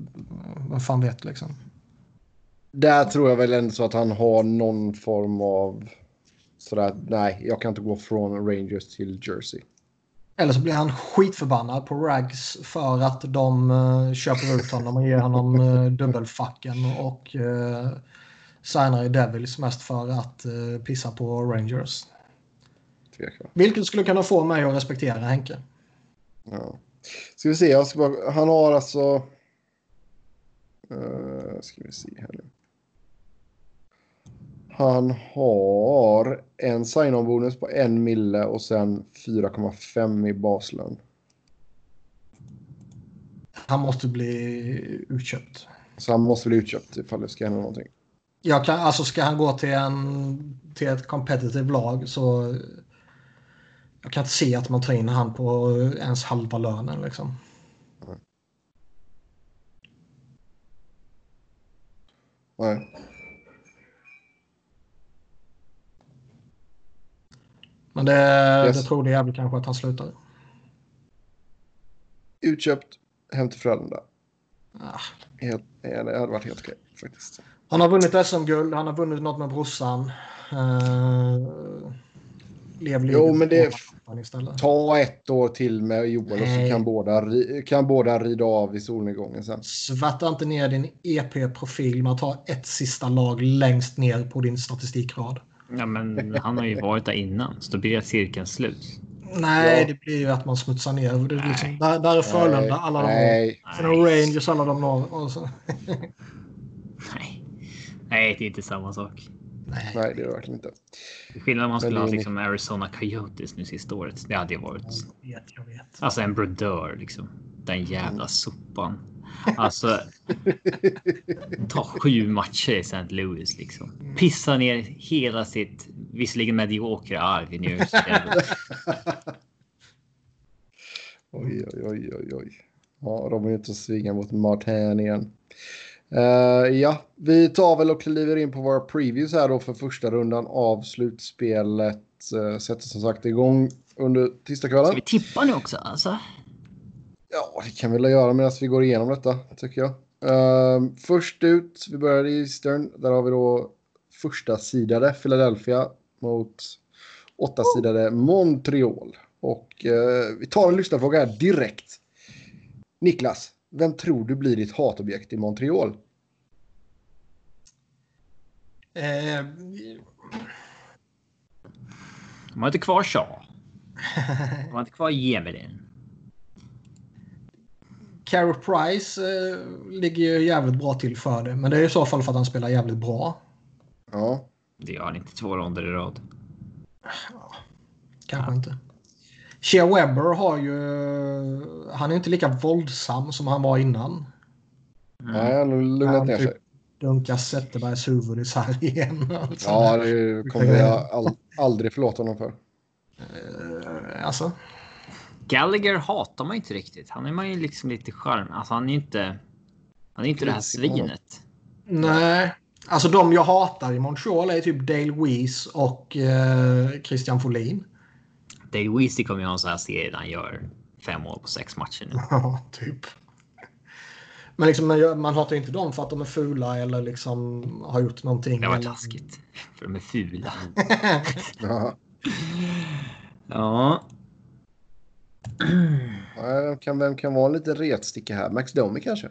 vem fan vet liksom. Där tror jag väl ändå så att han har någon form av sådär, nej, jag kan inte gå från Rangers till Jersey. Eller så blir han skitförbannad på Rags för att de uh, köper ut honom och ger honom uh, dubbelfacken och uh, signar i Devils mest för att uh, pissa på Rangers. Tvekar. Vilket skulle kunna få mig att respektera Henke. Ja. Ska vi se, jag ska bara, han har alltså... Uh, ska vi se här nu. Han har en sign-on-bonus på en mille och sen 4,5 i baslön. Han måste bli utköpt. Så han måste bli utköpt ifall det ska hända någonting. Jag kan, alltså ska han gå till, en, till ett competitive lag så jag kan inte se att man tar in han på ens halva lönen liksom. Nej. Nej. Men det, yes. det troliga är väl kanske att han slutar. Utköpt hem till Frölunda. Ah. Helt, det hade varit helt okej faktiskt. Han har vunnit SM-guld, han har vunnit något med brorsan. Uh, lev jo, men det... Ta ett år till med Joel och så kan båda, kan båda rida av i solnedgången sen. Svärta inte ner din EP-profil med att ha ett sista lag längst ner på din statistikrad. Ja, men han har ju varit där innan, så då blir cirkeln slut. Nej, Ja. det blir ju att man smutsar ner. Det är liksom, där, där är Frölunda, alla de. Nej. Sen har Rangers, alla de så. Nej. Nej, det är inte samma sak. Nej. Nej, det är det verkligen inte. Skillnad om man skulle ha liksom Arizona Coyotes nu sista året. Det hade ju varit Jag vet, jag vet. alltså en brodör liksom. Den jävla sopan. Alltså. Ta sju matcher i St. Louis liksom. Pissa ner hela sitt visserligen mediokra arv i New York City. Oj, oj, oj, oj, oj. Ja, de är ute och svingar mot Martin igen. Eh, ja, vi tar väl och kliver in på våra previews här då för första rundan av slutspelet. Uh, sätter som sagt igång under tisdagskvällen. Ska vi tippa nu också alltså? Ja, det kan vi väl göra medan vi går igenom detta, tycker jag. Ehm, först ut, vi börjar i Eastern. Där har vi då första sidade Philadelphia mot åtta sidade Montreal. Och eh, vi tar en lyssnarfråga här direkt. Niklas, vem tror du blir ditt hatobjekt i Montreal? Eh, De har inte kvar Shaw. De har inte kvar Jemelin. Carey Price eh, ligger ju jävligt bra till för det. Men det är i så fall för att han spelar jävligt bra. Ja, Det gör han inte två ronder i rad. Kanske inte. Shea Webber har ju... Han är inte lika våldsam som han var innan. nej, han har lugnat Han ner typ sig. dunkar Zetterbergs huvud i sargen. Alltså, Ja, det kommer jag all, aldrig förlåta honom för. Eh, alltså, Gallagher hatar man ju inte riktigt. Han är man ju liksom lite charm. Alltså han är ju inte. Han är inte det här svinet. nej. Alltså de jag hatar i Montreal är typ Dale Weiss och eh, Christian Folin. Dale Weezy kommer ju ha en sån här serie där han gör fem mål på sex matcher nu. Ja, typ. Men liksom, man, man hatar inte dem för att de är fula eller liksom har gjort någonting. Det var eller- taskigt. För de är fula. Ja. Ja. Vem kan, vem kan vara en liten retsticka här? Max Domi kanske?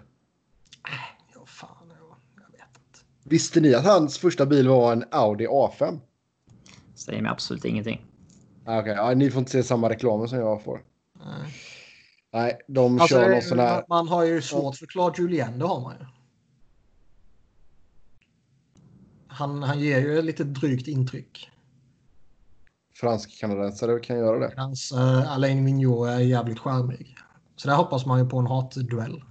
Ja, fan, ja, jag vet inte. Visste ni att hans första bil var en Audi A5? Säger mig absolut ingenting. Ah, Okej, ja, ni får inte se samma reklam som jag får. Nej. Nej, de Alltså, kör någon sån här... Man har ju svårt för Claude Julien, det har man ju. Han, han ger ju ett lite drygt intryck. fransk-kanadensare kan göra det. Medan uh, Alain Vigneault är jävligt charmig. Så där hoppas man ju på en hatduell.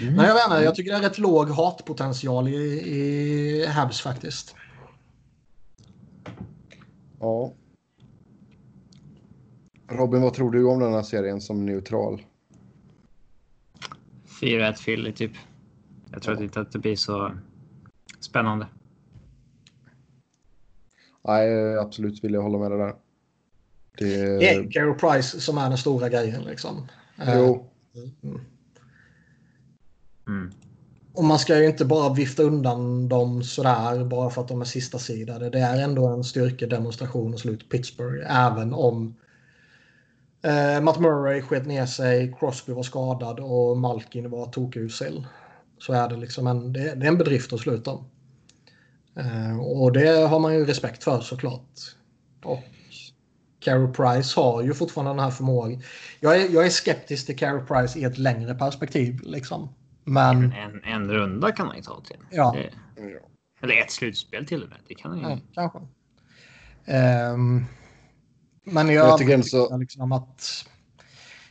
Men jag vet inte, jag tycker det är rätt låg hatpotential i, i Habs faktiskt. Ja. Robin, vad tror du om den här serien som neutral? 4-1 Philly typ. Jag tror inte att det blir så spännande. Nej, absolut vill jag hålla med dig där. Det... Det är Carey Price som är den stora grejen liksom. Eh, Jo, Mm. Mm. Och man ska ju inte bara vifta undan dem sådär bara för att de är sista sidade. Det är ändå en styrkedemonstration och slut Pittsburgh. Även om eh, Matt Murray sket ner sig, Crosby var skadad och Malkin var tokusel. Så är det liksom en, det, det är en bedrift att sluta om. Eh, och det har man ju respekt för såklart. Och Carey Price har ju fortfarande den här förmågan. Jag är, jag är skeptisk till Carey Price i ett längre perspektiv. Liksom. Men En, en runda kan man ju ta till. Ja. Det, eller ett slutspel till och med. Det kan ju. Ja, kanske. Ehm, men jag, Jag tycker ändå så- liksom att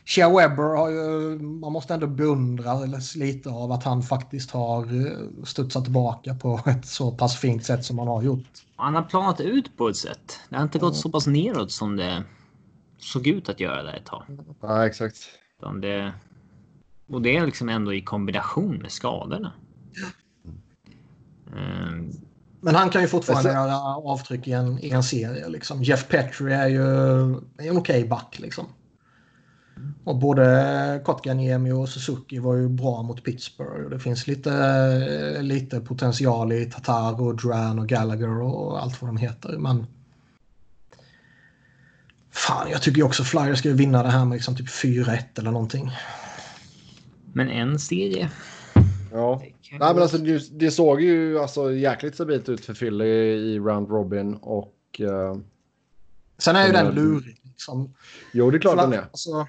Shea Webber har ju, man måste ändå beundra eller lite av att han faktiskt har eh, studsat tillbaka på ett så pass fint sätt som han har gjort. Han har planat ut på ett sätt. Det har inte gått så pass neråt som det såg ut att göra där ett tag. ja exakt. Utan det, och det är liksom ändå i kombination med skadorna. Ehm, Men han kan ju fortfarande Alltså- göra avtryck i en, i en serie. Liksom. Jeff Petrie är ju är en okej back. Liksom. Och både Kotkaniemi och Suzuki var ju bra mot Pittsburgh. Det finns lite, lite potential i Tatar och Duran och Gallagher och allt vad de heter. Men fan, jag tycker ju också Flyers ska vinna det här med liksom typ 4-1 eller någonting. Men en serie. Ja, Nej, men alltså, det, det såg ju alltså, jäkligt stabilt ut för Philly i Round Robin och... Uh, Sen är ju de den här- lurig. Liksom. jo, det är klart Fly- den är. Alltså,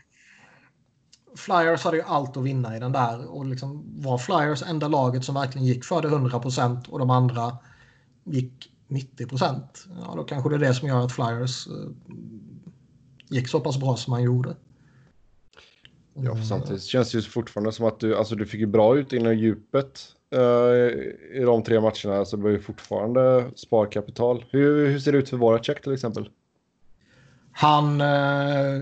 Flyers hade ju allt att vinna i den där och liksom var Flyers enda laget som verkligen gick för det 100% och de andra gick 90%. Ja, då kanske det är det som gör att Flyers eh, gick så pass bra som man gjorde. Ja, Mm. för samtidigt känns det ju fortfarande som att du, alltså, du fick ju bra ut inom djupet eh, i de tre matcherna. Så det var ju fortfarande sparkapital. Hur, hur ser det ut för våra check till exempel? Han eh,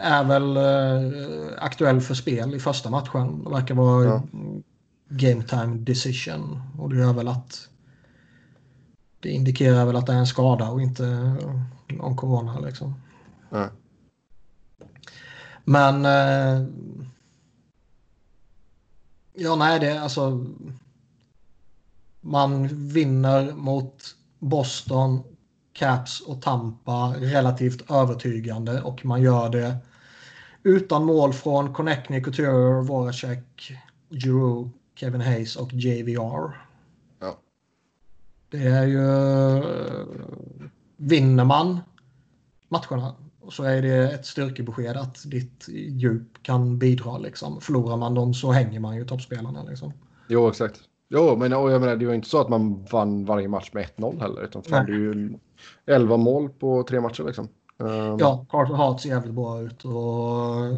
är väl eh, aktuell för spel i första matchen. Det verkar vara Ja. game time decision. Och det gör väl att det indikerar väl att det är en skada och inte någon corona liksom. Nej. Men eh, ja, nej, det är alltså. Man vinner mot Boston, Caps och Tampa relativt övertygande och man gör det utan mål från Connectney, Couture, Voracek, Giroux, Kevin Hayes och JVR. Ja. Det är ju... Vinner man matcherna så är det ett styrkebesked att ditt djup kan bidra. Liksom. Förlorar man dem så hänger man ju toppspelarna. Liksom. Jo, exakt. Jo, men och jag menar, det var inte så att man vann varje match med 1-0 heller. Utan fan, det är ju 11 mål på tre matcher liksom. Ehm, Ja, Carter Hart ser jävligt bra ut. Och... eh,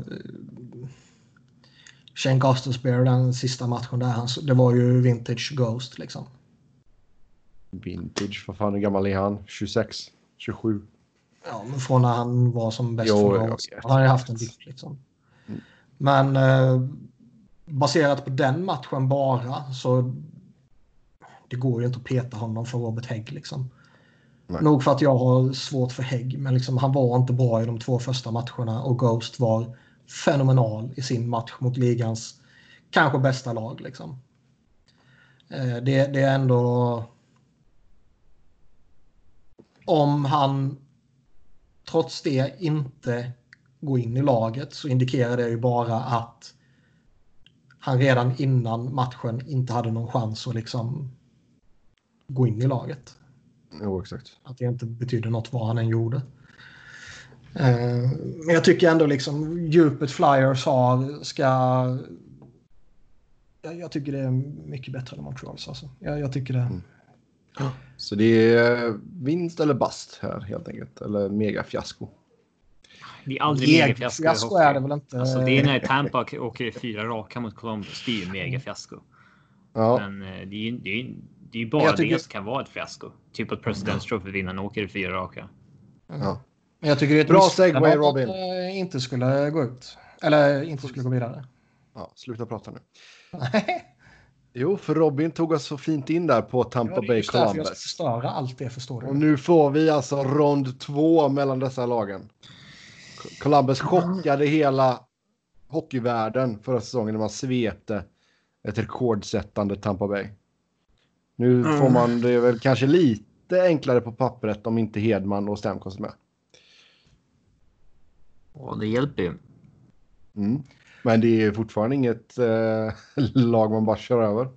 Shane Gostisbehere, den sista matchen där, han, det var ju vintage Ghost liksom. Vintage, vad fan hur gammal är han? 26? 27? Ja, men från när han var som bäst Jo, för vet, Han har ju haft en dipp liksom. Mm. Men eh, baserat på den matchen bara så det går ju inte att peta honom för Robert Hägg liksom. Nej. Nog för att jag har svårt för Hägg, men liksom, han var inte bra i de två första matcherna och Ghost var fenomenal i sin match mot ligans kanske bästa lag. Liksom. Eh, det, det är ändå... Om han trots det inte går in i laget så indikerar det ju bara att han redan innan matchen inte hade någon chans att liksom gå in i laget. Jo, exakt. Att det inte betyder något vad han än gjorde. Eh, Men jag tycker ändå liksom djupet Flyers har ska... Jag, jag tycker det är mycket bättre än Montreals. Alltså. Jag, jag tycker det. Så det är vinst eller bast här helt enkelt. Eller megafiasko. Det är aldrig Mega megafiasko fiasko är det väl inte. Alltså det är när Tampa åker fyra raka mot Columbus. Det är ju megafiasko. Ja, Men eh, det är ju det är, det är bara tycker- det som kan vara ett fiasko. Typ att President's Trophy-vinnaren åker fyra raka. ja. Men jag tycker det är ett Bra segway, att Robin. eh, inte skulle gå ut. Eller inte skulle gå vidare. ja, sluta prata nu. Jo, för Robin tog oss så fint in där på Tampa är Bay därför jag ska Columbus. förstöra allt det förstår Och du. nu får vi alltså rond två mellan dessa lagen. Columbus chockade hela hockeyvärlden förra säsongen när man svepte ett rekordsättande Tampa Bay. Nu får man det väl kanske lite enklare på pappret om inte Hedman och Stamkos är med. Och det hjälper ju. Mm. Men det är fortfarande inget eh, lag man bara kör över.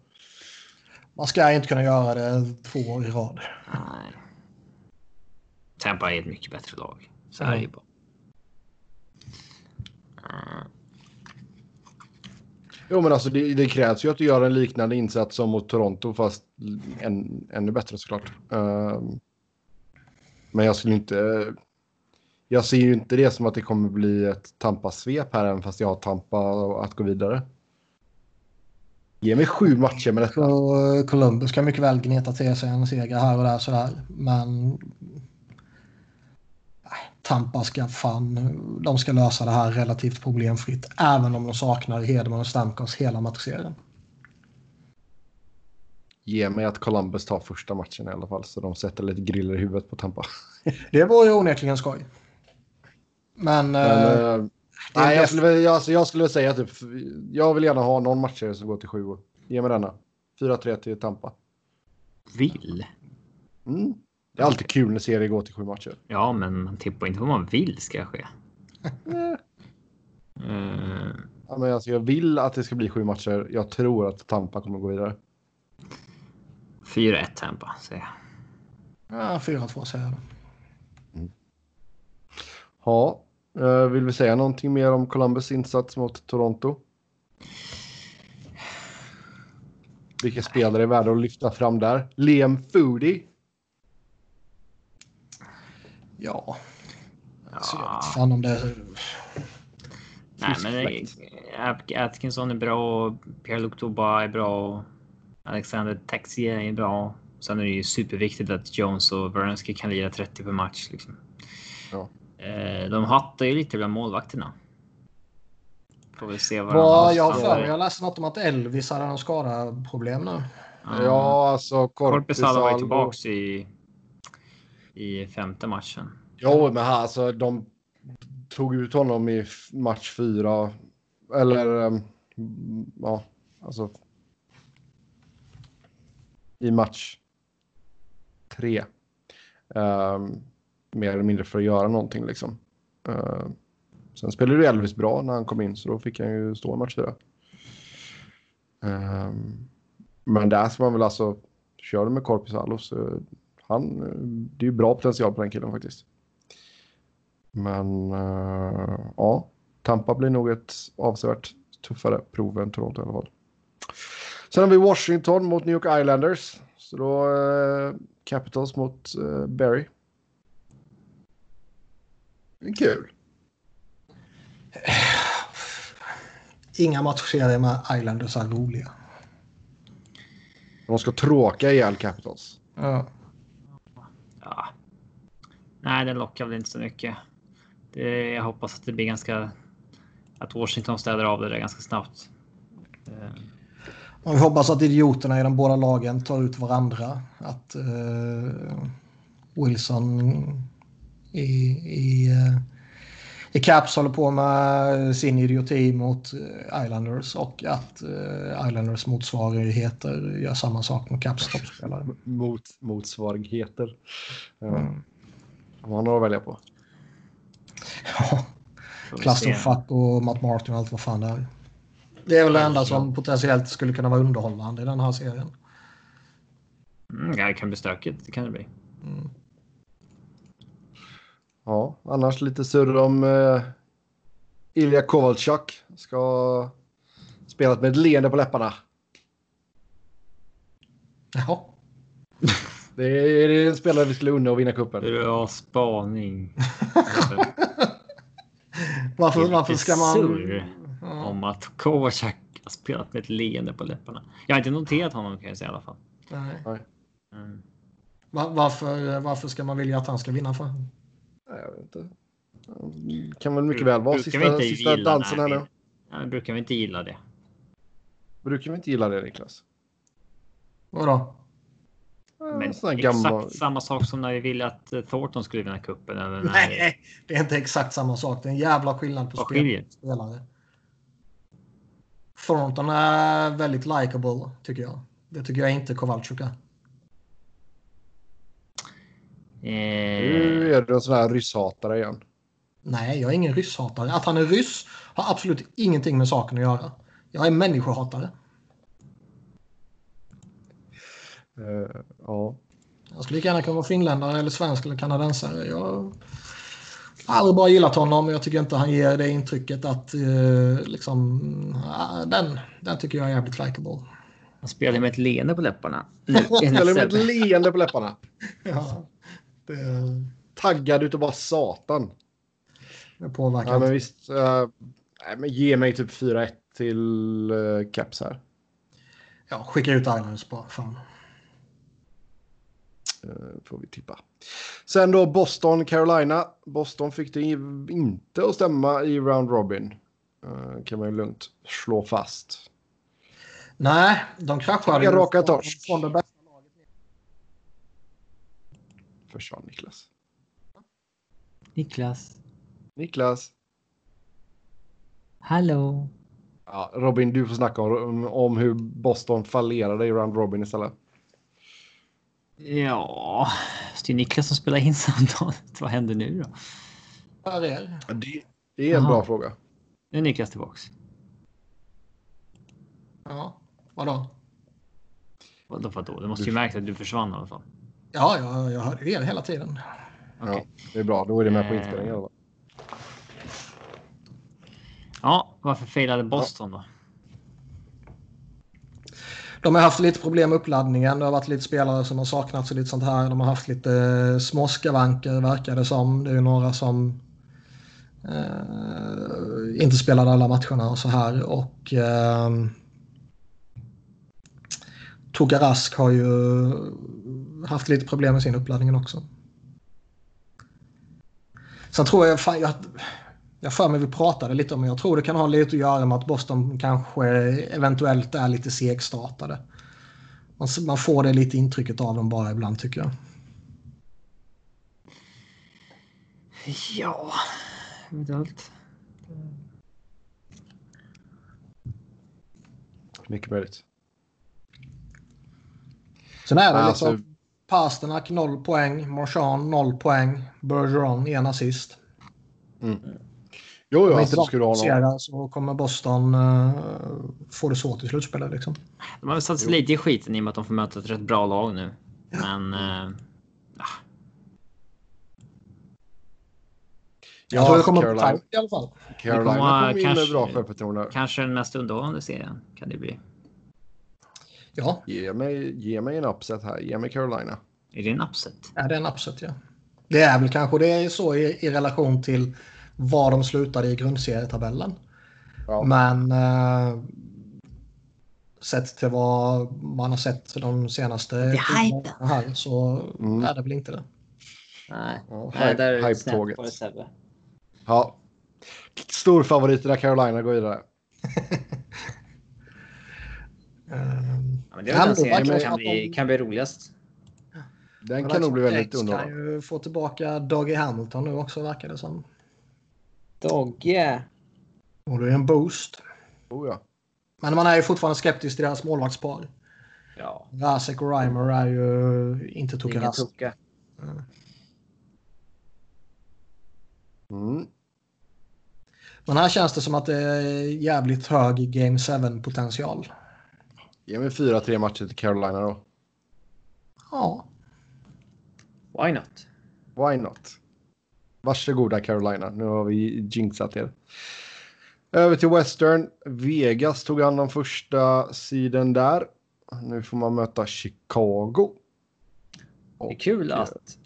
Man ska inte kunna göra det två år i rad. Nej. Tampa är ett mycket bättre lag. Så är det bara. Eh, Jo, men alltså det, det krävs ju att du gör en liknande insats som mot Toronto, fast än, ännu bättre såklart. Ehm, men jag skulle inte... Jag ser ju inte det som att det kommer bli ett Tampa-svep här, även fast jag har Tampa att gå vidare. Ge mig sju matcher med detta. Eh, Columbus kan mycket väl gneta till sig en seger här och där sådär. Men Tampa ska fan, de ska lösa det här relativt problemfritt. Även om de saknar Hedman och Stamkos hela matchserien. Ge mig att Columbus tar första matchen i alla fall, så de sätter lite griller i huvudet på Tampa. Det vore ju onekligen skoj. Men, Men, eh, eh, nej, jag skulle, jag, alltså, jag skulle säga typ, jag vill gärna ha någon match som går till sju. år. Ge mig denna. 4-3 till Tampa. Vill? Mm. Det är alltid kul när serier går till sju matcher. Ja, men man tippar inte vad man vill ska ske. Eh, Ja, men alltså, jag vill att det ska bli sju matcher. Jag tror att Tampa kommer gå vidare. 4-1 Tampa, säger jag. Ja, 4-2 säger jag. då. Ja, eh, vill vi säga någonting mer om Columbus insats mot Toronto? Vilka spelare är värda att lyfta fram där? Liam Foodie. Ja, så jag Ja. vet fan om det är... Nej, men Atkinson är bra. Pierre-Luc Dubois är bra. Alexander Texier är bra. Sen är det ju superviktigt att Jones och Wernski kan lira 30 per match. Liksom. Ja. Eh, De hattar ju lite bland målvakterna. Får vi se vad har jag har för- jag läste något om att Elvis hade någon skadeproblem nu. Ja, alltså Korpisalo var ju tillbaks i, i femte matchen. Jo, men här, alltså de tog ut honom i match fyra. Eller, ehm, ja, alltså. I match tre. Ehm, mer eller mindre för att göra någonting liksom. Uh, sen spelade ju Elvis bra när han kom in så då fick han ju stå i match fyra. Uh, ehm, men där ska man väl alltså köra med Korpisalo så han, det är ju bra potential på den killen faktiskt. Men uh, ja, Tampa blir nog ett avsevärt tuffare prov än Toronto i alla fall. Sen har vi Washington mot New York Islanders. Så då eh, Capitals mot eh, Barry. Kul. Inga matchserier med Islanders är roliga. De ska tråka ihjäl Capitals. Ja. Ja. Nej, den lockar väl inte så mycket. Det, jag hoppas att det blir ganska... Att Washington städar av det där ganska snabbt. Och vi hoppas att idioterna i de båda lagen tar ut varandra. Att eh, Wilson i, i, eh, i Caps håller på med sin idioti mot eh, Islanders och att eh, Islanders motsvarigheter gör samma sak mot Caps toppspelare. Mot, motsvarigheter. Mm. Man har att välja på. Ja. Clusterfuck och Matt Martin och allt vad fan det är. Det är väl det enda som potentiellt skulle kunna vara underhållande i den här serien. Mm, ja, det kan bli stökigt. Det kan det bli. Mm. Ja, annars lite surr om uh, Ilja Kovalchuk. Ska spelat med ett leende på läpparna. Jaha. Det är, det är en spelare vi skulle unna att vinna cupen. Bra spaning. Varför, varför ska man... Surr Ja. om att Kovacak har spelat med ett leende på läpparna. Jag har inte noterat honom kan jag säga i alla fall. Nej. Mm. Va- Varför, varför ska man vilja att han ska vinna för? Nej, jag vet inte. Det kan väl mycket väl vara sista, sista dansen här nu. Ja, brukar vi inte gilla det? Brukar vi inte gilla det Niklas? Vadå? Men exakt gammal... samma sak som när vi ville att eh, Thornton skulle vinna cupen. Eller när Nej, det är inte exakt samma sak. Det är en jävla skillnad på spel- spelare. Thornton är väldigt likable, tycker jag. Det tycker jag inte Kowalczyk är. Nu Eh, är du en sån här rysshatare igen. Nej, jag är ingen rysshatare. Att han är ryss har absolut ingenting med saken att göra. Jag är människohatare. Eh, ja. Jag skulle lika gärna kunna vara finländare eller svensk eller kanadensare. Jag har aldrig bara gillat honom. Jag tycker inte han ger det intrycket att eh, liksom, ah, den, den tycker jag är jävligt likable. han spelar med ett leende på läpparna. Nu, Eller med ett leende på läpparna. Ja, det, Taggad utav bara satan. det påverkar Ja, men visst. eh, nej, men ge mig typ 4-1 till uh, Caps här. Ja, skicka ut Islanders bara. Fan. Eh, får vi tippa. Sen då Boston, Carolina. Boston fick det inte att stämma i Round Robin. Eh, kan man ju lugnt slå fast. Nej, de kraschade raka torsk. från det bästa. Försvann Niklas. Niklas. Niklas. Hallå. Ja, Robin, du får snacka om, om hur Boston fallerade i Round Robin istället. Ja, det är Niklas som spelar in samtalet. Vad händer nu då? Här är det. Det, det är en Aha. bra fråga. Nu är Niklas tillbaks. Ja, vadå? Vadå vadå? Det måste ju märkt att du försvann i alla fall. Ja, jag, jag hörde er hela tiden. Ja, det är bra. Då är det med på Eh. inspelningen. fall. Ja, varför failade Boston då? De har haft lite problem med uppladdningen. Det har varit lite spelare som har saknats och lite sånt här. De har haft lite eh, småskavanker verkar det som. Det är några som eh, inte spelade alla matcherna och så här. Och eh, Toka Rask har ju haft lite problem med sin uppladdning också. Sen tror jag, fan, jag, jag för mig vi pratade lite om, men jag tror det kan ha lite att göra med att Boston kanske eventuellt är lite segstartade. Man, man får det lite intrycket av dem bara ibland tycker jag. Ja, eventuellt. Mycket möjligt. Sen är det Alltså- liksom Pasternak 0 poäng, Marchand 0 poäng, Bergeron en assist. Jo, jo, Om inte alltså, de skulle du ha någon... så kommer Boston uh, få det svårt i slutspelet. Liksom. De har väl satt sig lite i skiten i och med att de får möta ett rätt bra lag nu. Men... Eh, jag tror det kommer Caroline, på i alla fall. Carolina kommer kommer in med kanske- bra självförtroende. kanske den mest underhållande serien kan det bli. Ja, Ge mig, ge mig en upset här. Ge mig Carolina. Är det en upset? är det en upset ja. Det är väl kanske det är så i, i relation till var de slutade i grundserietabellen. Ja. Men eh, sett till vad man har sett de senaste är här så Mm. är det väl inte det. Nej, Ja, Nej hype- där är det snett på det Sebbe. Ja. Stor favorit där Carolina går vidare. Ehm, Ja, men det är den serien som kan bli, kan roligast. Den kan nog bli väldigt Jets kan underhållande. ju få tillbaka Dougie Hamilton nu också verkar det som. Dogge. Och det är en boost. Oh, ja. Men man är ju fortfarande skeptisk till deras målvaktspar. Ja, Rasek och Reimer är ju inte Ingen Rask. tucka. Mm. Men här känns det som att det är jävligt hög Game 7-potential. Ge mig fyra, tre matcher till Carolina då. Ja, why not? Why not? Varsågoda Carolina. Nu har vi jinxat er. Över till Western. Vegas tog hand om första sidan där. Nu får man möta Chicago. Det är kul att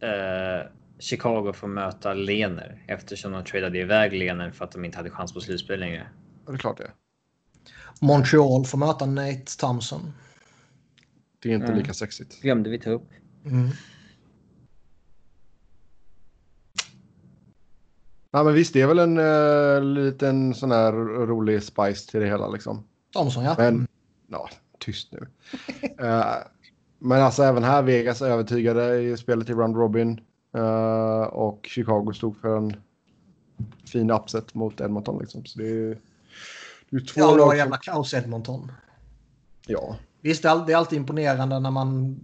eh, Chicago får möta Lener eftersom de tradade iväg Lener för att de inte hade chans på slutspel längre. Det är klart det. Montreal får möta Nate Thompson. Det är inte Mm. lika sexigt. Glömde vi ta upp. Mm. Ja, men visst, det är väl en uh, liten sån här rolig spice till det hela liksom. Thompson, ja. Men, ja, tyst nu. Eh, men alltså även här Vegas övertygade i spelet i Round Robin. Eh, och Chicago stod för en fin upset mot Edmonton liksom. Så det är, det två Ja, det var jävla kaos Edmonton. Ja, Visst, det är alltid imponerande när man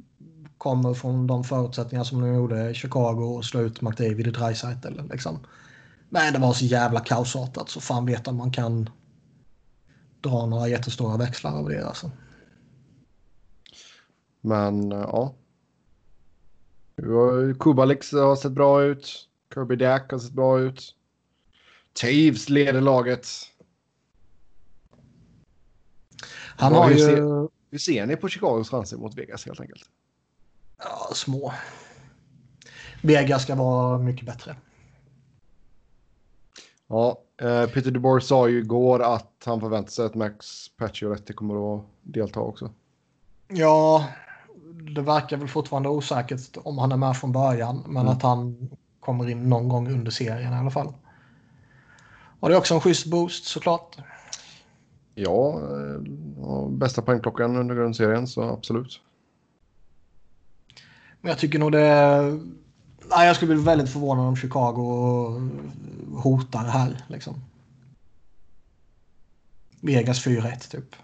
kommer från de förutsättningar som de gjorde i Chicago och slå ut McDavid i Dreisaitl. Liksom. Men det var så jävla kaosartat så fan vet om man kan dra några jättestora växlar av det. Alltså. men eh, ja. Kubalix har sett bra ut. Kirby Dack har sett bra ut. Taves leder laget. Han har hur ju ser- Hur ser ni på Chicagos chanser mot Vegas helt enkelt? ja, små. Vegas ska vara mycket bättre. Ja, eh, Peter DeBoer sa ju igår att han förväntar sig att Max Pacioretty kommer att delta också. Ja, det verkar väl fortfarande osäkert om han är med från början. Men Mm. att han kommer in någon gång under serien i alla fall. Och det är också en schysst boost såklart. Ja, eh, bästa poängklockan under grundserien så absolut. Men jag tycker nog det... Nej, jag skulle bli väldigt förvånad om Chicago hotar det här. Liksom. Vegas 4-1 typ.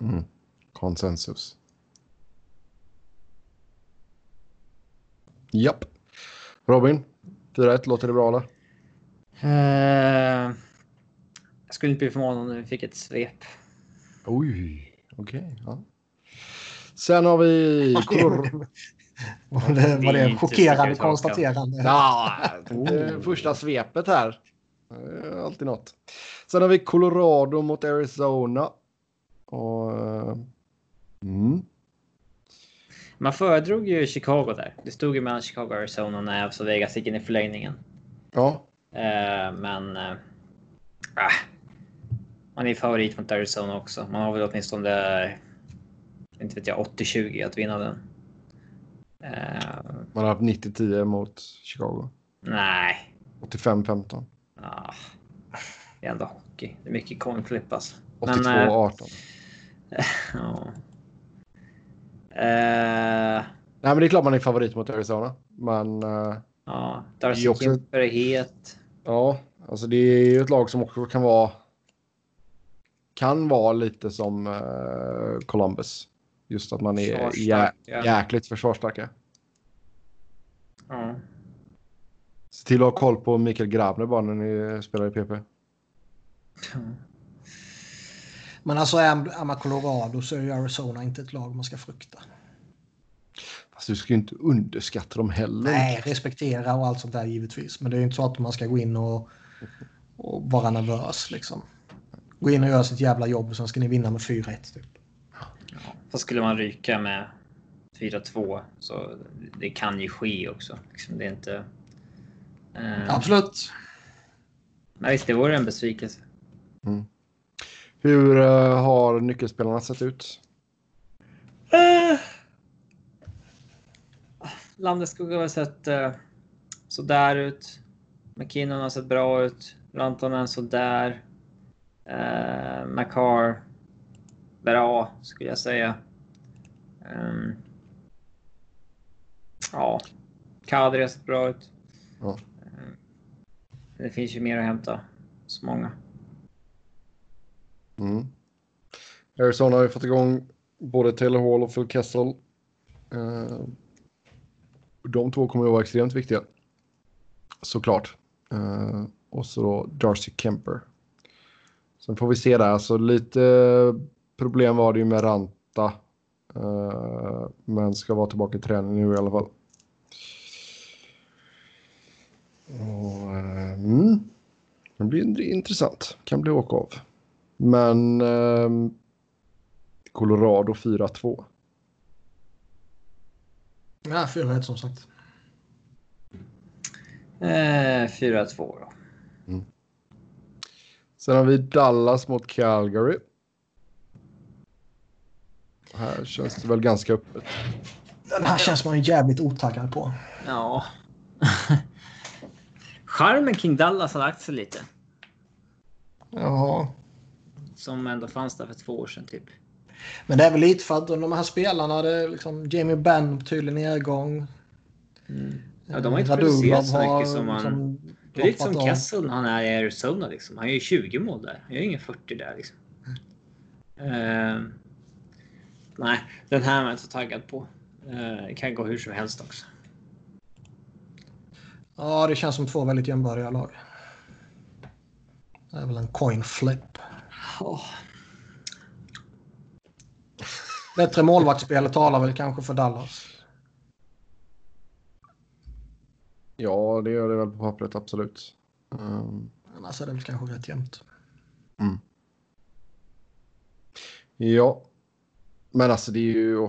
Mm. Konsensus. Japp. Robin, 4-1, låter det bra eller? Eh, Jag skulle inte bli förvånad om vi fick ett svep. Oj, okej. ja. Sen har vi... Color- Var det, var Det chockerande konstaterande? Ja, det första svepet här. Eh, Alltid något. Sen har vi Colorado mot Arizona. Och, eh, mm. Man föredrog ju Chicago där. Det stod ju mellan Chicago och Arizona när så Vegas gick in i förlängningen. Ja, Eh, men... Eh, ah, man är favorit mot Arizona också. Man har väl åtminstone... Inte vet jag, 80-20 att vinna den. Eh, man har haft 90-10 mot Chicago. nej. 85-15. Ah, det är ändå hockey. Det är mycket coin flip alltså. 82-18. Ja. Eh, Nej, men det är klart man är favorit mot Arizona. Men eh, ja, Det Darcy Kimper är het. ja, alltså det är ju ett lag som också kan vara. Kan vara lite som eh, Columbus. Just att man är jä ja. jäkligt försvarsstarka. Ja. Se till att ha koll på Mikael Grabner bara när ni spelar i PP. Men alltså är är man Colorado så är ju Arizona inte ett lag man ska frukta. Fast du ska ju inte underskatta dem heller. Nej, respektera och allt sånt där givetvis. Men det är ju inte så att man ska gå in och, och vara nervös liksom. Gå in och göra sitt jävla jobb och sen ska ni vinna med 4-1 typ. Så skulle man ryka med 4-2 så det kan ju ske också. Liksom, det är inte... Eh, Absolut. men visst, det vore en besvikelse. Hur eh, har nyckelspelarna sett ut? Uh, Landeskog har sett uh, sådär ut. McKinnon har sett bra ut. Rantanen sådär. Uh, McCarr. Bra, skulle jag säga. Um, ja. Kadri har sett bra ut. Ja. Um, det finns ju mer att hämta. Så många. Mm. Arizona har ju fått igång både Taylor Hall och Phil Kessel. Eh, de två kommer att vara extremt viktiga. Såklart. Eh, och så då Darcy Kemper. Sen får vi se där. Alltså lite problem var det ju med Ranta. Eh, men ska vara tillbaka i träning nu i alla fall. Och, eh, mm. Det blir intressant. Kan bli åka av. Men ehm, Colorado 4-2. Ja, 4-1 som sagt. Eh, 4-2 då. Sen har vi Dallas mot Calgary. Här känns det väl ganska öppet. Den här känns man ju jävligt otaggad på. Ja. Charmen kring Dallas har lagt sig lite. Ja, Som ändå fanns där för två år sedan typ. men det är väl lite för att de här spelarna, det är liksom Jamie Benn på tydlig nedgång. Ja, de har inte Radulov producerat så mycket som man... liksom Det är lite som. Kessel när han är i Arizona liksom. Han gör ju 20 mål där. Han gör ingen 40 där liksom. Eh, nej, den här är jag inte så taggad på. Det kan gå hur som helst också. Ja, det känns som två väldigt jämbördiga lag. Det är väl en coin flip. Oh. Bättre målvaktsspel talar väl kanske för Dallas. Ja, det gör det väl på pappret, absolut. Ehm, Annars är det väl kanske rätt jämnt. ja, men alltså det är ju...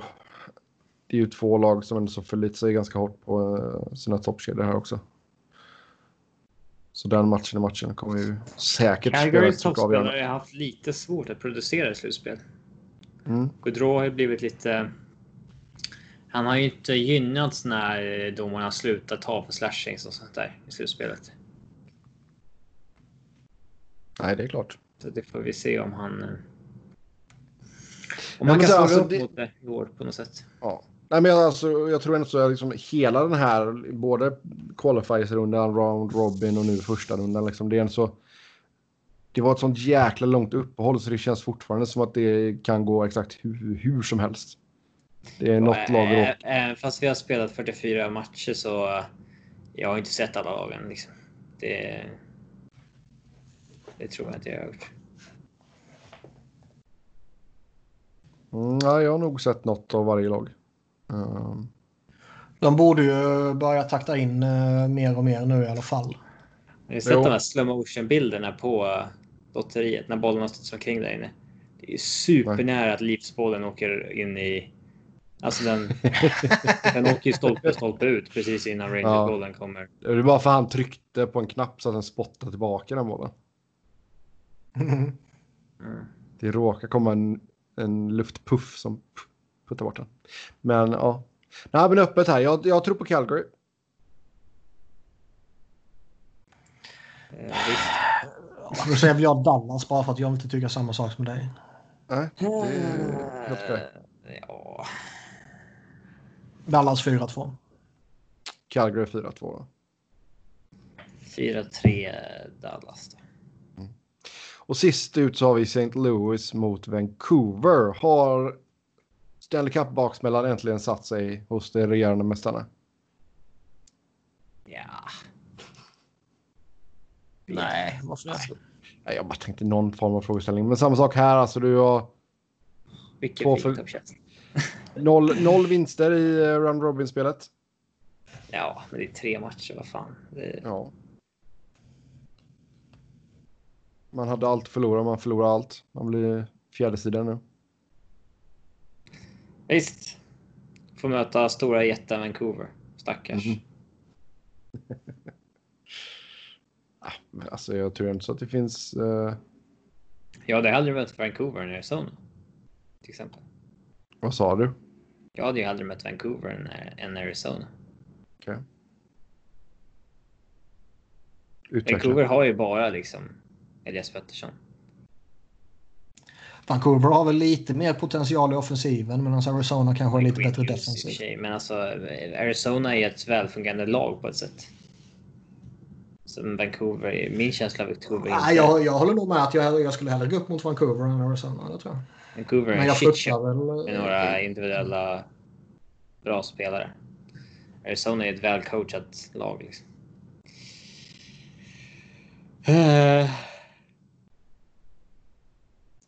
Det är ju två lag som ändå så förlitar sig ganska hårt på eh, sina toppkedjor här också. Så den matchen i matchen kommer ju säkert spela Calgarys toppspelare har haft lite svårt att producera i slutspel. Mm. Gaudreau har ju blivit lite... Han har ju inte gynnats när domarna slutat ta för slashings och sånt där i slutspelet. Nej, det är klart. Så det får vi se om han... eh, Om Ja, han men kan svara alltså upp det- mot det i år på något sätt. Ja. Nej, men alltså, jag tror ändå så att liksom hela den här, både qualifiers-rundan, round robin och nu första rundan, liksom, det är en så... Det var ett sånt jäkla långt uppehåll så det känns fortfarande som att det kan gå exakt hur, hur som helst. Det är något lag Ä- rakt. Även fast vi har spelat 44 matcher så... eh, Jag har inte sett alla lagen liksom. Det... Det tror jag inte jag har gjort. Mm, ja, jag har nog sett något av varje lag. Um, De borde ju börja takta in eh, mer och mer nu i alla fall. Har ni sett Jo. de här slow motion bilderna på eh, lotteriet när bollen har stått omkring där inne? Det är ju supernära att livsbollen åker in i... Alltså den, den åker ju stolpe stolpe ut precis innan Rangers-bollen kommer. det är bara för att han tryckte på en knapp så att den spottade tillbaka den bollen. Mm. Det råkar komma en, en luftpuff som puttar bort den. Men ja. Nej, men öppet här. Jag, jag tror på Calgary. Eh, visst. Då säger väl jag Dallas bara för att jag inte tycker samma sak som dig. Nej, det är helt okej. Eh, Ja, Dallas 4-2. Calgary 4-2. då. 4-3 Dallas då. Och sist ut så har vi St. Louis mot Vancouver. Har Stanley Cup-baksmällan äntligen satt sig hos de regerande mästarna? Ja. Nej, varför? Nej, Jag bara tänkte någon form av frågeställning. Men samma sak här. Alltså du har Vilken Två för-. Noll, noll vinster i eh, Round Robin-spelet. Ja, men det är tre matcher. Vad fan. Det, Ja. Man hade allt förlorat, man förlorar allt. Man blir fjärde sidan nu. Visst. Får möta stora jätten Vancouver. Stackars. Men Alltså jag tror inte så att det finns... eh, Jag hade hellre mött Vancouver än Arizona. Till exempel. vad sa du? Jag hade ju hellre mött Vancouver än, än Arizona. Utveckla. Vancouver har ju bara liksom Elias Pettersson. Vancouver har väl lite mer potential i offensiven medan Arizona kanske har lite bättre defensiv. Men alltså Arizona är ett välfungerande lag på ett sätt. Som Vancouver, är- min känsla av Vancouver är Nej, inte... jag, jag håller nog med att jag, jag skulle hellre gå upp mot Vancouver än Arizona. Det tror jag. Vancouver är en shit väl... med några individuella bra spelare. Arizona är ett välcoachat lag. Liksom. Eh.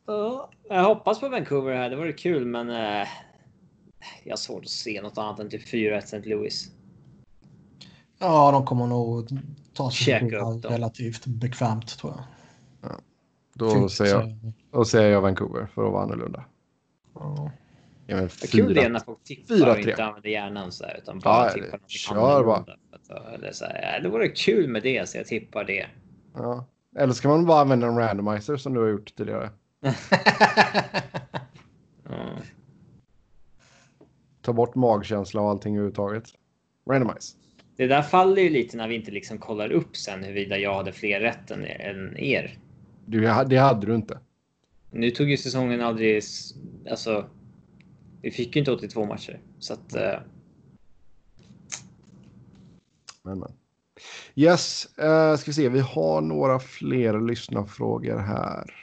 Ja, jag hoppas på Vancouver här. Det vore kul, men eh, jag har svårt att se något annat än typ 4-1 St. Louis. Ja, de kommer nog ta sig relativt bekvämt tror jag. Då Fyra- säger, jag, då säger jag Vancouver för att vara annorlunda. Ja. Ja, men Vad kul det är fyra. när folk tippar fyra, och tre. inte använder hjärnan så här, utan bara Ja, tippar det- någonting kör att, Eller så här, det vore kul med det, så jag tippar det. Ja. Eller ska man bara använda en randomizer som du har gjort tidigare? Ta bort magkänsla och allting överhuvudtaget. Randomize. Det där faller ju lite när vi inte liksom kollar upp sen huruvida jag hade fler rätt än, än er. Du, det hade du inte. Nu tog ju säsongen aldrig... Alltså, vi fick ju inte 82 matcher. Så att... eh, Men, men. Yes, uh, ska vi se. Vi har några fler lyssnarfrågor här.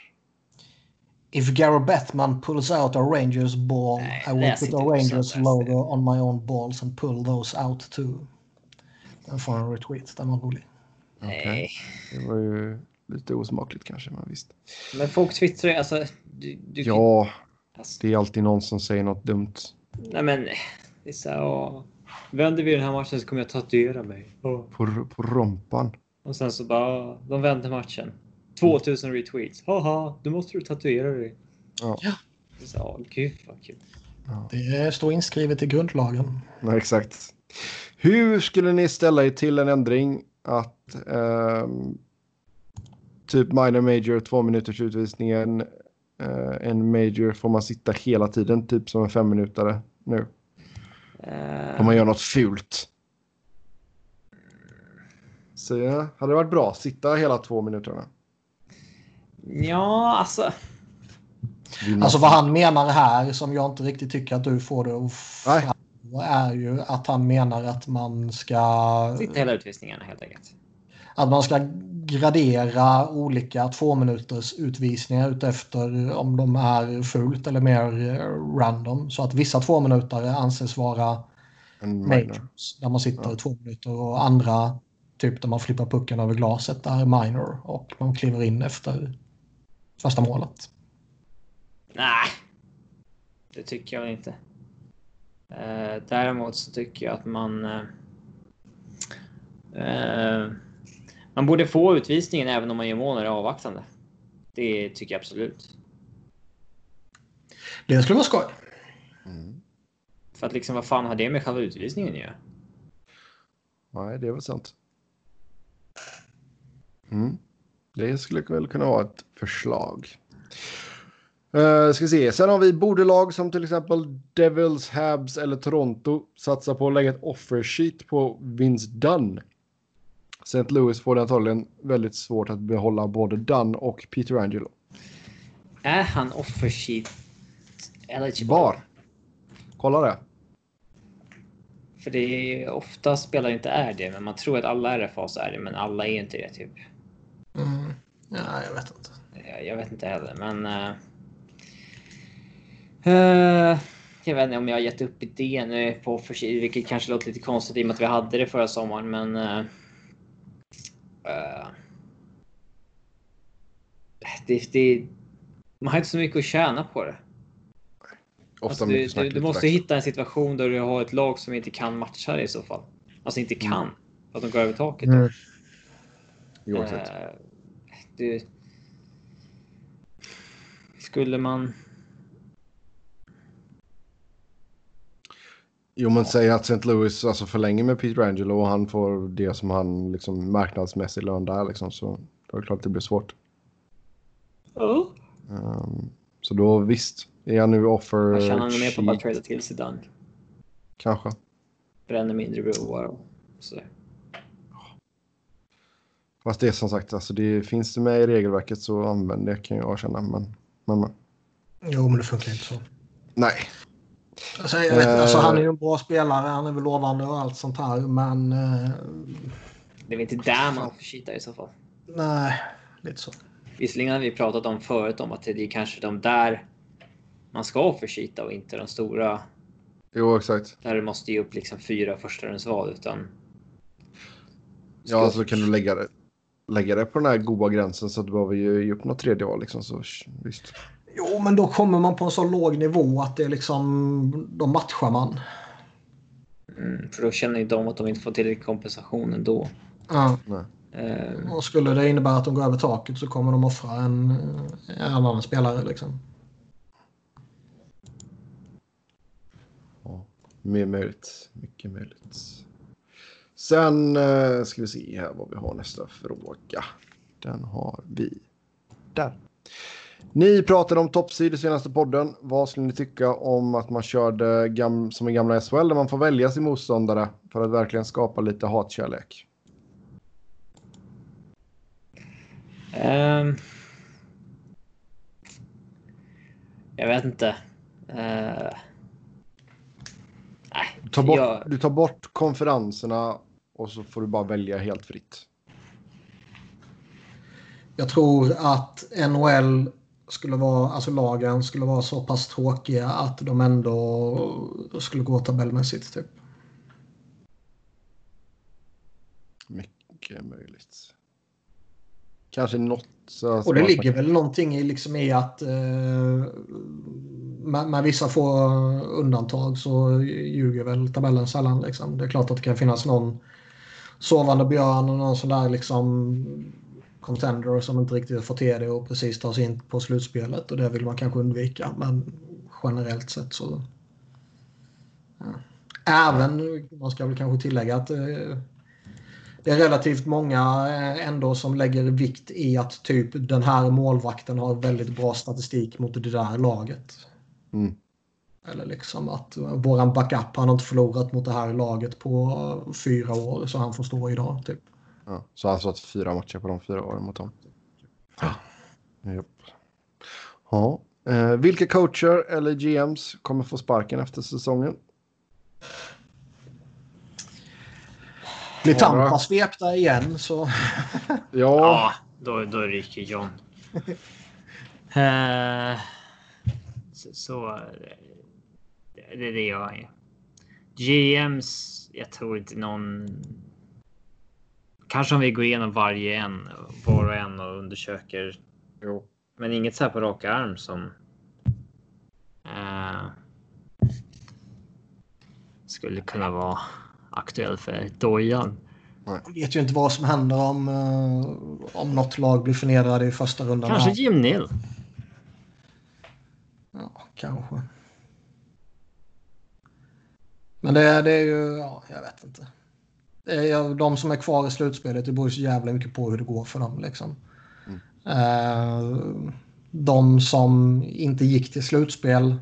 If Gary Bettman pulls out a Rangers ball, Nej, I will put a Rangers logo on my own balls and pull those out too. Den får en retweet, den var rolig. Nej. Det var ju lite osmakligt kanske, men visst. Men folk twittrar ju, alltså... Du, du, Ja, alltså, det är alltid någon som säger något dumt. Nej men, det är så här, åh, Vänder vi den här matchen så kommer jag tatuera mig. Åh. På, på rumpan. Och sen så bara, de vände matchen. 2000 retweets. Haha, då måste du tatuera dig. Ja. Det är så, åh, gud vad kul. Det står inskrivet i grundlagen. Nej, exakt. Hur skulle ni ställa er till en ändring att ehm, typ minor major, två minuters utvisningen, eh, en major får man sitta hela tiden, typ som en femminutare nu. Eh, Om man gör något fult. Så ja, hade det varit bra, sitta hela två minuterna. Ja, alltså. Alltså vad han menar här, som jag inte riktigt tycker att du får det att är ju att han menar att man ska... Sitta hela utvisningarna helt enkelt. Att man ska gradera olika två minuters utvisningar utefter om de är fullt eller mer eh, random. Så att vissa två minuter anses vara majors där man sitter Ja. två minuter och andra Typ där man flippar pucken över glaset där minor och man kliver in efter första målet. Nej, det tycker jag inte. Eh, däremot så tycker jag att man. Eh, eh, man borde få utvisningen även om man gör mål när det är avvaktande. Det tycker jag absolut. Det skulle vara skoj. För att liksom vad fan har det med själva utvisningen att göra? Nej, det är väl sant. Mm. Det skulle väl kunna vara ett förslag. Uh, ska se. Sen har vi bordelag som till exempel Devils, Habs eller Toronto satsar på att lägga ett offer sheet på Vince Dunn. St. Louis får det antagligen väldigt svårt att behålla både Dunn och Peter Angelo. Är han offer sheet eligible? Var? Kolla det. För det är ofta spelare inte är det, men man tror att alla RFAs är det, men alla är inte det typ. Mm. Ja, jag vet inte. Jag, jag vet inte heller, men. Uh, uh, jag vet inte om jag har gett upp idén nu på för vilket kanske låter lite konstigt i och med att vi hade det förra sommaren, men. Uh, det, det, man har inte så mycket att tjäna på det. Alltså, du, du, du måste hitta en situation där du har ett lag som inte kan matcha det i så fall. Alltså inte kan. Mm. För att de går över taket. Mm. Uh, du... Skulle man... Jo, men säg att St. Louis alltså förlänger med Peter Angelo och han får det som han liksom marknadsmässig lön där liksom så då är det klart att det blir svårt. Oh. Um, så då visst, är han nu offer... Man tjänar nog mer på att bara trada till Dunn. Kanske. Bränner mindre broar och sådär. Fast det är som sagt, alltså det finns det med i regelverket så använd det kan jag känna. Men, men, men. Jo, men det funkar inte så. Nej. Alltså, jag vet, alltså, han är ju en bra spelare, han är väl lovande och allt sånt här, men... Uh... Det är väl inte där man får i så fall? Nej, lite så. Visserligen har vi pratat om förut om att det är kanske de där man ska förskita och inte de stora. Jo, exakt. Där du måste ge upp liksom fyra förstahundsval utan. Ja, så alltså, kan du lägga det, lägga det på den här goda gränsen så att du behöver ju ge upp något tredje val liksom så visst. Jo, men då kommer man på en så låg nivå att det är liksom, då matchar man. Mm, för då känner ju de att de inte får tillräcklig kompensation ändå. Ja. Nej. Uh, och skulle det innebära att de går över taket så kommer de offra en, en annan spelare liksom. Mer möjligt. Mycket möjligt. Sen uh, ska vi se här vad vi har nästa fråga. Den har vi där. Ni pratade om toppsid i senaste podden. Vad skulle ni tycka om att man körde gam som i gamla SHL där man får välja sin motståndare för att verkligen skapa lite hatkärlek? Um, jag vet inte. Uh, nej, du, tar bort, jag... du tar bort konferenserna och så får du bara välja helt fritt. Jag tror att NHL skulle vara, alltså lagen skulle vara så pass tråkiga att de ändå skulle gå tabellmässigt typ. Mycket möjligt. Kanske något. Så och det ligger väl någonting i, liksom i att eh, med, med, vissa få undantag så ljuger väl tabellen sällan. Liksom. Det är klart att det kan finnas någon sovande björn och någon sån där liksom contender som inte riktigt får till det och precis tar sig in på slutspelet och det vill man kanske undvika. Men generellt sett så... Ja. Även, man ska väl kanske tillägga att eh, det är relativt många eh, ändå som lägger vikt i att typ den här målvakten har väldigt bra statistik mot det där laget. Mm. Eller liksom att våran backup han har inte förlorat mot det här laget på fyra år så han får stå idag. Typ. Ja, så han har fyra matcher på de fyra åren mot dem. Ja. Yep. ja. Eh, vilka coacher eller GMs kommer få sparken efter säsongen? Blir Tampa svepta igen så... ja. ja, då, då ryker John. uh, så, så det, det gör han ju. GMs, jag tror inte någon kanske om vi går igenom varje en, var och en och undersöker. Jo. Men inget så här på rak arm som. Eh, skulle kunna vara aktuell för Dojan. Jag vet ju inte vad som händer om, eh, om något lag blir förnedrade i första rundan. Kanske här. Jim Neal. Ja, kanske. Men det, det är ju, ja, jag vet inte. Är, de som är kvar i slutspelet, det beror så jävla mycket på hur det går för dem. Liksom. Eh, de som inte gick till slutspel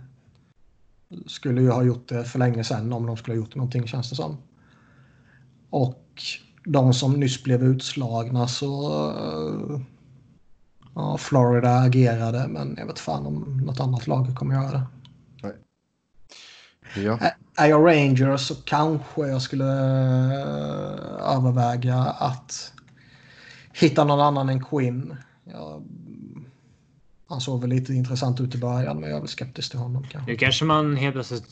skulle ju ha gjort det för länge sedan om de skulle ha gjort någonting känns det som. Och de som nyss blev utslagna så... eh, Ja, Florida agerade men jag vet fan om något annat lag kommer göra det. Ja. Är jag Rangers så kanske jag skulle eh, överväga att hitta någon annan än Quinn. Jag, han såg väl lite intressant ut i början men jag är väl skeptisk till honom kanske. Nu kanske man helt plötsligt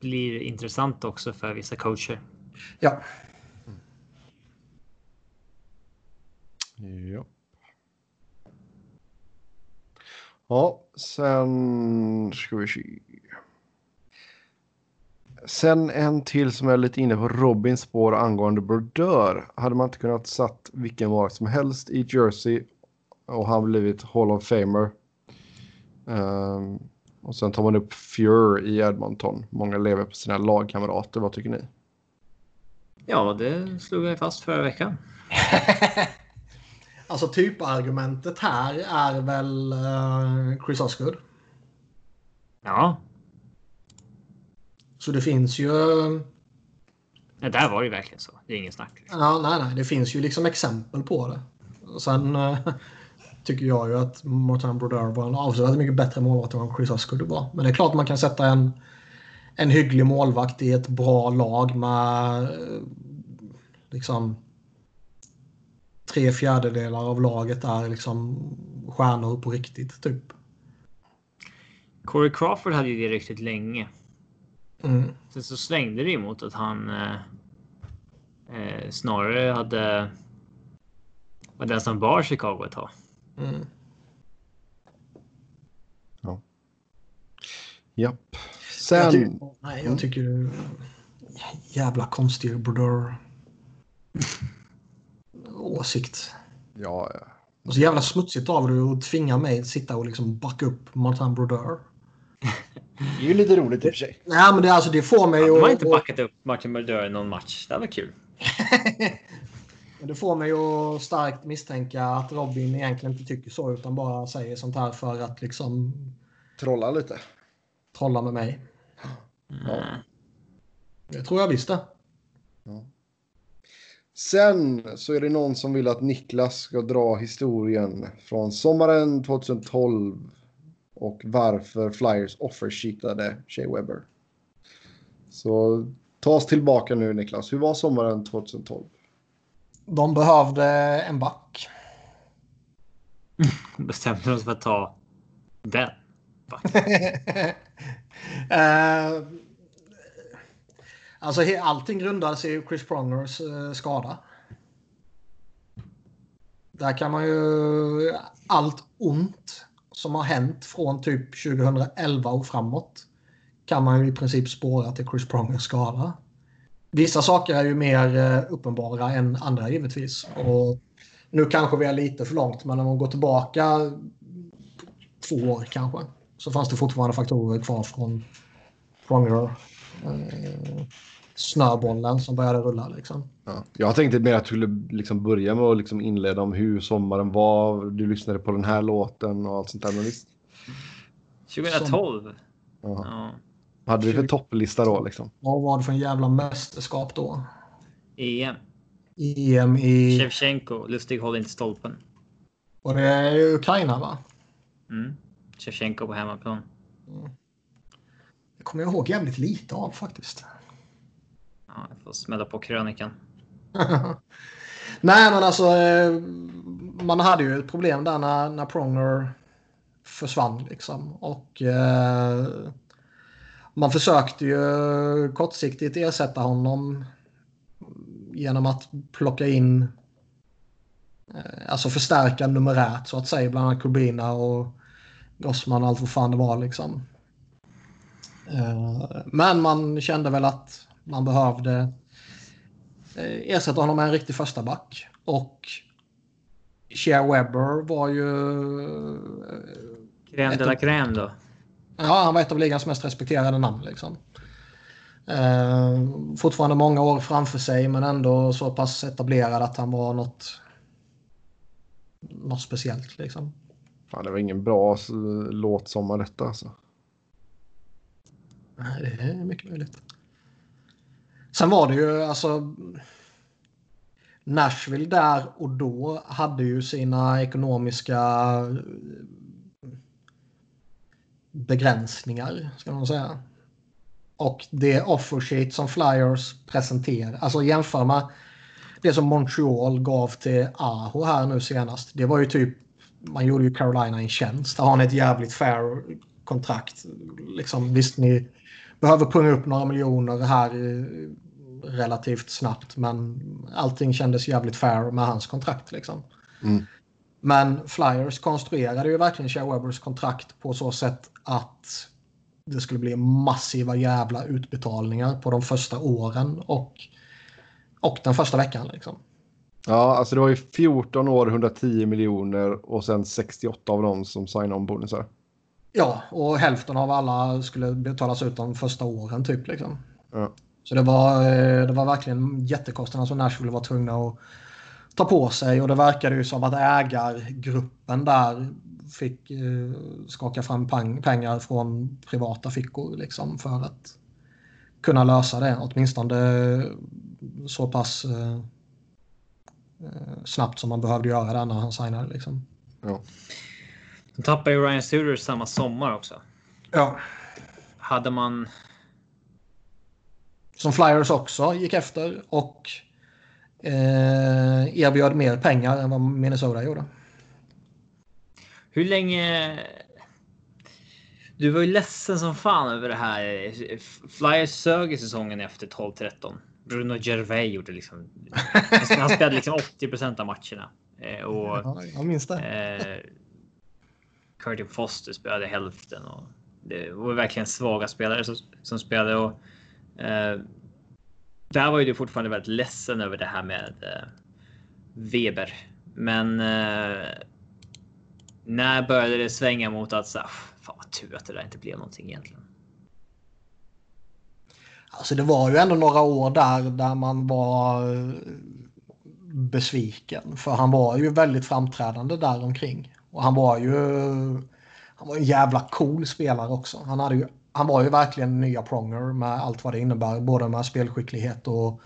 blir intressant också för vissa coacher. Ja, Ja. Ja, sen ska vi se. Sen en till som är lite inne på Robins spår angående Brodeur. Hade man inte kunnat satt vilken mark som helst i Jersey och han blivit Hall of Famer. Ehm, och sen tar man upp Fuhr i Edmonton. Många lever på sina lagkamrater. Vad tycker ni? Ja, det slog jag fast förra veckan. alltså typargumentet här är väl eh, Chris Osgood. Ja, Så det finns ju... det där var ju verkligen så. Det är ingen snack. Liksom. Ja, nej, nej, det finns ju liksom exempel på det. Och sen eh, tycker jag ju att Martin Brodeur var en avsevärt mycket bättre målvakt än vad Chris Osgood var. Men det är klart man kan sätta en, en hygglig målvakt i ett bra lag med eh, liksom tre fjärdedelar av laget är liksom stjärnor på riktigt typ. Corey Crawford hade ju det ryktet länge. Mm. Sen så svängde det emot att han eh, eh, snarare hade var den som bar Chicago ett tag. Mm. Japp. Jag, Sen... ty- nej, jag tycker... Jävla konstig Brodeur. Åsikt. Ja, ja. Och så jävla smutsigt av dig att tvinga mig att sitta och liksom backa upp Martin Brodeur. Det är ju lite roligt i och för sig. Nej, men det, alltså, det får mig De har att... inte backat upp Martin Brodeur i någon match. Det var kul. Men det får mig att starkt misstänka att Robin egentligen inte tycker så utan bara säger sånt här för att liksom Trolla lite. trolla med mig. Mm. Det tror jag visst det. Sen så är det någon som vill att Niklas ska dra historien från sommaren 2012 och varför Flyers offersheetade Shea Weber. Så ta oss tillbaka nu Niklas. Hur var sommaren 2012? De behövde en back. Bestämde de sig för att ta den. Eh, alltså he- allting grundar sig i Chris Prongers eh, skada. Där kan man ju... Allt ont som har hänt från typ 2011 och framåt kan man ju i princip spåra till Chris Prongers skada. Vissa saker är ju mer eh, uppenbara än andra givetvis. Och nu kanske vi är lite för långt, men om man går tillbaka två år kanske så fanns det fortfarande faktorer kvar från Pronger. Eh, Snöbollen som började rulla liksom. Ja. Jag tänkte mer att du skulle liksom börja med att liksom inleda om hur sommaren var. Du lyssnade på den här låten och allt sånt där. Men visst, 2012. ja. Ja. Hade vi för topplista då liksom? Vad var det för en jävla mästerskap då? EM. EM i... Shevchenko. Lustig håller inte stolpen. Var det Ukraina va? Mm. Shevchenko på hemmaplan. Det kommer jag ihåg jävligt lite av faktiskt. Ja, jag får smälla på krönikan. Nej men alltså eh, man hade ju ett problem där när, när Pronger försvann liksom. Och eh, man försökte ju kortsiktigt ersätta honom genom att plocka in, eh, alltså förstärka numerärt så att säga, bland annat Kubina och Gossman och allt vad fan det var liksom. Eh, men man kände väl att man behövde eh, ersätta honom med en riktig första back. Och Shea Webber var ju... Crème de la crème då. Ja, han var ett av ligans mest respekterade namn. Liksom. Eh, fortfarande många år framför sig men ändå så pass etablerad att han var något, något speciellt. Liksom. Fan, det var ingen bra s- låt som detta alltså. Nej, det är mycket möjligt. Sen var det ju alltså... Nashville där och då hade ju sina ekonomiska eh, begränsningar, ska man säga. Och det offersheet som Flyers presenterar, alltså jämför med det som Montreal gav till Aho här nu senast. Det var ju typ, man gjorde ju Carolina en tjänst. Där har ni ett jävligt fair kontrakt. Liksom, visst, ni behöver punga upp några miljoner här relativt snabbt. Men allting kändes jävligt fair med hans kontrakt. Liksom. Mm. Men Flyers konstruerade ju verkligen Shea Webbers kontrakt på så sätt att det skulle bli massiva jävla utbetalningar på de första åren och, och den första veckan. Liksom. Ja, alltså det var ju 14 år, 110 miljoner och sen 68 av dem som signade om bonusar. Ja, och hälften av alla skulle betalas ut de första åren typ. Liksom. Ja. Så det var, eh, det var verkligen jättekostnader som Nashville var tvungna att ta på sig och det verkade ju som att ägargruppen där fick eh, skaka fram pengar från privata fickor liksom för att kunna lösa det åtminstone så pass eh, eh, snabbt som man behövde göra det när han signade. Liksom. De tappade ju Ryan Suter samma sommar också. Ja. Hade man... Som Flyers också gick efter och eh, erbjöd mer pengar än vad Minnesota gjorde. Hur länge... Du var ju ledsen som fan över det här. Flyers sög i säsongen efter 12-13. Bruno Gervais gjorde liksom... Han spelade liksom 80 av matcherna. Eh, Och Ja, jag minns det. eh, Curtin Foster spelade hälften. Och det var verkligen svaga spelare som, som spelade. Och, eh, där var ju du fortfarande väldigt ledsen över det här med eh, Weber. Men eh, när började det svänga mot att så, här, fan vad tur att det där inte blev någonting egentligen. Alltså det var ju ändå några år där, där man var eh, besviken. För han var ju väldigt framträdande där omkring. Och han var ju han var en jävla cool spelare också. Han, hade ju, han var ju verkligen nya Pronger med allt vad det innebär. Både med spelskicklighet och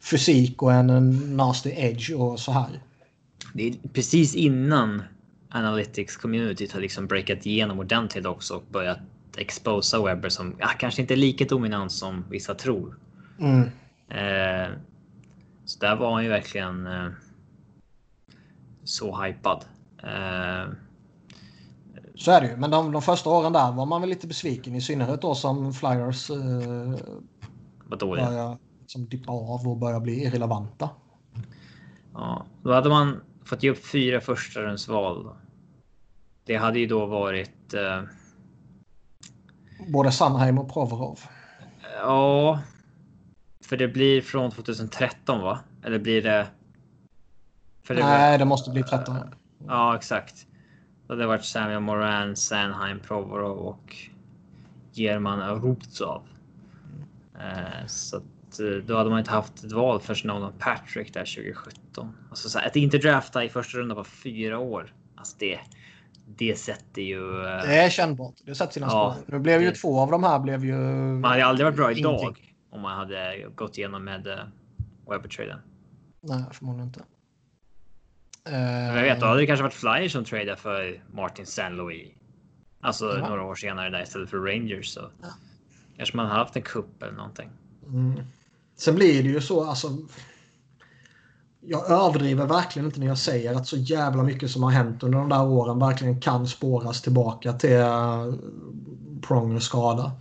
fysik och en, en nasty edge och så här. Det är precis innan Analytics communityt har liksom breakat igenom ordentligt också och börjat exposa Webber som ja, kanske inte är lika dominant som vissa tror. Mm. Eh, så där var han ju verkligen eh, så hypad. Eh, Så är det ju. Men de, de första åren där var man väl lite besviken. I synnerhet då som Flyers eh, börjar liksom dippa av och börjar bli irrelevanta. Ja, då hade man fått ge upp fyra första rundsval. Det hade ju då varit. Eh, Både Sandheim och Provorov. ja. För det blir från 2013 va? Eller blir det? Det var- Nej, det måste bli 13. Ja, exakt. Då hade det varit Samuel Moran, Sanheim, Provorov och German Rubtsov. Eh, så att, eh, då hade man inte haft ett val för Nolan Patrick där 2017. Alltså så här, att inte drafta i första rundan på fyra år. Alltså det, det sätter ju. eh, Det är kännbart. Det sätter sina Ja. spår. Nu blev ju Det- två av de här blev ju... Man hade aldrig varit bra idag Ingenting. om man hade gått igenom med uh, Webber-traden. Nej, förmodligen inte. Men Jag vet, då hade det kanske varit Flyers som tradade för Martin St. Louis. Alltså Ja. några år senare där istället för Rangers. Så kanske man hade haft en kupp eller någonting. Mm. Sen blir det ju så, alltså. Jag överdriver verkligen inte när jag säger att så jävla mycket som har hänt under de där åren verkligen kan spåras tillbaka till uh, Prongers skada.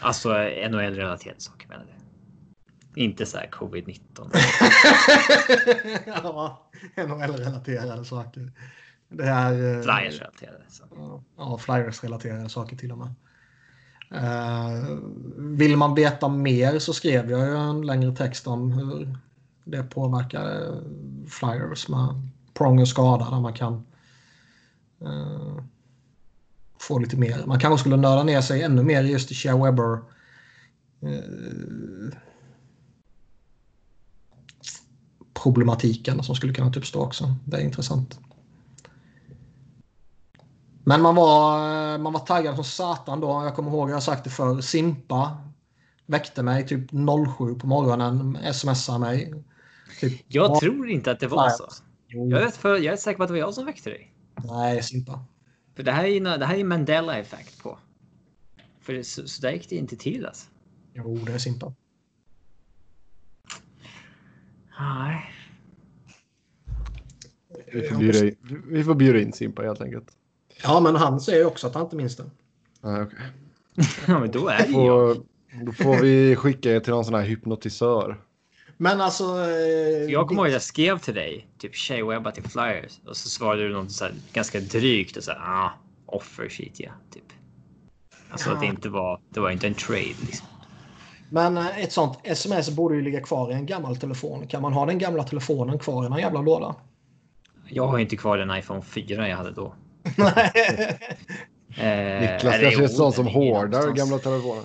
Alltså NHL-relaterade saker menar du? Inte så här covid-19. ja, NHL-relaterade saker. Det är... eh, Flyers-relaterade. så. Ja, Flyers-relaterade saker till och med. Eh, vill man veta mer så skrev jag ju en längre text om hur det påverkar eh, Flyers med prong och skada där man kan få lite mer. Man kanske skulle nörda ner sig ännu mer i just Shea Weber problematiken som skulle kunna uppstå också. Det är intressant. Men man var, man var taggad som satan då. Jag kommer ihåg, jag har sagt det för Simpa väckte mig typ 07 på morgonen, smsade mig. Typ, Jag "Ja, tror inte att det var så. jo." Jag är, för, jag är säker på att det var jag som väckte dig. Nej, Simpa. För det här är ju det här är Mandela effekt på. För det, så, så där gick det inte till alltså. Jo, det är Simpa. Nej. Vi får bjuda in, vi får bjuda in Simpa helt enkelt. Ja, men han säger också att han inte minns det. Ja, okej. Ja, men då är det jag. Får, då får vi skicka er till någon sån här hypnotisör. Men alltså... eh, Jag kommer ihåg att jag skrev till dig, typ Shea Webba till Flyers. Och så svarade du något så här ganska drygt och så här, ah, offer shit ja, typ. Alltså att det Ja. inte var, det var inte en trade liksom. Men eh, ett sånt sms borde ju ligga kvar i en gammal telefon. Kan man ha den gamla telefonen kvar i någon jävla låda? Jag har inte kvar den iPhone 4 jag hade då. Nej. Eh, Niklas eller kanske är sån som hårdar gamla telefoner.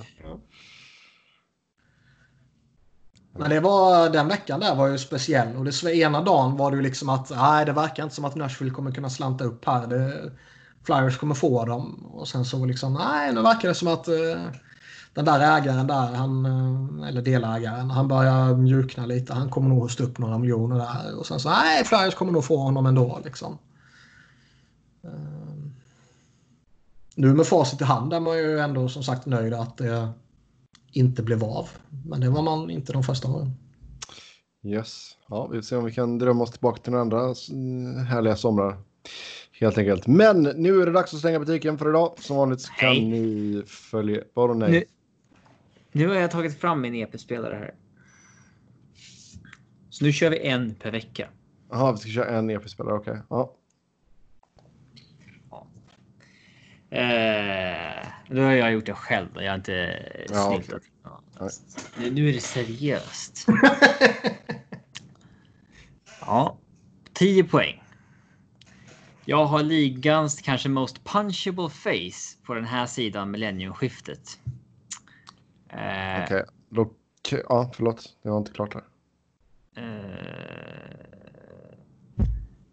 Men det var, den veckan där var ju speciell. Och det ena dagen var det ju liksom att nej, det verkar inte som att Nashville kommer kunna slanta upp här. Det, Flyers kommer få dem. Och sen så var liksom, nej, nu verkar det som att eh, den där ägaren där, han, eh, eller delägaren, han börjar mjukna lite. Han kommer nog hosta upp några miljoner där. Och sen så, nej, Flyers kommer nog få honom ändå liksom. Eh, nu med facit i hand är man ju ändå som sagt nöjd att det inte blev av. Men det var man inte de första åren. Yes. Ja, vi får se om vi kan drömma oss tillbaka till några andra mm, härliga somrar. Helt enkelt. Men nu är det dags att stänga butiken för idag. Som vanligt kan ni följa... Vadå nej? Nu, har jag tagit fram min EP-spelare här. Så nu kör vi en per vecka. Jaha, vi ska köra en EP-spelare. Okej. Ja. Eh, nu har jag gjort det själv jag har inte Ja, snyltat. Ja, Nej. nu, nu är det seriöst. ja, 10 poäng. Jag har ligans kanske most punchable face på den här sidan millenniumskiftet. Eh, Okej. Då... Ja, förlåt. Det var inte klart här. eh,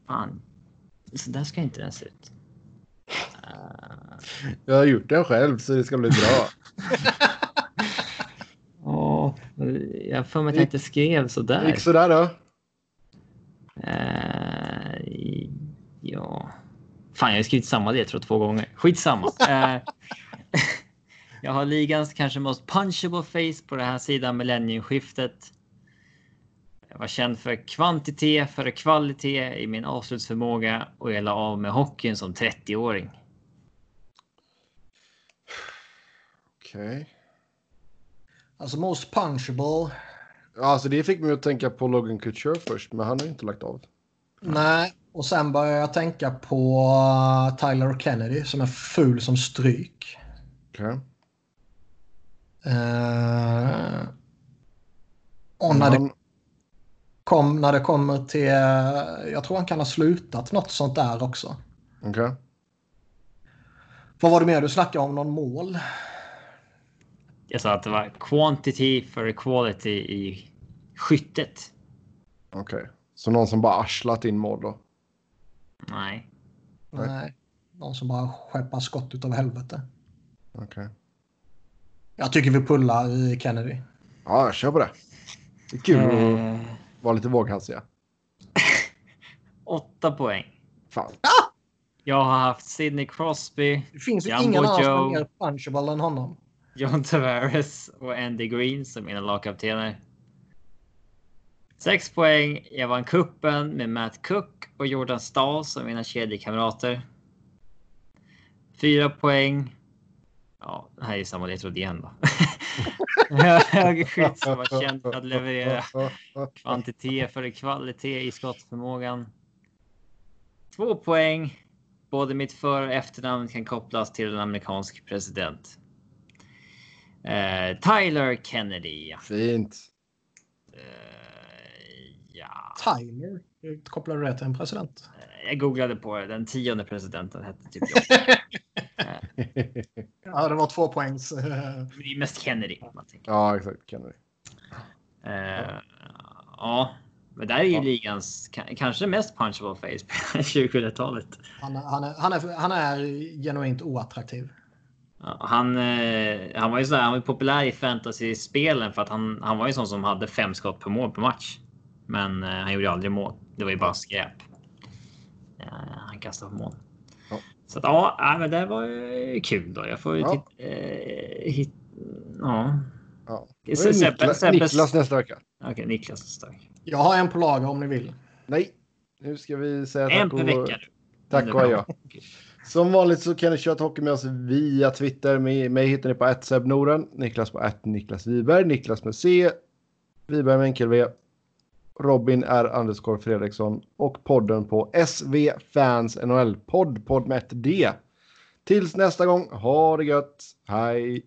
fan. Så där ska inte den se ut. Jag har gjort den själv så det ska bli bra. Ja, jag har för mig att jag inte skrev så där. Gick sådär då? Eh, ja. Fan, jag har skrivit samma det tror jag två gånger. Skitsamma. Eh, jag har ligans kanske most punchable face på den här sidan millenniumskiftet. Jag var känd för kvantitet före kvalitet i min avslutsförmåga och jag la av med hockeyn som 30-åring. Okej. Alltså most punchable. Alltså det fick mig att tänka på Logan Couture först, men han har inte lagt av. Nej. Och sen började jag tänka på Tyler Kennedy som är ful som stryk. Okej. Eh, och när det, Han- kom, när det kommer till... Jag tror han kan ha slutat något sånt där också. Okej. Vad var det mer du snackade om? Någon mål? Jag sa att det var quantity före quality i skyttet. Okej. Så någon som bara arslat in mål då? Nej. Nej. Nej. Någon som bara skeppar skott utav helvete. Okej. Jag tycker vi pullar i Kennedy. Ja, kör på det. Det är kul Eh, att vara lite våghalsiga. åtta poäng. Fan. Jag har haft Sidney Crosby, Det finns ju Jumbo ingen annan som Joe. är mer punchable än honom. John Tavares och Andy Green som mina lagkaptener. Sex poäng. Jag vann kuppen med Matt Cook och Jordan Stahl som mina kedjekamrater. Fyra poäng. Ja, det här är samma ledtråd igen då. Högerskytt som var känt för att leverera kvantitet före kvalitet i skottförmågan. Två poäng. Både mitt för och efternamn kan kopplas till en amerikansk president. Eh, Tyler Kennedy. Fint. Eh, ja, Tyler. Kopplar du det till en president? jag googlade på det. Den tionde presidenten hette typ jag. Ja, det var två poängs. eh, Det är mest Kennedy. Man tänker. ja, exakt. Kennedy. Eh, ja, men där är ju Ja. ligans ka- kanske mest punchable face på 2000-talet. Han, är- han, är, han, är, han är genuint oattraktiv. Ja, han, eh, han var ju sådär, han var populär i fantasy-spelen för att han, han var ju sån som hade fem skott per mål per match. Men han gjorde aldrig mål. Det var ju bara skräp. Han kastade på mål. Ja. Så att, ja, men det var ju kul då. Jag får ju Ja. titta, eh, hit, ja. Ja. Är det Seppe- Niklas, nästa vecka. Okej, Niklas är stark. Jag har en på lager om ni vill. Nej, nu ska vi säga En tack per och, vecka. tack och adjö. Som vanligt så kan ni köra hockey med oss via Twitter. Mig, mig hittar ni på @sebnoren, Niklas på Niklas Wiberg, Niklas med C, Wiberg med enkel V, Robin är underscore Fredriksson och podden på SV Fans NHL podd, podd med ett D. Tills nästa gång, ha det gött, hej!